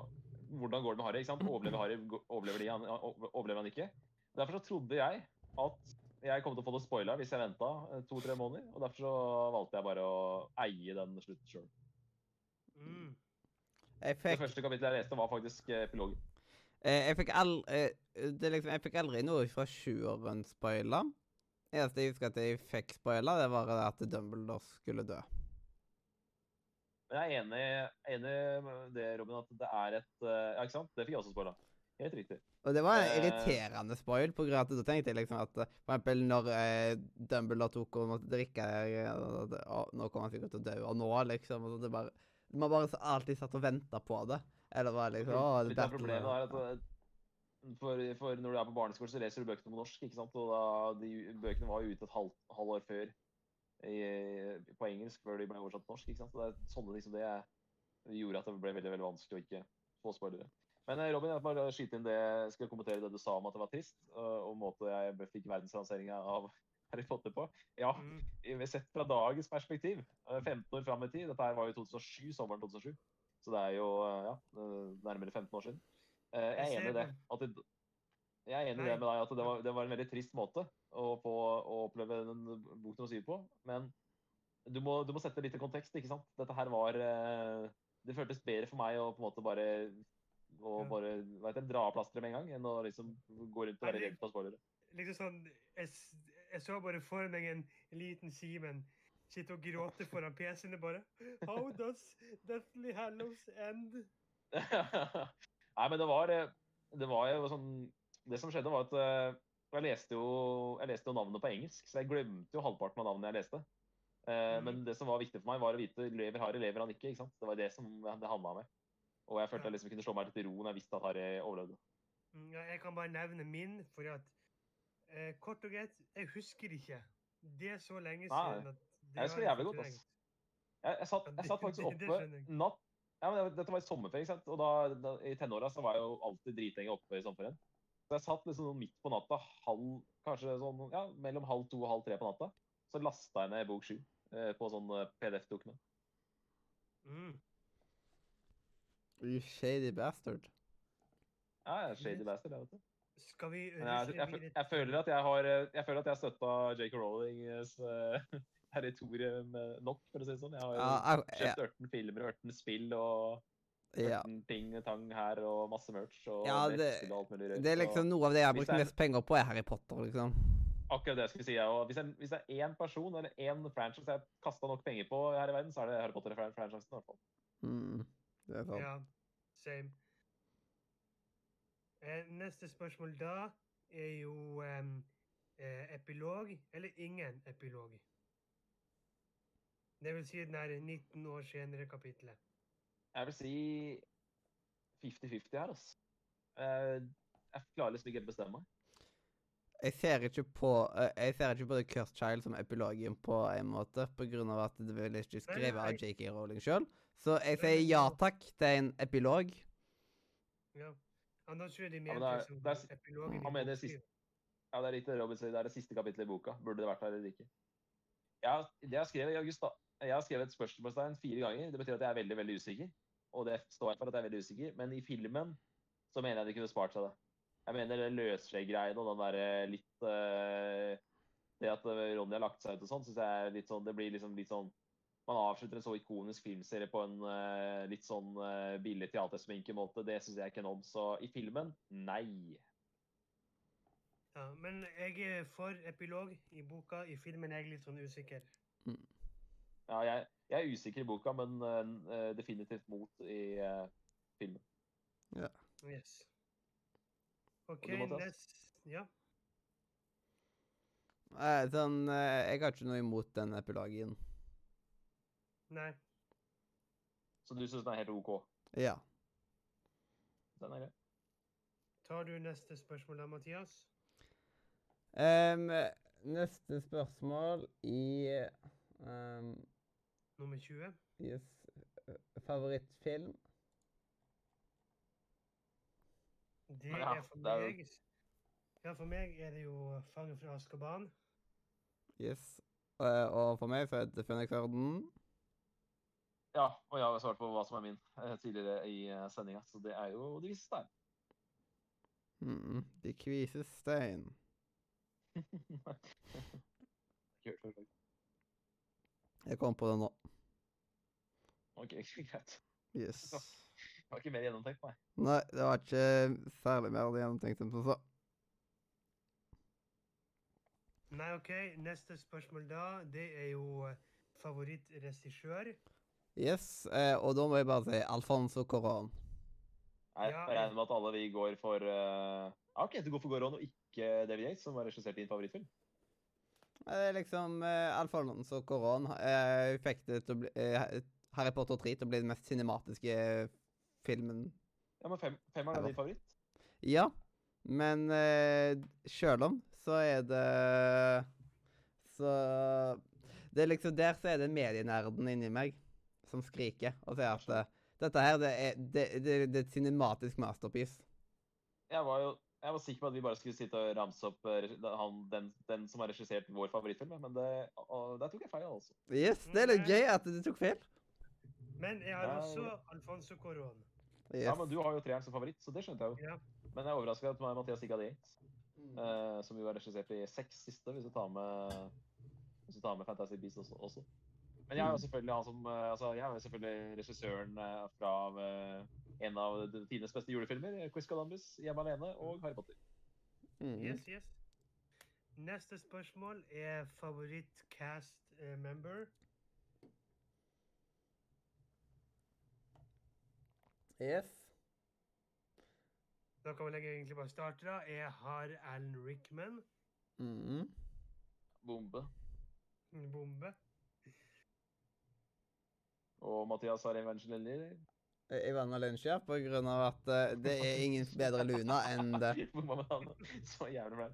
hvordan går det med Harry. ikke sant? Overlever Harry, overlever, de, han, overlever han ikke? Derfor så trodde jeg at jeg kom til å få det spoila hvis jeg venta to-tre måneder. Og derfor så valgte jeg bare å eie den slutten sjøl. Mm. Det første kapittelet jeg leste, var faktisk eh, epilogen. Eh, jeg fikk aldri det er liksom, Jeg fikk aldri noe fra sjueren spoila. Eneste jeg husker at jeg fikk spoila, det var at Dumbledore skulle dø. Men jeg er enig, i det, Robin, at det er et eh, Ja, ikke sant? Det fikk jeg også spoila. Helt riktig. Og det var en Eh. irriterende spoil, på grunn av at da tenkte jeg liksom at eh, for eksempel når eh, Dumbledore tok og måtte drikke eh, og det- Nå kommer han sikkert til å dø, og nå, liksom. Og så det bare, man bare alltid satt og venta på det. Eller var liksom Å, det Litt av problemet er at eh, for, for når du er på barneskolen, så leser du bøkene på norsk. ikke sant? Og da, de bøkene var jo ute et halvt halv år før i, på engelsk, før de ble oversatt til norsk. ikke sant? Så det er sånne ting som det gjorde at det ble veldig veldig vanskelig å ikke få spoilere. Men eh, Robin, jeg bare skyte inn det, skal kommentere det du sa om at det var trist, og, og måten jeg fikk verdensrangeringa av Harry Potter på. Ja, Mm. sett fra dagens perspektiv, eh, 15 år fram i tid, dette her var jo 2007, sommeren 2007, så det er jo eh, ja, nærmere 15 år siden. Eh, Jeg er enig i det. At det jeg er enig i det med deg, at det var, det var en veldig trist måte å, få, å oppleve den boken å skrive på. Men du må, du må sette litt i kontekst. ikke sant? Dette her var eh, Det føltes bedre for meg å på en måte bare å bare vet jeg, dra av plasteret med en gang, enn å liksom gå rundt og være redd for spoilere. Liksom sånn Jeg, jeg så bare for meg en liten Simen sitte og gråte foran PC-en og bare How does Deathly Hallows end? Nei, men det var, eh, det var jo sånn Det som skjedde, var at eh, jeg leste jo, jeg leste jo navnet på engelsk, så jeg glemte jo halvparten av navnet jeg leste. Eh, Mhm. Men det som var viktig for meg, var å vite lever Harry, lever han ikke. ikke sant? Det var det som det handla om. Og jeg følte jeg liksom kunne slå meg til ro når jeg visste at Harry overlevde. Mm, Ja, jeg kan bare nevne min, for at eh, Kort og greit, jeg husker ikke. Det er så lenge Nei, siden at Jeg husker det jævlig godt. Altså. ass. Jeg, jeg, satt, jeg satt faktisk det- det oppe natt ja, men Dette var i sommerferie, ikke sant? og da, da, i tenåra var jeg jo alltid dritlenge oppe i sommerferien. Så jeg satt liksom midt på natta, halv, kanskje sånn, ja, mellom halv to og halv tre på natta. Så lasta jeg ned bok sju eh, på sånn eh, PDF-dokument. Mm. You shady bastard. Ja, jeg er shady bastard, jeg, vet du. Skal vi jeg, jeg, jeg, føler at jeg har eh, Jeg føler at jeg støtta J.K. Rowlings uh, territorium eh, nok, for å si det sånn. Jeg har jo Ja, jeg- kjøpt 18 filmer og 18 spill og ja. 18 ting tang her og masse merch og Ja, det- og alt mulig rødt, Det er liksom noe av det jeg har brukt er- mest penger på, er Harry Potter, liksom. Akkurat det jeg skulle si. jeg Og Hvis, jeg, hvis det er én person eller én franchise jeg har kasta nok penger på her i verden, så er det Harry Potter-franchisen. i hvert fall. Mm, det er sant. Ja, same. Eh, neste spørsmål da er jo eh, epilog eller ingen epilog. Det vil si den er 19 år senere kapitlet. Jeg vil si 50-50 her, altså. Eh, jeg klarer liksom ikke helt bestemme meg. Jeg ser ikke på eh, Jeg ser ikke på The Cursed Child som epilogen på en måte, av at det vil ikke skrive skrevet av JK Rowling sjøl. Så jeg sier ja takk til en epilog. Ja. Ja, da tror jeg de mener ja, det er- liksom det er han mener siste. Ja, det er riktig, Robin sier det er det siste kapittelet i boka. Burde det vært her eller ikke? Ja, det jeg skrev i august, da. Jeg har skrevet et spørsmålstegn fire ganger. Det betyr at jeg er veldig, veldig usikker. Og det står jeg for at jeg er veldig usikker. Men i filmen så mener jeg de kunne spart seg det. Jeg mener det løsskjegg-greiene og den derre litt uh, Det at eh, Ronny har lagt seg ut og sånn, syns jeg er litt sånn Det blir liksom litt sånn Man avslutter en så ikonisk filmserie på en uh, litt sånn uh, billig teatersminkemåte. Det syns jeg ikke er nådd. Så i filmen nei. Ja, men jeg er for epilog i boka. I filmen er jeg litt sånn usikker. Ja, jeg, jeg er usikker i boka, men uh, definitivt mot i uh, filmen. Yes. OK, nest Ja. Nei, sånn eh, Jeg har ikke noe imot den epilagien. Nei. Så du syns den er helt OK? Ja. Den er grei. Tar du neste spørsmål da, Mathias? Um, neste spørsmål i em, Nummer 20? yes, eh, favorittfilm. Det er for meg Ja, for meg er det jo 'Fangen fra Azkaban'. Yes. Eh, og for meg så er det Phoenix Ja, og jeg har svart på hva som er min eh, tidligere i sendinga, så det er jo De vise stein. Mm, De kvise stein. Ikke hørt før, faktisk. Jeg kom på det nå. OK, greit. Yes. Det var ikke mer gjennomtenkt, nei. Nei, det var ikke særlig mer gjennomtenkt enn som så. Nei, OK. Neste spørsmål da, det er jo eh, favorittregissør. Yes, eh, og da må jeg bare si Alfonso Coron. Ja, Jeg regner med at alle vi går for ah, OK, du går for Coron og ikke David Yates, som har regissert din favorittfilm? Det er liksom uh, Alfonso Coron uh, fikk det til å bli uh, Harry Potter 3 til å bli den mest cinematiske filmen. Ja, men fem, femmeren er din favoritt? Ja, men uh, sjøl om så er det Så Det er liksom Der så er det medienerden inni meg som skriker og sier at eh, dette her, det er, det, det, det er et cinematisk masterpiece. Jeg var jo jeg var sikker på at vi bare skulle sitte og ramse opp eh, han, den, den som har regissert vår favorittfilm, men det, og, der tok jeg feil, altså. Yes, det er litt gøy at du tok feil. Men jeg har også. Alfonso Coron. Yes. Ja, men du har jo treeren som favoritt, så det skjønte jeg jo. Ja. Men jeg er overraska at Mathias ikke hadde gitt. Uh, som jo har regissert i seks siste, hvis du tar med, hvis du tar med Fantasy Beasts også. også. Men jeg er jo selvfølgelig han som eh, Altså, jeg er jo selvfølgelig regissøren eh, fra eh, en av tidenes beste julefilmer, Quiz Columbus, Hjemme alene og Harry Potter. Mm. Yes, yes. Neste spørsmål er favoritt-cast eh, member. yes. Da kan vi egentlig bare starte. da. Jeg har Alan Rickman. Mm. Bombe. Bombe. Og Mathias har Evangeline Lilly. vanna Ivana Lynch, ja, på grunn av at eh, det er ingen bedre Luna enn det. Bomma med han. Så jævlig bra.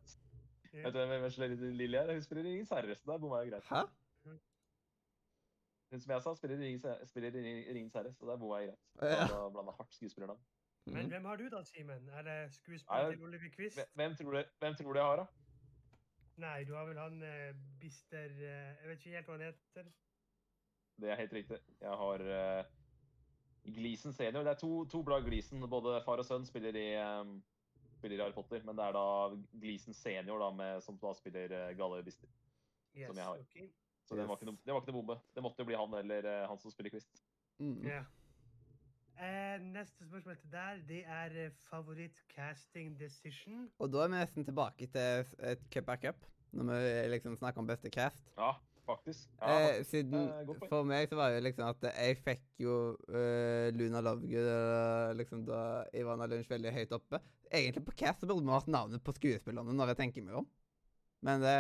Vet du hvem Evangeline Lilly her? Hun spiller Ringens herre, så der bomma jeg greit. Hæ? Hun som jeg sa, spiller Ringens, herre, så der bomma jeg greit. Ja. Da blanda hardt skuespillernavn. Men Mhm. hvem har du da, Simen? Er det skuespiller til Oliver Quist? Hvem- Hvem tror du, hvem tror du jeg har, da? Nei, du har vel han eh, Bister eh, Jeg vet ikke helt hva han heter. Det er helt riktig. Jeg har uh, Gleason senior. Det er to, to blad Gleason. Både far og sønn spiller i, um, spiller i Harry Potter, men det er da Gleason senior da, med, som da spiller uh, Galle Bister. Yes, Som jeg har. Okay. Så det, var ikke noe, det var ikke noe bombe. Det måtte jo bli han eller uh, han som spiller Quist. Mm. Yeah. Uh, neste spørsmål til der, det er eh, favoritt-casting decision. Og da er vi nesten tilbake til et cup er cup, når vi liksom snakker om beste cast. Ja, faktisk. Ja, Eh, siden Eh. For meg så var det liksom at jeg fikk jo uh, Luna Lovegood eh, liksom da Ivana Lunch veldig høyt oppe. Egentlig på cast burde vi hatt navnet på skuespillerne når jeg tenker meg om. Men det,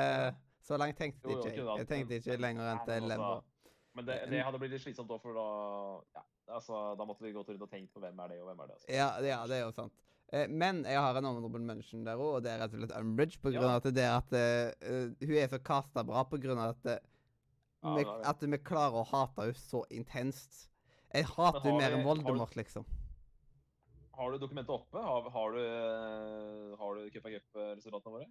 så langt tenkte Jo, jo, ikke jeg. Jeg tenkte ikke lenger enn til Lembo altså, Men det, det hadde blitt litt slitsomt òg, for da ja, altså, Da måtte vi gått rundt og tenkt på hvem er det, og hvem er det. Altså. Ja, ja, det er jo sant. Eh, men jeg har en honorable mention der òg, og det er rett og slett Umbridge. På grunn Ja. av at det er at eh, eh, hun er så kasta bra på grunn av at, eh, Ja, vi, at vi klarer å hate henne så intenst. Jeg hater henne mer enn Voldemort, har du- liksom. Har du dokumentet oppe? Har, har du, eh, har du Cup of Cup-resultatene våre?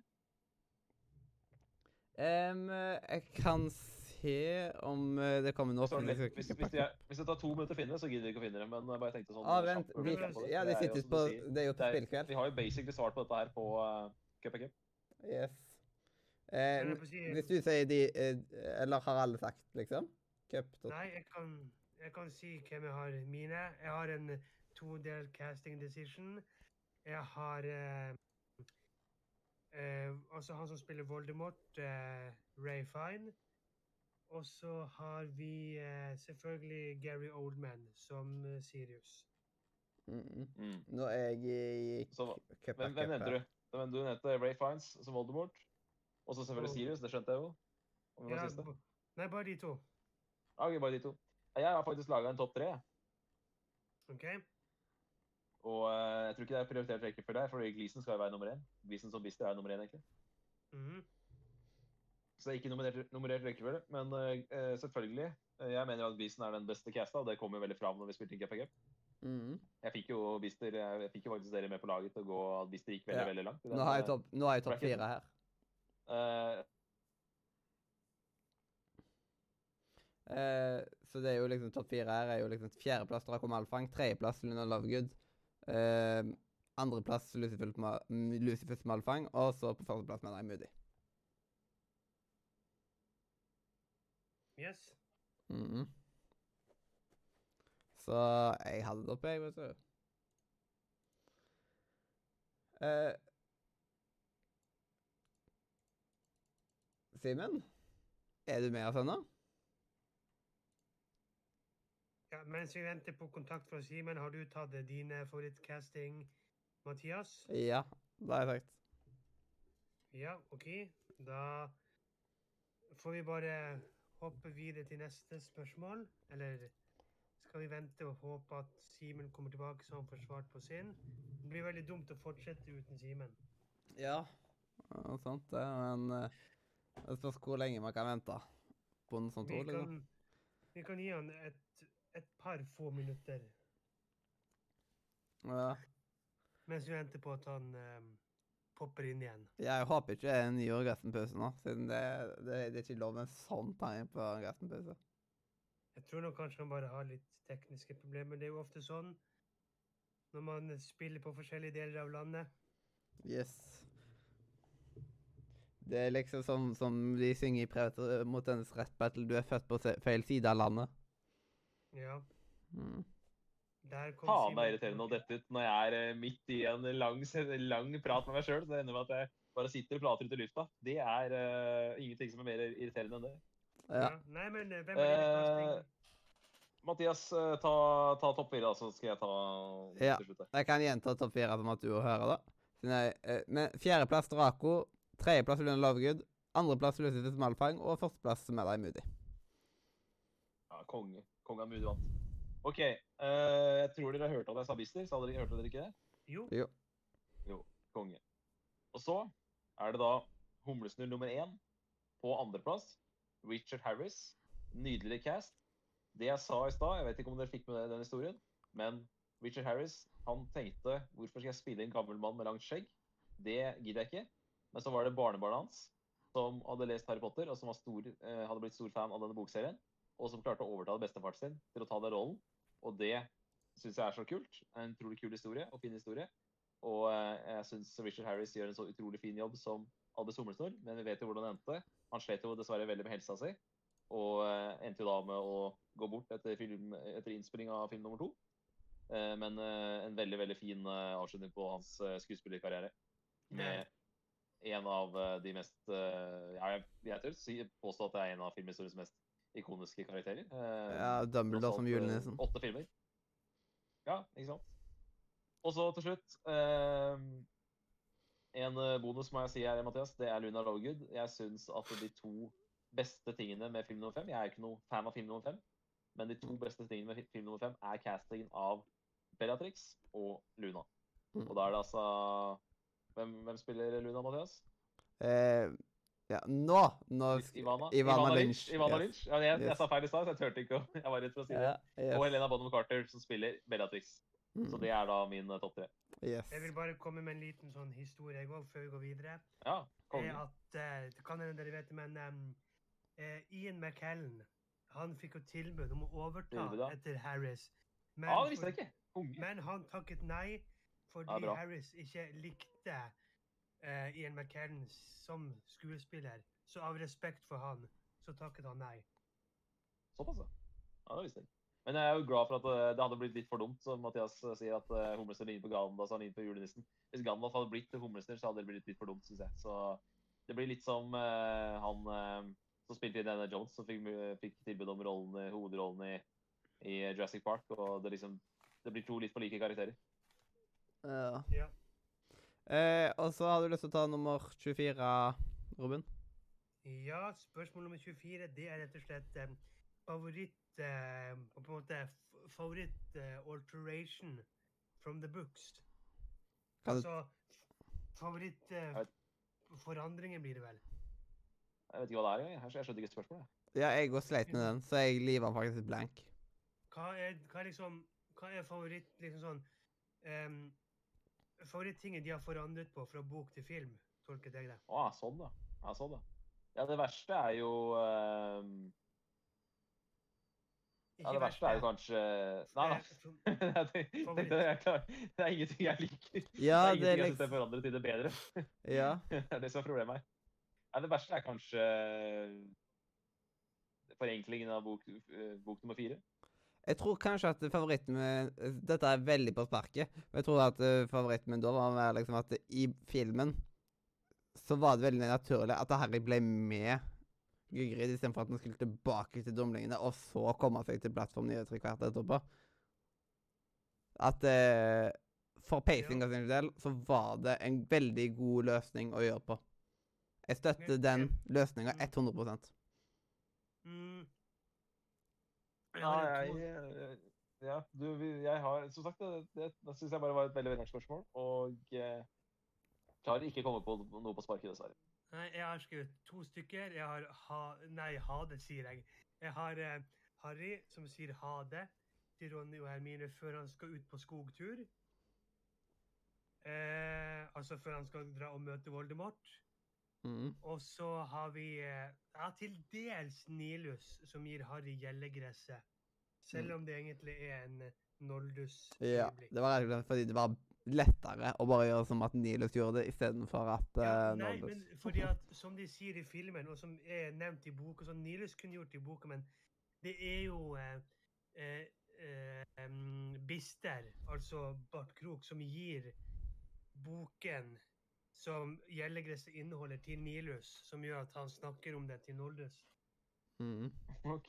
Um, jeg kan se om eh, det kommer noe Sorry, Hvis, hvis, det er, hvis det tar to minutter å finne det, så gidder vi ikke å finne det. Men jeg bare tenkte sånn Ah, vent. vi ja, de er sitter på Det er jo på spillkveld. Vi har jo basically svart på dette her på uh, Cup Cup. Yes. Eh, hvis du sier de eh, Eller har alle sagt, liksom? Cup Nei, jeg kan, jeg kan si hvem jeg har mine. Jeg har en todel casting decision. Jeg har eh, eh, altså han som spiller Voldemort, eh, Ray Fine. Og så har vi eh, selvfølgelig Gary Oldman som eh, Sirius. Mm -mm. Mm. Nå er jeg i cupa-cupa. hvem, hvem nevnte du? Hvem du nevnte Ray Fines som Voldemort. Og så selvfølgelig Sirius, det skjønte jeg jo. Om Ja, siste. nei, bare de to. Ok, bare de to. Jeg har faktisk laga en topp tre. OK? Og uh, jeg tror ikke det er prioritert rekkefølge fordi Gleason skal jo være nummer én. Gleason som Bister er nummer én, egentlig. Mhm. Så det er ikke nummerert, nummerert rekkefølge. Men eh, eh, selvfølgelig. Jeg mener at Gleason er den beste casta, og det kommer jo veldig fram når vi spilte inn GPG. mm. Jeg fikk jo Bister, jeg, fikk jo faktisk dere med på laget til å gå at Bister gikk veldig, Ja. veldig langt. i Nå har jeg topp nå har jeg topp fire her. Eh, Eh, så det er jo liksom topp fire her er jo liksom fjerdeplass Draco Malfang, tredjeplass Luna Lovegood, eh, andreplass Lucifus Ma Malfang, og så på førsteplass mener jeg Moody. Yes. Mhm. Så jeg hadde det oppe, jeg, vet du. Eh, Simen, er du med oss ennå? Ja, mens vi venter på kontakt fra Simen, har du tatt dine favorittcasting, Mathias? Ja, det har jeg sagt. Ja, OK. Da får vi bare hoppe videre til neste spørsmål. Eller skal vi vente og håpe at Simen kommer tilbake så han får svart på sin? Det blir veldig dumt å fortsette uten Simen. Ja, ja sant det, men eh, det spørs hvor lenge man kan vente på noe sånn Vi liksom. vi kan gi han et, et par få minutter Ja. mens vi venter på at han eh, popper inn igjen. Jeg håper ikke det er en ny orgasmepause nå, siden det, det, det er ikke lov med en sånn tegn på orgasmepause. Jeg tror nok kanskje han bare har litt tekniske problemer. Det er jo ofte sånn når man spiller på forskjellige deler av landet. Yes. Det er liksom sånn som de synger i Predator mot hennes rett battle. Du er født på feil side av landet. Ja, Mm. der kom Faen, det er irriterende å dette ut når jeg er eh, midt i en lang, lang prat med meg sjøl. Så det ender med at jeg bare sitter og prater ut i lufta. Det er uh, ingenting som er mer irriterende enn det. Ja. Ja. Nei, men eh, hvem er det uh? Mathias, eh, ta, ta topp fire, da, så skal jeg ta Ja. til slutt. Jeg kan gjenta topp fire som at du hører, da. Eh, men fjerdeplass Draco, tredjeplass Luna Lovegood, andreplass Lucifus Malfang og førsteplass Melai Moody. Ja, konge. Konge av Moody vant. OK. Uh, jeg tror dere hørte at jeg sa Bister. Sa dere, hørte dere ikke det? Jo, Jo, Konge. Og så er det da humlesnurr nummer én på andreplass. Richard Harris. Nydelig cast. Det jeg sa i stad, jeg vet ikke om dere fikk med den historien, men Richard Harris han tenkte hvorfor skal jeg spille en gammel mann med langt skjegg? Det gidder jeg ikke. Men så var det barnebarnet hans som hadde lest Harry Potter, og som stor, eh, hadde blitt stor fan av denne bokserien, og som klarte å overtale bestefaren sin til å ta den rollen. Og det syns jeg er så kult. En utrolig kul historie og fin historie. Og eh, jeg syns Richard Harris gjør en så utrolig fin jobb som Albert Humlesnurr, men vi vet jo hvordan det endte. Han slet jo dessverre veldig med helsa si, og eh, endte jo da med å gå bort etter, film, etter innspilling av film nummer to. Men en veldig, veldig fin avslutning på hans skuespillerkarriere. Med en av eh, de mest eh, ja, Jeg, jeg tør si, påstå at det er en av filmhistoriens mest ikoniske karakterer. Eh, Ja, Dumbledore som julenissen. Åtte filmer. Ja, ikke sant. Og så til slutt eh, En bonus må jeg si her, Mathias. Det er Luna Lovegood. Jeg syns at de to beste tingene med film nummer fem Jeg er ikke noe fan av film nummer fem, men de to beste tingene med film nummer fem er castingen av Bellatrix og Luna. Mm. Og da er det altså Hvem, hvem spiller Luna, Mathias? Eh, ja, nå Nå sk- Ivana? Ivana Lynch, Ivana yes. Lynch. Ja, jeg, jeg sa feil i stad, så jeg turte ikke å Jeg var redd for å si det. Ja, yes. Og Helena Bonham Carter, som spiller Bellatrix. Så Mm, det er da min eh, topp tre. yes. Jeg vil bare komme med en liten sånn historie jeg òg, før vi går videre. Ja, er konge. at uh, kan hende dere vet det, men um, uh, Ian McKellen han fikk jo tilbud om å overta etter Harris. Men, Ja, det visste jeg ikke. Unge. men han takket nei fordi Ja. Harris ikke likte uh, Ian McKellen som skuespiller. Så av respekt for han, så takket han nei. Såpass, ja. Ja, det visste jeg ikke. Men jeg er jo glad for at eh, det hadde blitt litt for dumt, som Mathias eh, sier, at humlesnurr ligner på Gandalf, så han ligner på julenissen. Hvis Gandalf hadde blitt humlesnurr, så hadde det blitt litt for dumt, syns jeg. Så det blir litt som uh, han uh, som spilte i Indiana Jones, som fikk, fikk tilbud om rollen, hovedrollen i, i Jurassic Park. Og det liksom Det blir to litt for like karakterer. Ja. Ja. Eh, og så har du lyst til å ta nummer 24, Robin? Ja, spørsmål nummer 24, det er rett og slett eh, favoritt eh, På en måte favoritt eh, alteration from the books. Kan Altså favoritt eh, blir det vel. Jeg vet ikke hva det er engang. Jeg, jeg skjønte ikke spørsmålet. Ja, jeg går sleit med den, så jeg leaver faktisk blank. Hva er, hva er liksom Hva er favoritt liksom sånn um, Favorittingen de har forandret på fra bok til film, tolket jeg det. Å, sånn, da. Ja, sånn, da. Ja, det verste er jo uh... Ja, det verste er jo kanskje Nei, da. Det, det. Det er ingenting jeg liker. Ja, det er det er ingenting jeg syns forandret til det bedre. Ja. Det er det som er problemet her. Nei, det verste er kanskje eh, forenklingen av bok, eh, bok nummer fire. Jeg tror kanskje at favoritten min Dette er veldig på sparket, men jeg tror at eh, favoritten min da var liksom at i filmen så var det veldig naturlig at Harry ble med Gygrid istedenfor at han skulle tilbake til dumlingene og så komme seg til plattform 9 tre kvart etterpå. At eh, for pacinga sin del så var det en veldig god løsning å gjøre på. Jeg støtter den løsninga Mm. 100 Mm. Ja, jeg, eh, ja, du, jeg har Som sagt, det, det, det syns jeg bare var et veldig veldig spørsmål. Og eh, klarer ikke å komme på noe på sparket, dessverre. Nei, jeg har skrevet to stykker. Jeg har ha... Nei, ha det, sier jeg. Jeg har eh, Harry, som sier ha det til Ronny og Hermine før han skal ut på skogtur. Eh, altså før han skal dra og møte Voldemort. Mm. Og så har vi eh, ja, til dels Nilus, som gir Harry gjellegresset. Selv Mm. om det egentlig er en eh, Noldus. Ja, det var rett fordi det var lettere å bare gjøre som at Nilus gjorde det, istedenfor at Ja, uh, nei, Nordlus men fordi at, som de sier i filmen, og som er nevnt i boka, som Nilus kunne gjort i boka, men det er jo eh, eh, eh, Bister, altså Bart Krok, som gir boken som gjellegresset inneholder, til Nilus, som gjør at han snakker om det til Noldus. mm. Ok.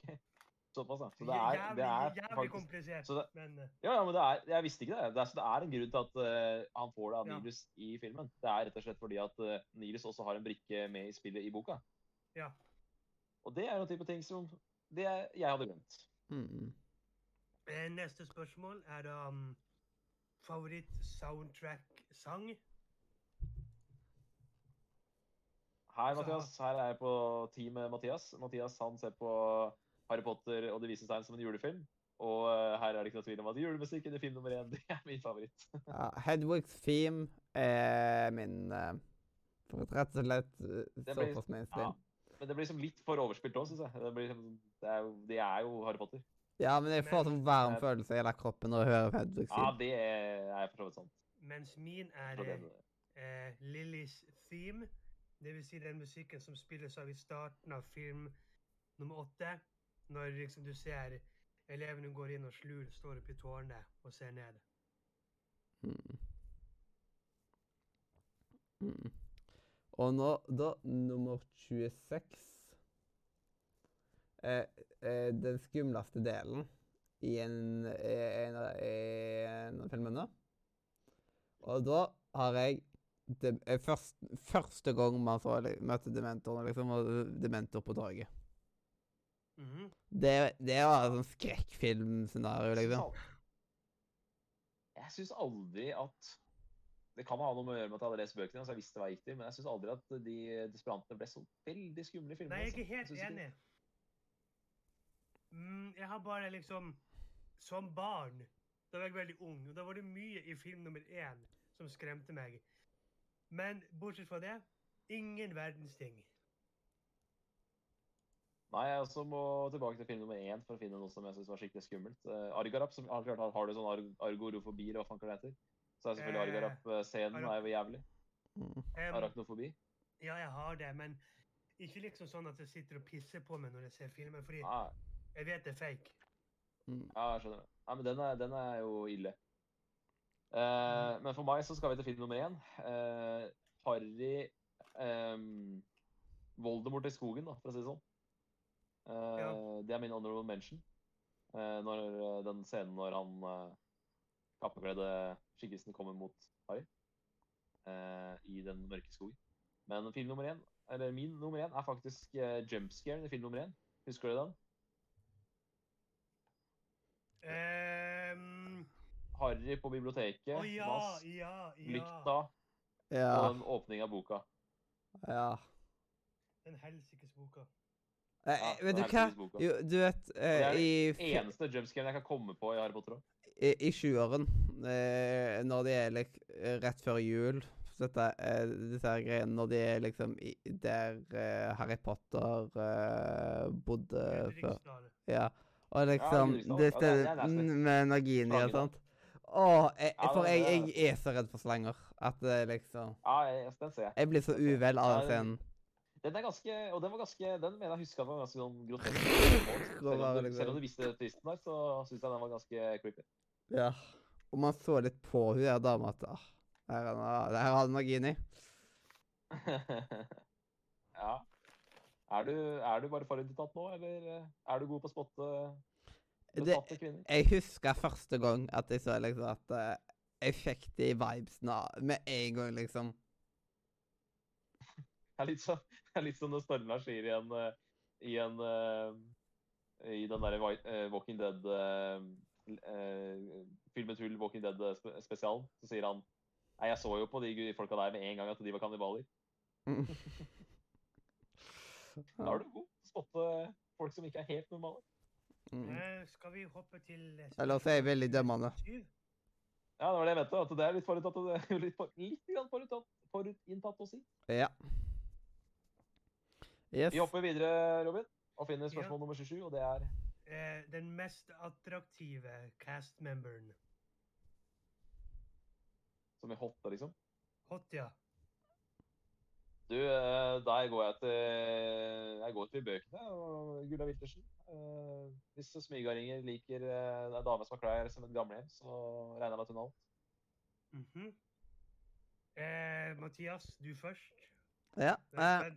Såpass, ja. Så det er, jævlig, det er jævlig faktisk komplisert, så det- men eh, Ja, ja, men det er, jeg visste ikke det. det er, så det er en grunn til at uh, han får det av Ja. Nilus i filmen. Det er rett og slett fordi at uh, Nilus også har en brikke med i spillet i boka. ja. Og det er noen en type ting som det er, jeg hadde glemt. Mm. Neste spørsmål er da um, favoritt-soundtrack-sang. Hei, Mathias. Her er jeg på team med Mathias. Mathias han ser på Harry Potter og De vise stein som en julefilm. Og eh, her er det ikke noe tvil om at julemusikken i film nummer én det er min favoritt. Ja, Hedwigs theme er min uh, favoritt. Rett og slett uh, såpass mainstream. Ja. Men det blir liksom litt for overspilt òg, syns jeg. Det, blir, liksom- det, er jo, det er jo Harry Potter. Ja, men jeg får sånn varm Eh, følelse i hele kroppen når jeg hører Hedwigs Ja, det er for så vidt sant. Mens min er eh, eh, Lillys theme. Vil si den musikken som spilles av i starten av film nummer åtte. Når liksom du ser elevene går inn og Slur står opp i tårnet og ser ned. Mm. Mm. Og nå, da, nummer 26 eh, eh, Den skumleste delen i en, en, en, en av filmene. Og da har jeg det, eh, først, Første gang man så, møtte dementoren, liksom, og dementor på torget. Mhm. Det, det var et sånn skrekkfilmscenario, liksom. Jeg syns aldri at Det kan ha noe med å gjøre med at jeg hadde lest bøkene, så jeg visste hva jeg gikk til, men jeg syns aldri at de desperantene ble så veldig skumle i filmene. Nei, jeg er ikke helt ikke- enig. Mm, jeg har bare liksom Som barn, da var jeg veldig ung, og da var det mye i film nummer én som skremte meg. Men bortsett fra det, ingen verdens ting. Nei, jeg også må tilbake til film nummer én for å finne noe som jeg syns var skikkelig skummelt. Uh, Argarap, som har, klart, har du sånn arg argorofobi, eller hva faen det heter? Så er selvfølgelig Eh, Argarap-scenen Arap- er jo jævlig. Mm. Arachnofobi. ja, jeg har det, men ikke liksom sånn at jeg sitter og pisser på meg når jeg ser filmen, fordi Nei, jeg vet det er fake. Mm. ja, jeg skjønner Ja, Nei, men den er, den er jo ille. Eh, men for meg så skal vi til film nummer én. Eh, Harry um, Voldemort i skogen, da, for å si det sånn. Eh, Ja. Det er min honorable mention. Når den scenen når han uh, kappekledde skikkelsen kommer mot Harry i den mørke skogen. Men film nummer én, eller min nummer én, er faktisk uh, jumpscaren i film nummer én. Husker du den? Em, Harry på biblioteket, oh, ja, Mask, ja, ja. lykta Ja. og en åpning av boka. ja. Den helsikes boka. Eh, Ja, vet du den hva? Jo, du vet det eh, er i, Eneste jumpscaren jeg kan komme på i Harry Potter i, i sjueren, eh, når de er lik, eh, rett før jul så dette, eh, Disse greiene når de er liksom i, der Harry Potter bodde før. Ja. Og liksom ja, Det det det med Nagini og sånt. Å, jeg, for jeg, jeg er så redd for slanger at det liksom Ja, jeg- den ser jeg. Jeg blir så uvel av den scenen. Den er ganske, og den var ganske, den mener jeg husker var ganske sånn grotesk. Selv om, du, liksom- selv om du visste twisten der, så syns jeg den var ganske creepy. Ja. Og man så litt på hun der dama at ah, her er har du Nagini. ja. Er du, er du bare forutinntatt nå, eller eh, er du god på å spotte Det, jeg husker første gang at jeg så liksom at uh, jeg fikk de vibesene med en gang, liksom. Det er litt, sånn, litt når Stormar sier i en, eh, i, en uh, i den derre uh, Walking Dead Filmet hull Walking Dead spesialen, så sier han Nei, jeg så jo på de folka der med en gang at de var kannibaler. Mm. Da er du god. Spotte folk som ikke er helt normale. Mm. Eh, skal vi hoppe til eh, Eller så er jeg veldig dømmende. syv? Ja, det var det jeg mente. At det er litt forutatt, og det er litt, for, litt grann forutinntatt, forutinntatt å si. Ja. Yes. Vi hopper videre, Robin, og finner Ja. spørsmål nummer 27, og det er Eh, den mest attraktive cast-memberen. som i hot, liksom. Hot, ja. Du, eh, der går jeg til Jeg går til bøkene og Gulla Wiltersen. Eh, Hvis smygardinger liker eh, en dame som har klær som et gamlehjem, så regner jeg med at hun har alt. Mhm. eh, Mathias, du først. Ja. Eh,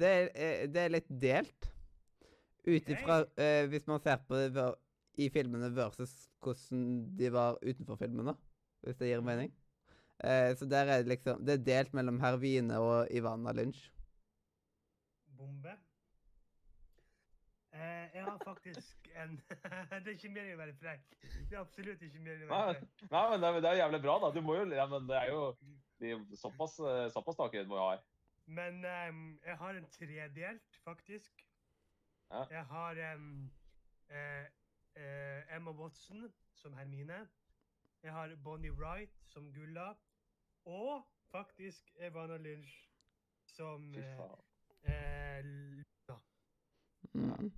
det, er, eh, det er litt delt. Ut ifra eh, Hvis man ser på det i filmene versus hvordan de var utenfor filmene, hvis det gir mening. Eh, så der er det liksom Det er delt mellom Hervine og Ivana Lynch. Bombe. Eh, jeg har faktisk en Det er ikke meningen å være frekk. Det er absolutt ikke meningen å være frekk. nei, men det er, det er jævlig bra, da. Du må jo Ja, men det er jo de, Såpass, eh, såpass takhøyde må jeg ha. Men ehm, jeg har en tredelt, faktisk. Ja. Jeg har um, eh, eh, Emma Watson som Hermine. Jeg har Bonnie Wright som Gulla. Og faktisk Evana Lynch som Fy eh, faen. eh, Luna. Mm.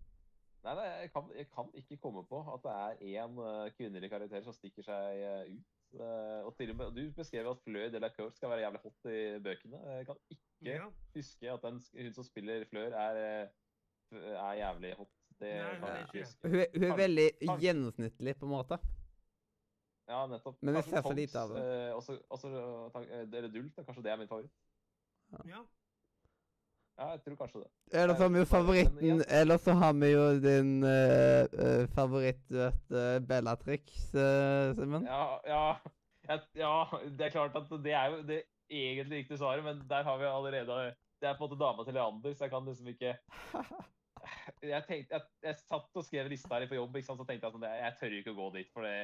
Nei, nei jeg, kan, jeg kan ikke komme på at det er én uh, kvinnelig karakter som stikker seg uh, ut. Uh, og til og med, Du beskrev at Fleur de la Cour skal være jævlig hot i bøkene. Jeg kan ikke Ja. huske at den, hun som spiller Fleur, er, eh, er jævlig hot. Det Nei, kan jeg ikke huske. Hun, hun er veldig gjennomsnittlig, på en måte. Ja, nettopp. Men vi Kanskje ser for lite av det. eh, også, også, eh, Eller Dult, da. kanskje det er min favoritt. ja. Ja, jeg tror kanskje det. Eller så har vi jo favoritten igjen- Eller så har vi jo din eh, eh, favoritt, du vet, uh, Bellatrix, uh, Simen. Ja, ja, jeg, ja, det er klart at det er jo det egentlig riktige svaret, men der har vi allerede Det er på en måte dama til Leander, så jeg kan liksom ikke jeg, tenkte, jeg, jeg satt og skrev lista her på jobb, ikke sant? så tenkte jeg sånn, jeg, jeg tør ikke å gå dit. For det,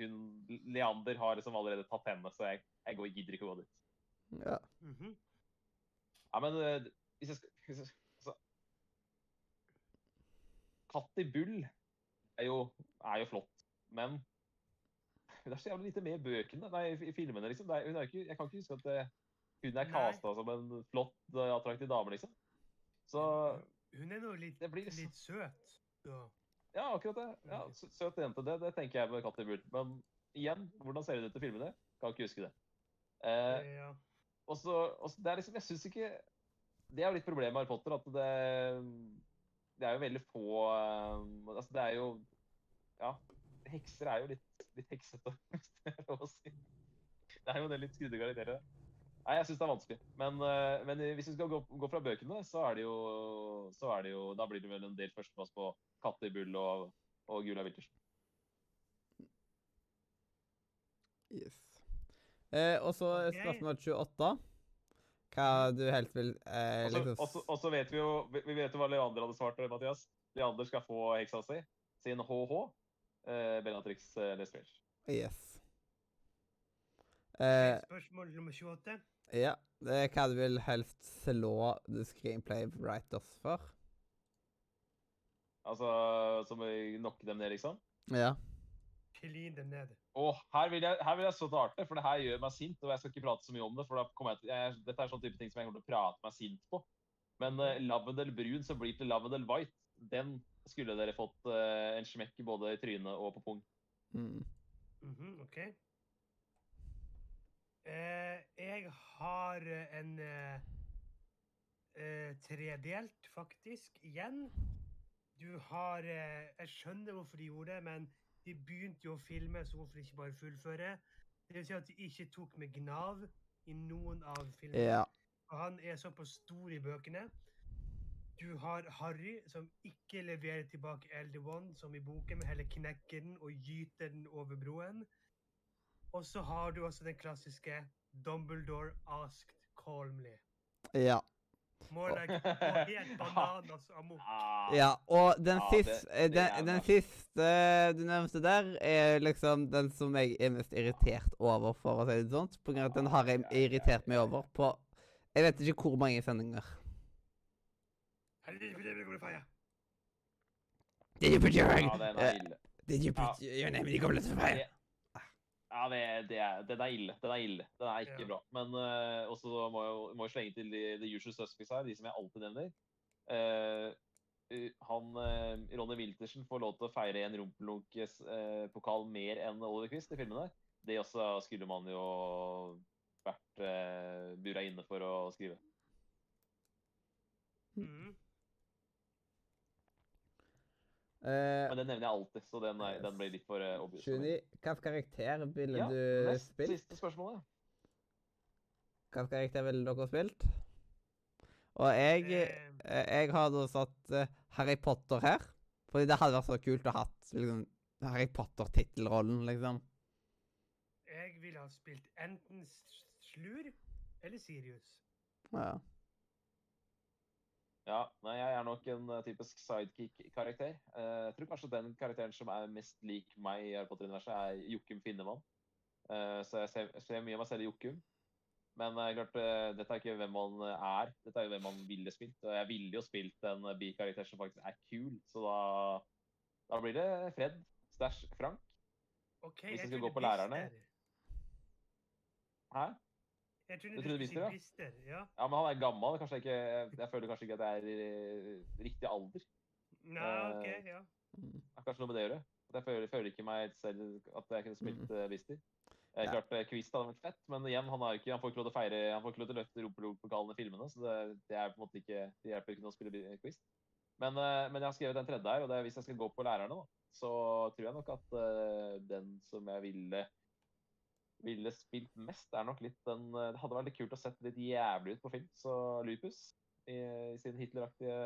hun, Leander har liksom allerede tatt henne, så jeg, jeg går, gidder ikke å gå dit. Ja. Mhm. Ja, men eh, hvis jeg skal altså, Katt i bull er jo, er jo flott, men hun er så jævlig lite med i bøkene, nei, i, filmene, liksom. Det er, hun er ikke, jeg kan ikke huske at det, hun er casta som en flott, eh, attraktiv dame, liksom. Så Hun er nå litt, blir litt søt. Ja. Ja, akkurat det. Ja, Søt jente, det, det tenker jeg med Katt i bull. Men igjen, hvordan ser hun ut i filmene? Kan ikke huske det. Eh, Ja. Og så, det er liksom, jeg synes ikke Det er jo litt problemet med Harry Potter, at det, det er jo veldig få eh, Altså, det er jo Ja, hekser er jo litt, litt heksete, hvis det er lov å si. Det er jo del litt skrudde karakterer. Nei, jeg syns det er vanskelig. Men, eh, men hvis vi skal gå, gå fra bøkene, så er det jo så er det jo Da blir det vel en del førsteplass på Katte i bull og, og Gula Wiltersen. Yes. Eh, og så spørsmål 28. Hva du helt vil eh, Og så- liksom Og så- vet vi jo vi vet jo hva Leander hadde svart, Mathias. Leander skal få heksa si. Sin HH. Eh, Bellatrix eh, Lestrange. Yes. Eh, Spørsmål nummer 28. ja. Det er hva du vil helst slå the screenplay writers for? Altså som å nokke dem ned, liksom. Ja. Klin dem ned. Og her vil jeg, her vil jeg så starte, for det her gjør meg sint. Og jeg skal ikke prate så mye om det, for da jeg til, jeg, dette er sånn type ting som jeg kommer til å prate meg sint på. Men uh, Lavendel brun som blir til Lavendel white, den skulle dere fått uh, en smekk både i trynet og på pung. Mm. Mhm, OK. Eh, jeg har en eh, eh, tredelt, faktisk, igjen. Du har eh, Jeg skjønner hvorfor de gjorde det, men de begynte jo å filme, så hvorfor ikke bare fullføre? Det vil si at de ikke tok med Gnav i noen av filmene. Ja. Og han er såpass stor i bøkene. Du har Harry, som ikke leverer tilbake Elder One, som i boken, men heller knekker den og gyter den over broen. Og så har du også den klassiske Dumbledore asked calmly. Ja. More like helt bananas amok. Ja, og den, Ja, siste, det, det er den, den siste du nevnte der, er liksom den som jeg er mest irritert over, for å si det sånn. På grunn av at den har jeg irritert meg over på Jeg vet ikke hvor mange sendinger. Did you put your, Ja, ille. did you put your name in the goblet of fire? Det- Ja, det, det er, den er ille. Den er ille. Den er ikke Ja. bra. Men uh, også må jeg må jeg slenge til the, the usual suspects her, de som jeg alltid nevner. Eh, han, uh, Ronny Wiltersen får lov til å feire en Rumpelunk-pokal mer enn Oliver Quist i filmene. Det også skulle man jo vært uh, bura inne for å skrive. Mhm. Eh, Men den nevner jeg alltid, så den, er, den blir litt for uh, obvious. Juni, hvilken karakter ville Ja, du nest spilt? siste spørsmålet. Hvilken karakter ville dere spilt? Og jeg Eh, Jeg har da satt Harry Potter her. Fordi det hadde vært så kult å ha liksom, Harry Potter-tittelrollen, liksom. jeg ville ha spilt enten Slur eller Sirius. Ja. Ja, nei, jeg er nok en eh, typisk sidekick-karakter. Eh, jeg tror kanskje den karakteren som er mest lik meg i Harry Potter-universet, er Jokum Finnemann. Eh, så jeg ser, ser mye av meg selv i Jokum. Men klart, dette er ikke hvem man er, dette er jo hvem man ville spilt. Og jeg ville jo spilt en bikarakter som faktisk er kul, så da, da blir det Fred stæsj Frank. Okay, Hvis vi skal gå på lærerne. Bister. Jeg trodde Du du trodde Bister, Bister, ja. Ja, men han er gammel. Kanskje jeg, ikke, jeg føler kanskje ikke at det er i riktig alder. Nei, OK, Eh, ja. Mm. Det har kanskje noe med det å gjøre. At jeg føler, føler ikke meg selv at jeg kunne spilt uh, Bister. Eh, Ja. Klart eh, Kvist hadde vært fett, men igjen, han, har ikke, han får ikke lov til å feire, han får ikke lov til å løfte rumpelokalen i filmene, så det, det er på en måte ikke, det hjelper ikke noe å spille Kvist. Men, eh, men jeg har skrevet den tredje her, og det er hvis jeg skal gå på lærerne, da, så tror jeg nok at uh, den som jeg ville ville spilt mest, er nok litt den eh, Det hadde vært litt kult å sett litt jævlig ut på film, så Lupus i, i sin Hitleraktige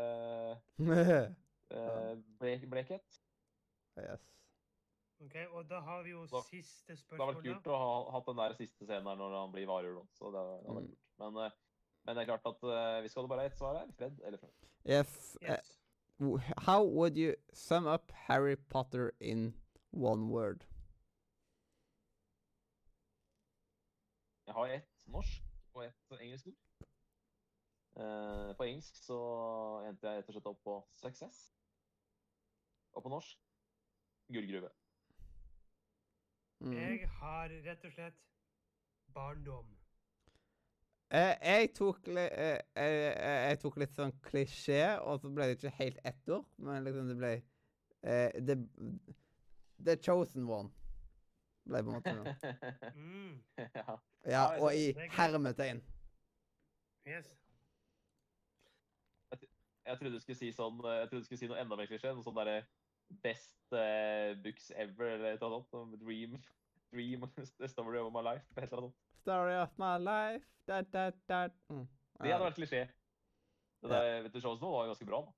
uh, blek, blekhet. yes. Ok, Og da har vi jo Da- siste Det hadde vært kult å ha hatt den der siste scenen her når han blir varulv. da, Så det hadde vært Mm. kult. Men, eh, men det er klart at uh, vi skal ha bare ha ett svar her. Fred eller Frank. yes. da. Yes. w- How would you sum up Harry Potter in one word? Jeg har ett norsk og ett engelsk ord. Eh, på engelsk så endte jeg rett og slett opp på success. Og på norsk gullgruve. Mm. Jeg har rett og slett barndom. Eh, jeg, tok li, eh, eh, eh, jeg tok litt sånn klisjé, og så ble det ikke helt ett ord, men liksom det ble eh, the, the chosen one. Ble på en måte noe. Mm. ja. Ja, Ja, og i er hermetegn. Yes. Jeg trodde du skulle si sånn eh, Jeg trodde du skulle si noe enda mer klisjé. Noe sånn derre Best uh, books ever, eller et eller annet sånt. Dream, dream the story of my life. Et eller annet. sånt. Story of my life. Da, da, da. Mm. Det hadde vært klisjé. Det der, vet du, showet var ganske bra. da.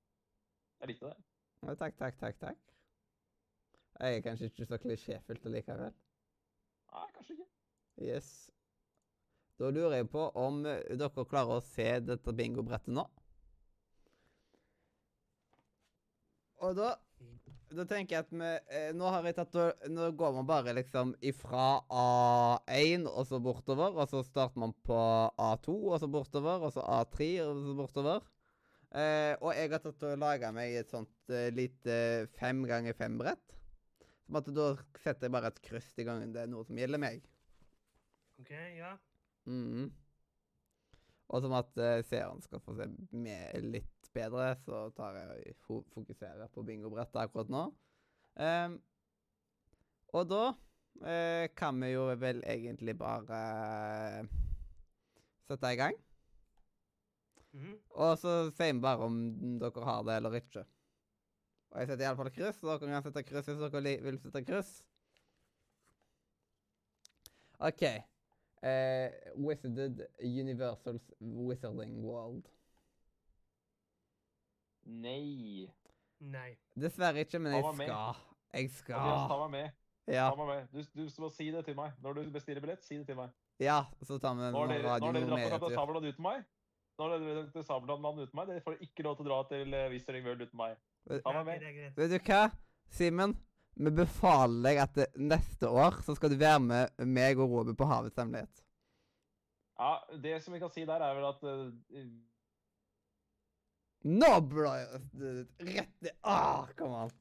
Jeg likte det. Ja, takk, takk, takk, takk. Jeg er kanskje ikke så klisjéfylt likevel. Nei, kanskje ikke. Yes. Da lurer jeg på om dere klarer å se dette bingobrettet nå. Og da Da tenker jeg at vi eh, Nå har jeg tatt Nå går man bare liksom ifra A1 og så bortover, og så starter man på A2 og så bortover, og så A3 og så bortover. Eh, og jeg har tatt og laga meg et sånt eh, lite fem ganger fem-brett. Som at da setter jeg bare et kryss i gangen. det er noe som gjelder meg. OK, ja. Mhm. Og som at uh, seeren skal få se litt bedre, så tar jeg fo fokuserer på bingobrettet akkurat nå. Um, og da uh, kan vi jo vel egentlig bare uh, sette i gang. Mhm. Og så sier vi bare om dere har det eller ikke. Og jeg setter iallfall kryss, og dere kan sette kryss hvis dere vil sette kryss. OK. Eh, Wizarded Universals Wizarding World. Nei. Nei. Dessverre ikke, men jeg Ta meg med. skal. Jeg Mathias, ta meg med. Ja, Ta meg med. Du, du må si det til meg. Når du bestiller billett, si det til meg. ja så tar vi en Nå med. sånn dere, nå har dere dratt på. Sabeltann uten meg. Nå dere til Sabeltann uten meg. Dere får ikke lov til å dra til uh, Wizarding World uten meg. Ta meg med. Vet du hva, Simen? Vi befaler deg at det, neste år så skal du være med meg og Robert på Havets hemmelighet. Ja, Det som vi kan si der, er vel at uh, Nå ble jeg rett i Ah, kom an.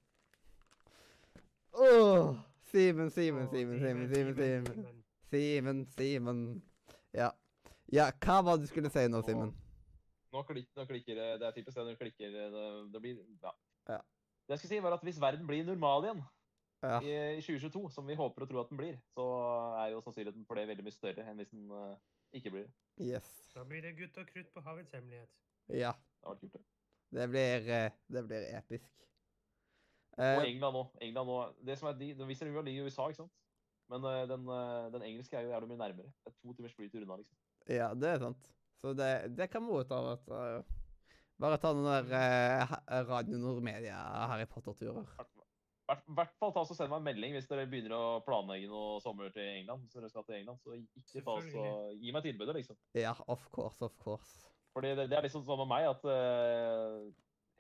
Simen, Simen, Simen, Simen, Simen, Simen. Simen. Simen, Simen. Ja. Ja, hva var det du skulle si nå, Simen? nå, klik, nå klikker det Det er typisk det når du klikker eh, det, det blir Ja. Ja. Det jeg skulle si, var at hvis verden blir normal igjen Ja. i, i 2022, som vi håper og tror at den blir, så er jo sannsynligheten for det veldig mye større enn hvis den uh, ikke blir det. Yes. Da blir det gutt og krutt på havets hemmelighet. Ja. Det har vært kult, det. Det blir, eh, det blir episk. Og Eh, England nå. England nå. Det som er de, de viser ligger i USA, ikke sant? Men den, den engelske er jo jævlig mye nærmere. Det er to timers flytur unna, liksom. ja, det er sant. Så det, det kan vi ta. Bare ta noen der eh, Radio Nord-media Harry Potter-turer. I hvert fall ta og send meg en melding hvis dere begynner å planlegge noe sommer til England. Så dere skal til England, så ikke ta oss og gi meg tilbudet, liksom. Ja, of course, of course. Fordi det, det er liksom sånn med meg at uh,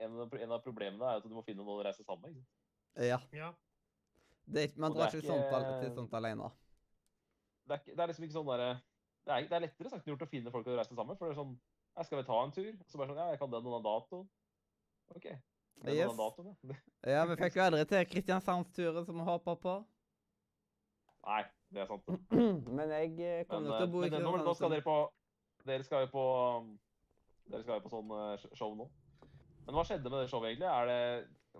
en, av, en av problemene er at du må finne noen å reise sammen med. Ja. Ja. Det er, man drar ikke sånt, al- til sånt alene. Det er, det er liksom ikke sånn derre det, er- det er lettere sagt enn gjort å finne folk å reise sammen med. For det er sånn jeg Skal vi ta en tur? Så bare sånn Ja, jeg kan den og den datoen. OK. Yes. Dato, ja. Vi fikk jo aldri til Kristiansandsturen som vi håpa på. Nei, det er sant. Men jeg eh, kommer eh, til å bo i Kristiansand. nå, nå skal dere på Dere skal jo på um, Dere skal jo på sånn eh, show nå. Men hva skjedde med det showet, egentlig? Er det,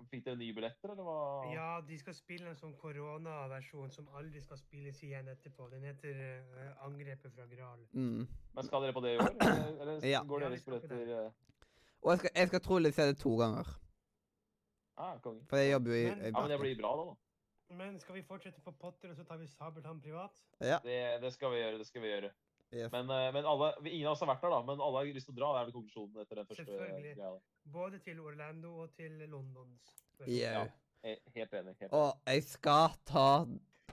Fikk dere nye billetter, eller hva? ja, de skal spille en sånn koronaversjon som aldri skal spilles igjen etterpå. Den heter uh, 'Angrepet fra Gral'. Mm. Men skal dere på det i år? Eller, eller Ja. går deres billetter eh, Og jeg skal, jeg skal trolig se det to ganger. Ah, konge. For jeg jobber jo i, Men- i Ja, men det blir bra, da. da. Men skal vi fortsette på Potter, og så tar vi Sabeltann privat? Ja. Det, det skal vi gjøre. det skal vi gjøre. Yes. Men, eh, men alle, vi- ingen av oss har vært der, da. Men alle har lyst til å dra. Det er vel konklusjonen etter den første Selvfølgelig. greia. da. Både til Orlando og til Londons. Yeah. Ja. He- Helt enig. Helt enig. Og jeg skal ta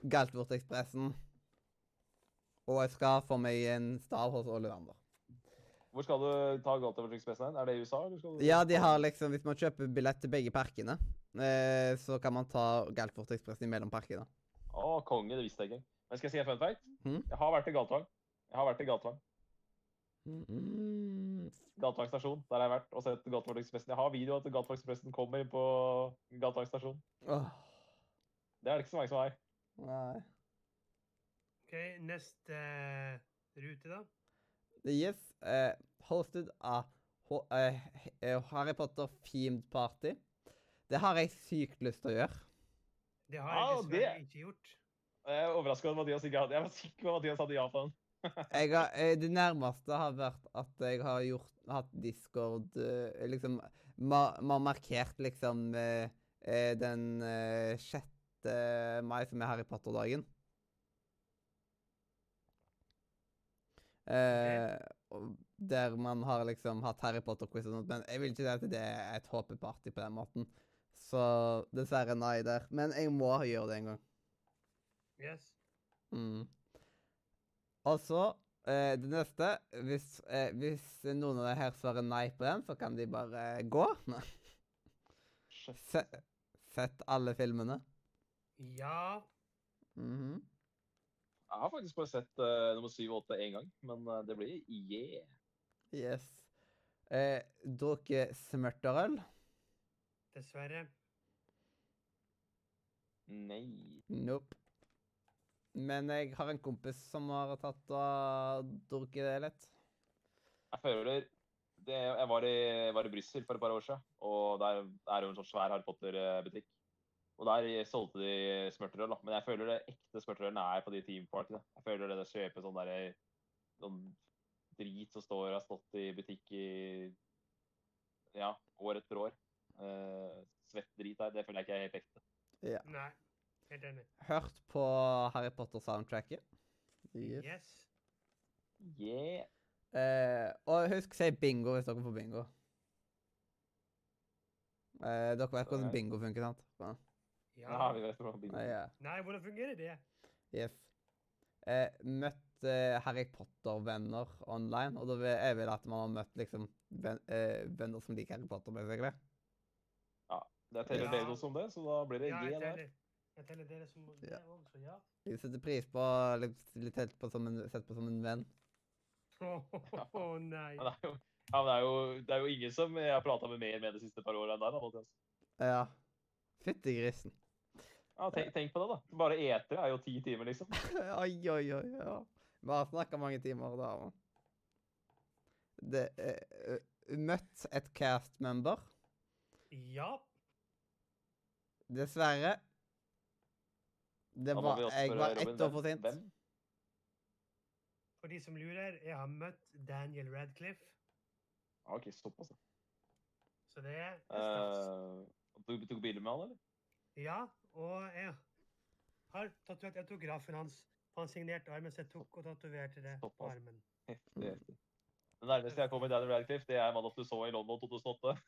Galtvortekspressen. Og jeg skal få meg en stav hos Olevander. Hvor skal du ta Galtover Expressen? Er det i USA? Eller skal du... Ja, de har liksom Hvis man kjøper billett til begge parkene, eh, så kan man ta Galtvort mellom parkene. Å, konge, det visste jeg ikke. Men skal jeg si en fun fact? Mhm. Jeg har vært i Galtvang. Jeg har vært i Galtvang. Mm. Galtvang stasjon. Der har jeg vært og sett Galtvang. Jeg har video at Galtvang kommer på Galtvang stasjon. Oh. Det er det ikke så mange som har. nei. OK, neste eh, rute, da. Yes, eh, hosted av eh, eh, Harry Potter Themed Party. Det har jeg sykt lyst til å gjøre. Det har Ah, jeg dessverre ikke gjort. Jeg er overraska over at Mathias ikke hadde Jeg var sikker på at Mathias hadde ja på den. Jeg har, eh, det nærmeste har vært at jeg har gjort, hatt Discord eh, liksom ma, har markert liksom den eh, 6. mai, som er Harry Potter-dagen. Eh, og der man har liksom hatt Harry Potter-quiz og sånt, men jeg vil ikke si at det er et håpeparty på den måten. Så dessverre nei der. Men jeg må gjøre det en gang. Yes. Mm. Og så eh, det neste hvis, eh, hvis noen av dere her svarer nei på den, så kan de bare gå. Se, sett alle filmene. Ja. Mhm. Jeg har faktisk bare sett uh, nummer 7 og 8 én gang, men uh, det blir yeah. Yes. Eh, Drukke smørterøl? Dessverre. Nei. Nope. Men jeg har en kompis som har tatt og drukket det litt. Jeg føler det, Jeg var i, var i Brussel for et par år siden, og der er det jo en sånn svær Harry Potter-butikk. Og der solgte de smørterøl, da. Men jeg føler det ekte smørterølen er på de teampartyene. Jeg føler det å kjøpe sånn derre sånn drit som står og har stått i butikk i ja, år etter år. Uh, svett drit her, det føler jeg ikke er helt ekte. Nei. Helt enig. Hørt på Harry Potter-soundtracket. Yes. Yes. Yeah. Uh, og husk, si bingo hvis dere får bingo. Uh, dere vet hvordan bingo funker, sant? Ja. Ja. Ja, vi vet hvordan bingo. Ja, ja. Nei, hvordan fungerer det? Yes. Eh, møtt eh, Harry Potter-venner online, og da vil jeg vil at man har møtt liksom ven, eh, venner som liker Harry Potter, basically. Det teller Ja. dere som det, så da blir det Ja, G der. jeg teller dere som det Ja. også, ja. Jeg setter pris på litt, litt helt på som en, sett på som en venn. Å nei. Ja, det er jo, ja, men det er jo, det er jo ingen som jeg har prata med mer med de siste par åra enn deg. da, Mathias. Ja. Fytti grisen. Ja, tenk, tenk på det, da. Bare etere er jo ti timer, liksom. oi, oi, oi. ja. Vi har snakka mange timer da. man. Det eh, eh, Møtt et cast member. Ja. Dessverre. Det var, jeg var ett år for sent. For de som lurer, jeg har møtt Daniel Radcliffe, OK, såpass. ja. så det er stas. Eh, du tok bilde med han, eller? Ja, og jeg har tatovert autografen hans på han signerte armen, så jeg tok og tatoverte det på armen. Heftig, heftig. Det nærmeste jeg kommer Daniel Radcliffe, det er mannen du så i London 2008.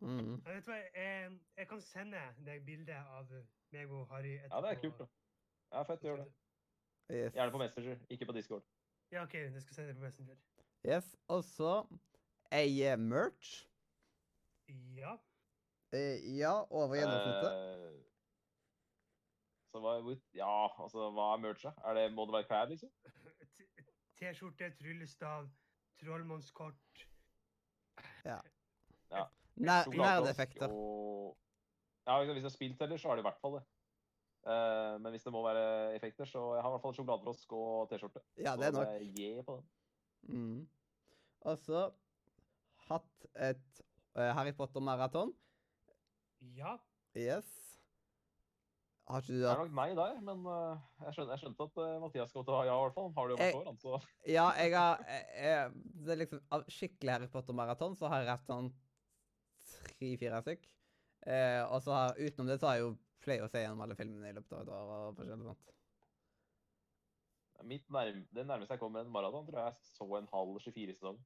Mm. Jeg, vet hva, jeg, jeg kan sende deg bilde av meg og Harry etterpå. Ja, det er kult, da. Ja, fett, gjør det. Yes. Gjerne på Messenger, ikke på Discord. Ja, OK, jeg skal sende det på Messenger. yes. Og så eie merch. Ja. Eh, ja, over gjennomsnittet. Eh, så hva, ja, altså, hva er mercha? Er det, må det være klær, liksom? T-skjorte, tryllestav, trollmannskort. Ja. ja. Nerdeffekter. Og... Ja, hvis det er spilt heller, så har det i hvert fall det. Uh, men hvis det må være effekter, så jeg har i hvert fall sjokoladefrosk og T-skjorte. Ja, det er Så nok. yeah på den. Mm. Og så hatt et uh, Harry Potter-maraton. Ja. Yes. Har ikke du Det er nok nei der, men eh, jeg, skjønte, jeg skjønte at eh, Mathias kom til å ha ja, i hvert fall. Har du jo hvert år, han, så Ja, jeg har jeg, Det er liksom Av skikkelig Harry Potter-maraton så har jeg hatt sånn tre-fire stykk. Eh, og så har utenom det så har jeg jo pleier å se gjennom alle filmene i løpet av et år. og forskjellig sånt. mitt nærm det nærmeste jeg kom med en maraton, tror jeg jeg så en halv 24-sesong.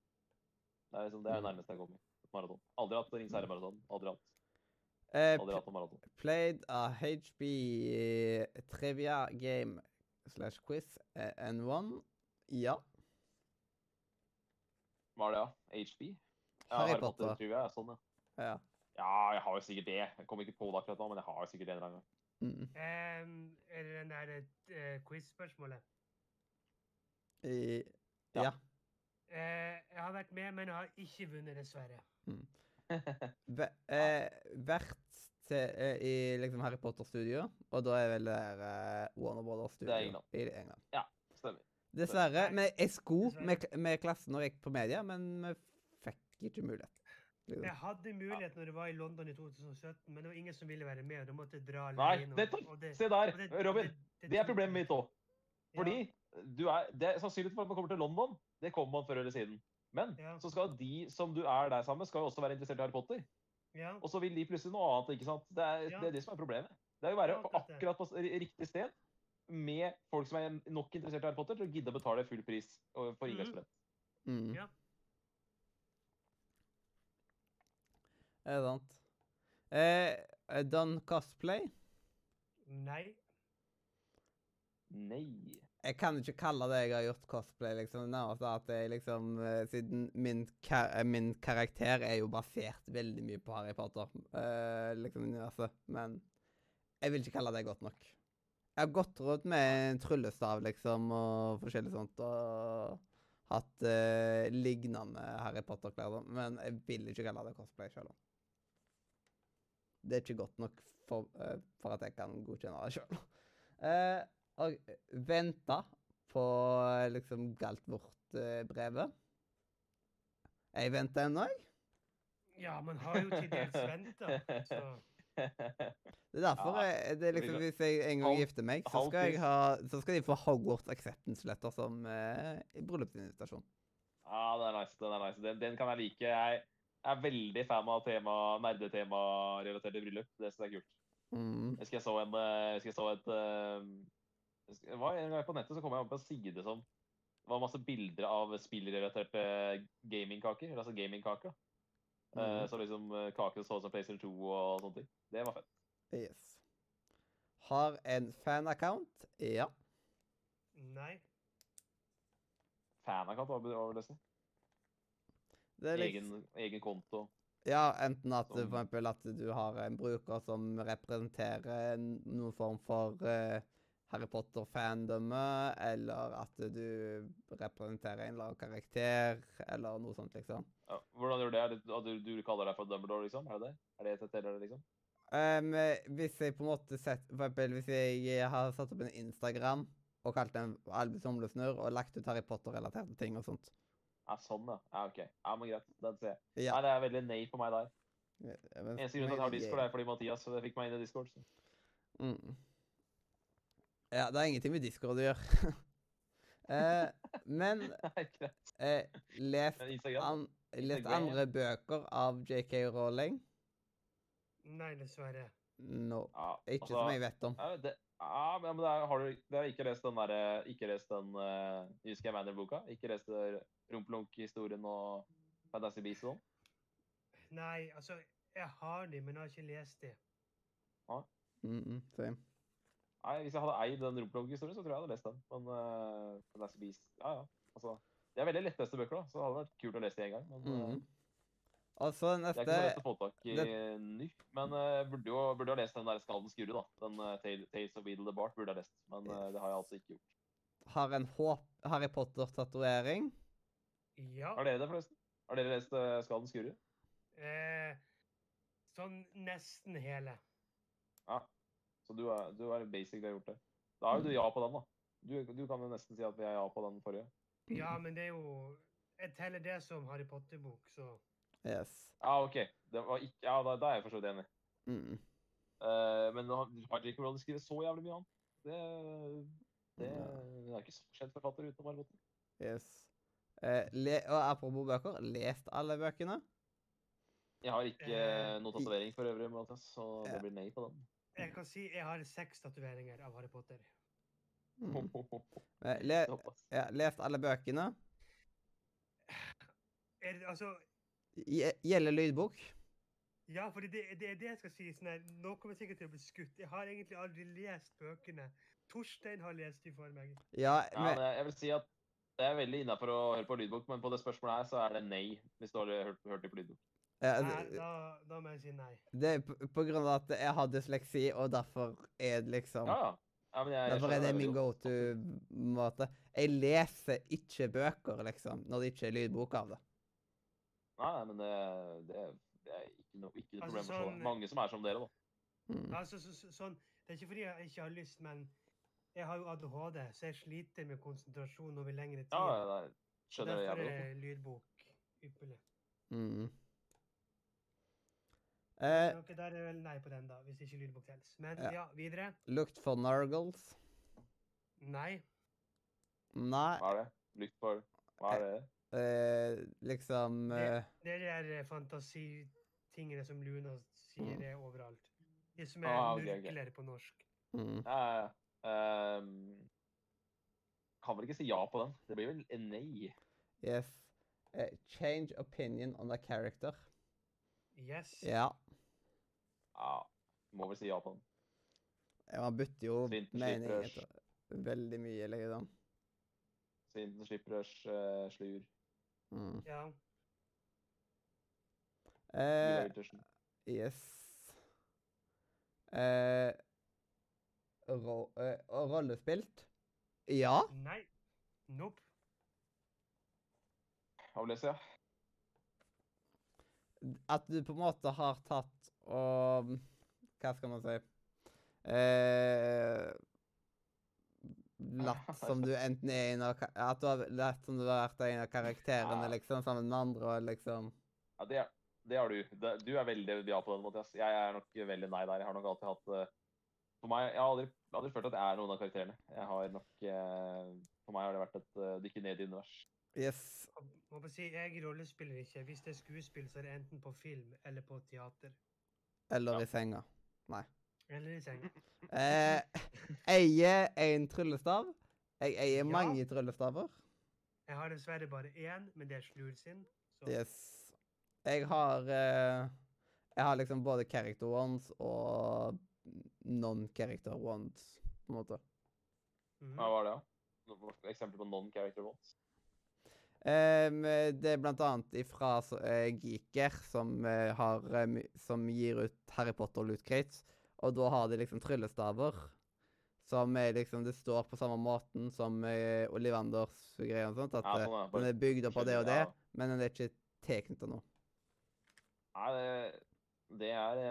Det er liksom det er det Mm. nærmeste jeg kom med et maraton. Aldri hatt Rings herre-maraton. Aldri hatt, Eh, maraton. Played a HB trivia game slash quiz eh, and won. Ja. Hva er det, da? HB? Ja, Harry Harry Potter. Potter. Trivia. Sånn, ja. Ja. ja, jeg har jo sikkert det. Jeg kommer ikke på det akkurat nå, men jeg har jo sikkert det en gang. Mm. Um, er det den der uh, quiz-spørsmålet? Ja. ja. Uh, jeg har vært med, men jeg har ikke vunnet, dessverre. Mm. eh, vært til, eh, i liksom Harry Potter-studio, og da er vel det der eh, Warner Det er England. i England. Stemmer. Dessverre. Nei, Men jeg skulle med, med klassen når jeg gikk på media, men vi fikk ikke mulighet. Liksom. Jeg hadde mulighet når jeg var i London i 2017, men det var ingen som ville være med. og Da måtte jeg dra Nei, alene. og- nettopp! og det- Se der, og det- Robin. det Det er problemet mitt òg. Ja, Fordi du er, det er sannsynligheten for at man kommer til London, det kommer man før eller siden. Men Ja. så skal de som du er der sammen med, skal jo også være interessert i Harry Potter. ja. Og så vil de plutselig noe annet. ikke sant? Det er Ja. det, er det som er problemet. Det er jo å være Ja, akkurat på riktig sted med folk som er nok interessert i Harry Potter til å gidde å betale full pris for Mhm. inngangsbillett. Mm. Ja. Er det sant? Eh, Don Cosplay? Nei. Nei. Jeg kan ikke kalle det jeg har gjort cosplay, liksom. Nærmest at jeg liksom eh, Siden min, kar eh, min karakter er jo basert veldig mye på Harry Potter, uh, liksom universet. Men jeg vil ikke kalle det godt nok. Jeg har gått rundt med en tryllestav, liksom, og forskjellig sånt, og hatt uh, lignende Harry Potter-klær. Men jeg vil ikke kalle det cosplay sjøl. Det er ikke godt nok for, uh, for at jeg kan godkjenne det sjøl. Eh, og venta på liksom liksom Galtvort-brevet. Jeg venter ennå, jeg. Ja, men har jo til dels venta, så Det er derfor Ja, jeg, det er liksom, Hvis jeg en gang gifter meg, så skal, ha, så skal de få Hogwarts acceptance-letter som eh, bryllupsinvitasjon. Ja, den er nice. Den er nice. Den, den kan jeg like. Jeg er veldig fan av tema, nerdetema-relaterte bryllup. Det syns jeg er kult. Mm. Jeg husker jeg så en jeg husker jeg så et var En gang på nettet så kom jeg opp på en side som det var masse bilder av spillrelaterte gamingkaker. Altså gamingkaker. Mm. Eh, Mhm. så liksom eh, kaker som så ut som PlayStation 2 og sånne ting. Det var fett. Yes. Har en fan-account? Ja. nei. Fanaccount, hva var det? Det er litt... Egen, egen konto. ja, enten at for eksempel at du har en bruker som representerer noen form for eh, Harry Potter-fandome, eller at du representerer en eller annen karakter, eller noe sånt, liksom. Ja, hvordan gjør det? Er det? at Du, du kaller deg for Dumbledore, liksom? Er det det? Er det et eller liksom? Um, hvis jeg på en måte sett, for eksempel hvis jeg har satt opp en Instagram og kalt den Albus Humlesnurr og lagt ut Harry Potter-relaterte ting og sånt. Ja, sånn, ja. ja. OK. Ja, men greit. Den ser jeg. Ja. Nei, det er veldig nei på meg der. Ja, Eneste grunn til at jeg har Discord, er fordi Mathias fikk meg inn i Discord. Så. Mm. Ja, det har ingenting med Discord å gjøre. eh, men eh, lest, an, lest andre bøker av JK Rowling? Nei, dessverre. No. Ja, Ikke altså, som jeg vet om. Ja, det, ja, men det er, har du det er ikke lest den derre Ikke lest den uh, Husker jeg Manner-boka? Ikke lest det Rumpelunk-historien og Fantasy sånn? Nei, altså, jeg har de, men jeg har ikke lest de. Mm -mm, same. Nei, Hvis jeg hadde eid den Rumpelunk-historien, så tror jeg jeg hadde lest den. Men uh, Last Beast Ja, ja. Altså, det er veldig lettleste bøker, da, så det hadde vært kult å lese de en gang. Men mm -hmm. altså, neste... det er ikke så lett å få tak i det- ny. Men uh, burde jo burde ha lest den der Skaldens skure, da. Den uh, Tales of Weedle the Bart burde jeg ha lest. Men uh, det har jeg altså ikke gjort. har en håp Harry Potter-tatovering. Ja. Har dere det, forresten? Har dere lest uh, Skaldens skure? Eh, sånn nesten hele. Så du er, du er basically har gjort det. Da er jo du ja på den, da. Du, du kan jo nesten si at vi er ja på den forrige. Ja, men det er jo Jeg teller det som Harry Potter-bok, så Yes. Ja, OK. Det var ikke, ja, da, da er jeg for så vidt enig. Mm. Uh, men har har J.K. Rowling skrevet så jævlig mye annet? Det, det Hun er ikke så kjent forfatter utenom Harry Potter. Yes. Eh, le og apropos bøker, lest alle bøkene? Jeg har ikke Eh, noe tatovering for øvrig, Mathias, så det blir nei på den. Jeg kan si jeg har seks tatoveringer av Harry Potter. Mm. Le ja, lest alle bøkene? Er det, altså Gjelder lydbok? Ja, for det, det er det jeg skal si. Sånn her, nå kommer jeg sikkert til å bli skutt. Jeg har egentlig aldri lest bøkene. Torstein har lest de for meg. Ja, men ja, jeg, jeg vil si at Det er veldig innafor å høre på lydbok, men på det spørsmålet her så er det nei. Hvis du har hørt, hørt det på lydbok. Ja, Nei, da, da må jeg si nei. det er på, på grunn av at jeg har dysleksi, og derfor er det liksom Ja, ja. men jeg, jeg Derfor er det min go to-måte. Jeg leser ikke bøker, liksom, når det ikke er lydbok av det. Nei, men det, det, det er ikke noe, ikke noe Altså, problem sånn- Mange som er som dere, da. Mm. Altså, så, så, sånn, det er ikke fordi jeg ikke har lyst, men jeg har jo ADHD, så jeg sliter med konsentrasjon over lengre tid. Ja, ja, det skjønner Derfor jeg er lydbok ypperlig. Mm. Eh, Ok, Der er det vel nei på den, da, hvis ikke lydbok telles. Men Ja. ja, videre. lukt for nargles. Nei. Nei. Hva er det? Lukt for Hva er det? Eh, liksom Det, eh, det er de der eh, fantasitingene som Luna sier Mm. er overalt. De som er Ah, okay, nurkler okay. på norsk. mm. Ja, ja, ja. Ehm, kan vel ikke si ja på den. Det blir vel en nei. Yes. Eh, change opinion on a character. Yes. Ja. Ja, må vel si ja på den. Ja, Man bytter jo mening etter veldig mye, liksom. Siden den slipper oss uh, slur. Mm. Ja. Eh, yes. Eh, ro eh, rollespilt? Ja. Nei. Nope. Si? ja? At du på en måte har tatt og Hva skal man si eh, Latt som du enten er en av At du har latt som du har vært en av karakterene, Ja. liksom, sammen med andre, og liksom Ja, det, er- det har du. Det, du er veldig ja på den, Mathias. Jeg er nok veldig nei der. Jeg har nok alltid hatt eh, For meg, Jeg har aldri, aldri følt at jeg er noen av karakterene. Jeg har nok eh, For meg har det vært et uh, dykke ned i univers. Yes. Jeg må bare si, jeg rollespiller ikke. Hvis det er skuespill, så er det enten på film eller på teater. Eller Ja. i senga. Nei. Eller i senga. Eh, eier en tryllestav. Jeg eier Ja. mange tryllestaver. Jeg har dessverre bare én, men det er Slur sin. Så Yes. Jeg har eh, Jeg har liksom både character ones og non-character ones, på en måte. mhm. Hva var det, da? Eksempel på non-character ones? Em, det er blant annet ifra eh, Geeker, som, uh, har, um, som gir ut Harry Potter Loot Crates. Og da har de liksom tryllestaver. Som er liksom Det står på samme måten som uh, Olivanders greier og sånt. At Ja, sånn, den er bygd opp av det og det, ja. men den er ikke tilknyttet noe. Nei, det, det er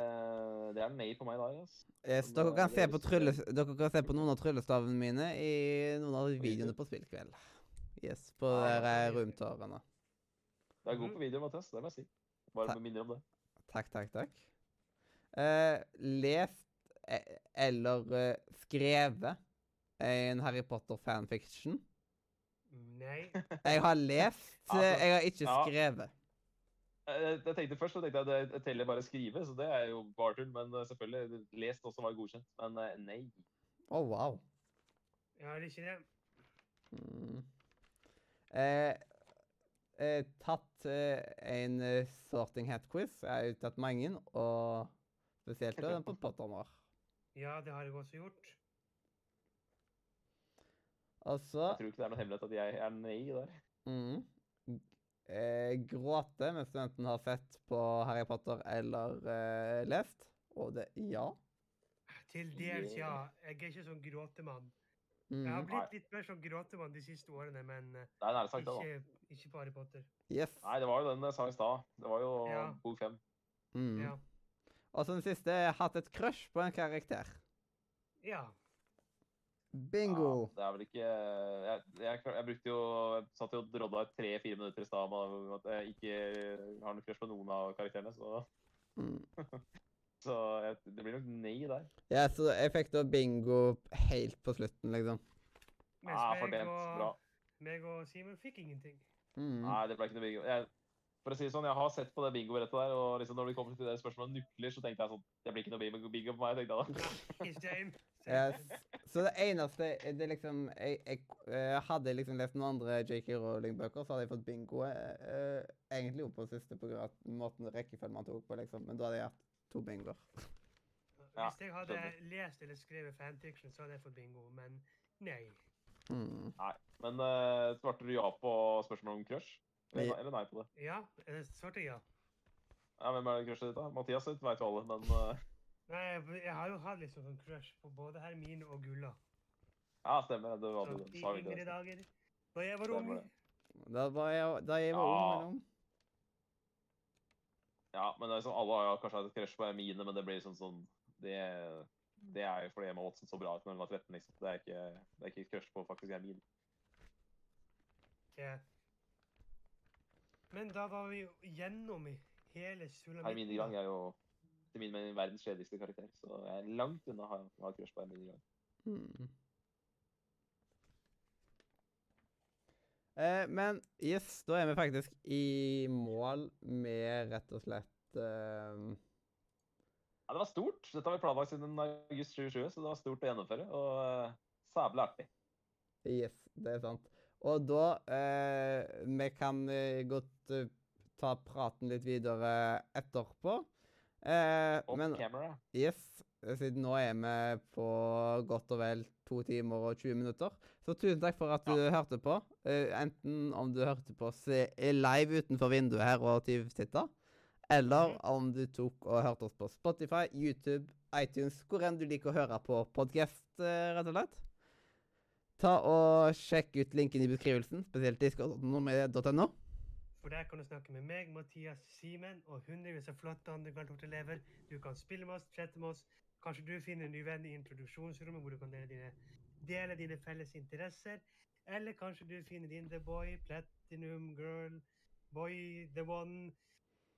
Det er nei på meg der, altså. Yes, dere, kan se er på dere kan se på noen av tryllestavene mine i noen av videoene på Spillkveld. Yes, på de der ja. romtårene. Du er god på video, Mathias. Det må jeg si. Bare med minner om det. Takk, takk, takk. Eh, lest eh, eller eh, skrevet en Harry Potter fanfiction. Nei. Jeg har lest, Altså, jeg har ikke ja. skrevet. Jeg, jeg tenkte Først så tenkte jeg at det teller bare skrive, så det er jo bartull. Men selvfølgelig, lest også var godkjent. Men nei. Å, wow. Jeg har ikke det. Mm. Eh, eh, tatt eh, en sorting hat-quiz. Jeg har tatt mange, og spesielt den på Pottermore. Ja, det har jeg også gjort. Også, Jeg tror ikke det er noe hemmelighet at jeg er nei der. mm, eh, gråte mens studenten har sett på Harry Potter eller eh, lest. Og det ja. Til dels, ja. Jeg er ikke sånn gråtemann. Mm. Jeg har blitt litt mer sånn gråtemann de siste årene, men eh, Nei, sagt det, ikke, ikke på Harry Potter. Yes. Nei, det var jo den jeg sa i stad. Det var jo Ja. bok fem. Mm. Ja. Og så den siste jeg har hatt et crush på en karakter. ja. Bingo! Ja, det er vel ikke Jeg, jeg, jeg brukte jo Jeg satt jo og drodda i tre-fire minutter i stad om at jeg ikke har noe crush på noen av karakterene, så, Mm. så jeg, det blir nok nei der. Ja, så jeg fikk da bingo helt på slutten, liksom. Mens Ja, meg, fordelt. Bra. og, meg og Simen fikk ingenting. Mm. Nei, det ble ikke noe bingo. Jeg, for å si det sånn, jeg har sett på det bingo-brettet der, og liksom når det kommer til det spørsmålet om nukler, så tenkte jeg sånn Det blir ikke noe bingo, bingo på meg, tenkte jeg da. Same. Yes. Så det eneste det liksom Jeg, jeg eh, hadde liksom lest noen andre J.K. Rowling-bøker, så hadde jeg fått bingo. eh, eh, egentlig opp på siste på grunn av måten rekkefølgen man tok på, liksom. Men da hadde jeg hatt to bingoer. Ja, Hvis jeg hadde lest eller skrevet fanfiction, så hadde jeg fått bingo, men nei. Hmm. Men uh, svarte du ja på spørsmålet om crush? Eller, Nei. eller nei på det? Ja, jeg svarte ja. Ja, Hvem er det crushet ditt, da? Mathias sitt vet jo alle, men uh... Nei, jeg, har jo hatt liksom sånn crush på både Hermine og Gulla. Ja, stemmer. Det var så, du I yngre dager. Da jeg var ung. Da var jeg, da jeg var ung Ja. mellom. Ja, men det er sånn, alle har jo kanskje hatt et crush på Emine, men det blir liksom sånn Det, det er jo fordi Emma Watson så bra ut når hun var 13, liksom. Det er ikke, det er ikke et crush på faktisk Hermine. Yeah. Men da var vi jo gjennom i hele Hermine sulamitten. Grang er jo til min mening verdens kjedeligste karakter, så jeg er langt unna å ha crush på Hermine Grang. Hmm. Eh, men yes, da er vi faktisk i mål med rett og slett eh, Ja, det var stort. Dette har vi planlagt siden august 2020, så det var stort å gjennomføre. Og uh, sabla artig. Yes, det er sant. Og da eh, Vi kan eh, godt uh, ta praten litt videre etterpå. Eh, Off men camera. yes, siden nå er vi på godt og vel to timer og 20 minutter. Så tusen takk for at du hørte på. Eh, enten om du hørte på oss eh, live utenfor vinduet her og tyvtitta, eller om du tok og hørte oss på Spotify, YouTube, iTunes, hvor enn du liker å høre på podkast, eh, rett og slett. Ta og Sjekk ut linken i beskrivelsen, spesielt discord.no. For der kan du snakke med meg, Mathias Simen og hundrevis av flotte andre Galtvort-elever. Du kan spille med oss, chatte med oss. Kanskje du finner en ny venn i introduksjonsrommet hvor du kan dele dine, dele dine felles interesser. Eller kanskje du finner din The Boy, Platinum Girl, Boy, The One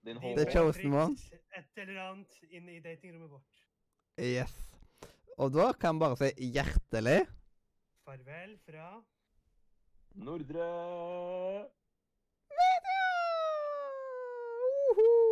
Din The chosen one. Et eller annet inne i datingrommet vårt. Yes. Og da kan jeg bare si hjertelig Farvel fra Nordre Media! Uhu!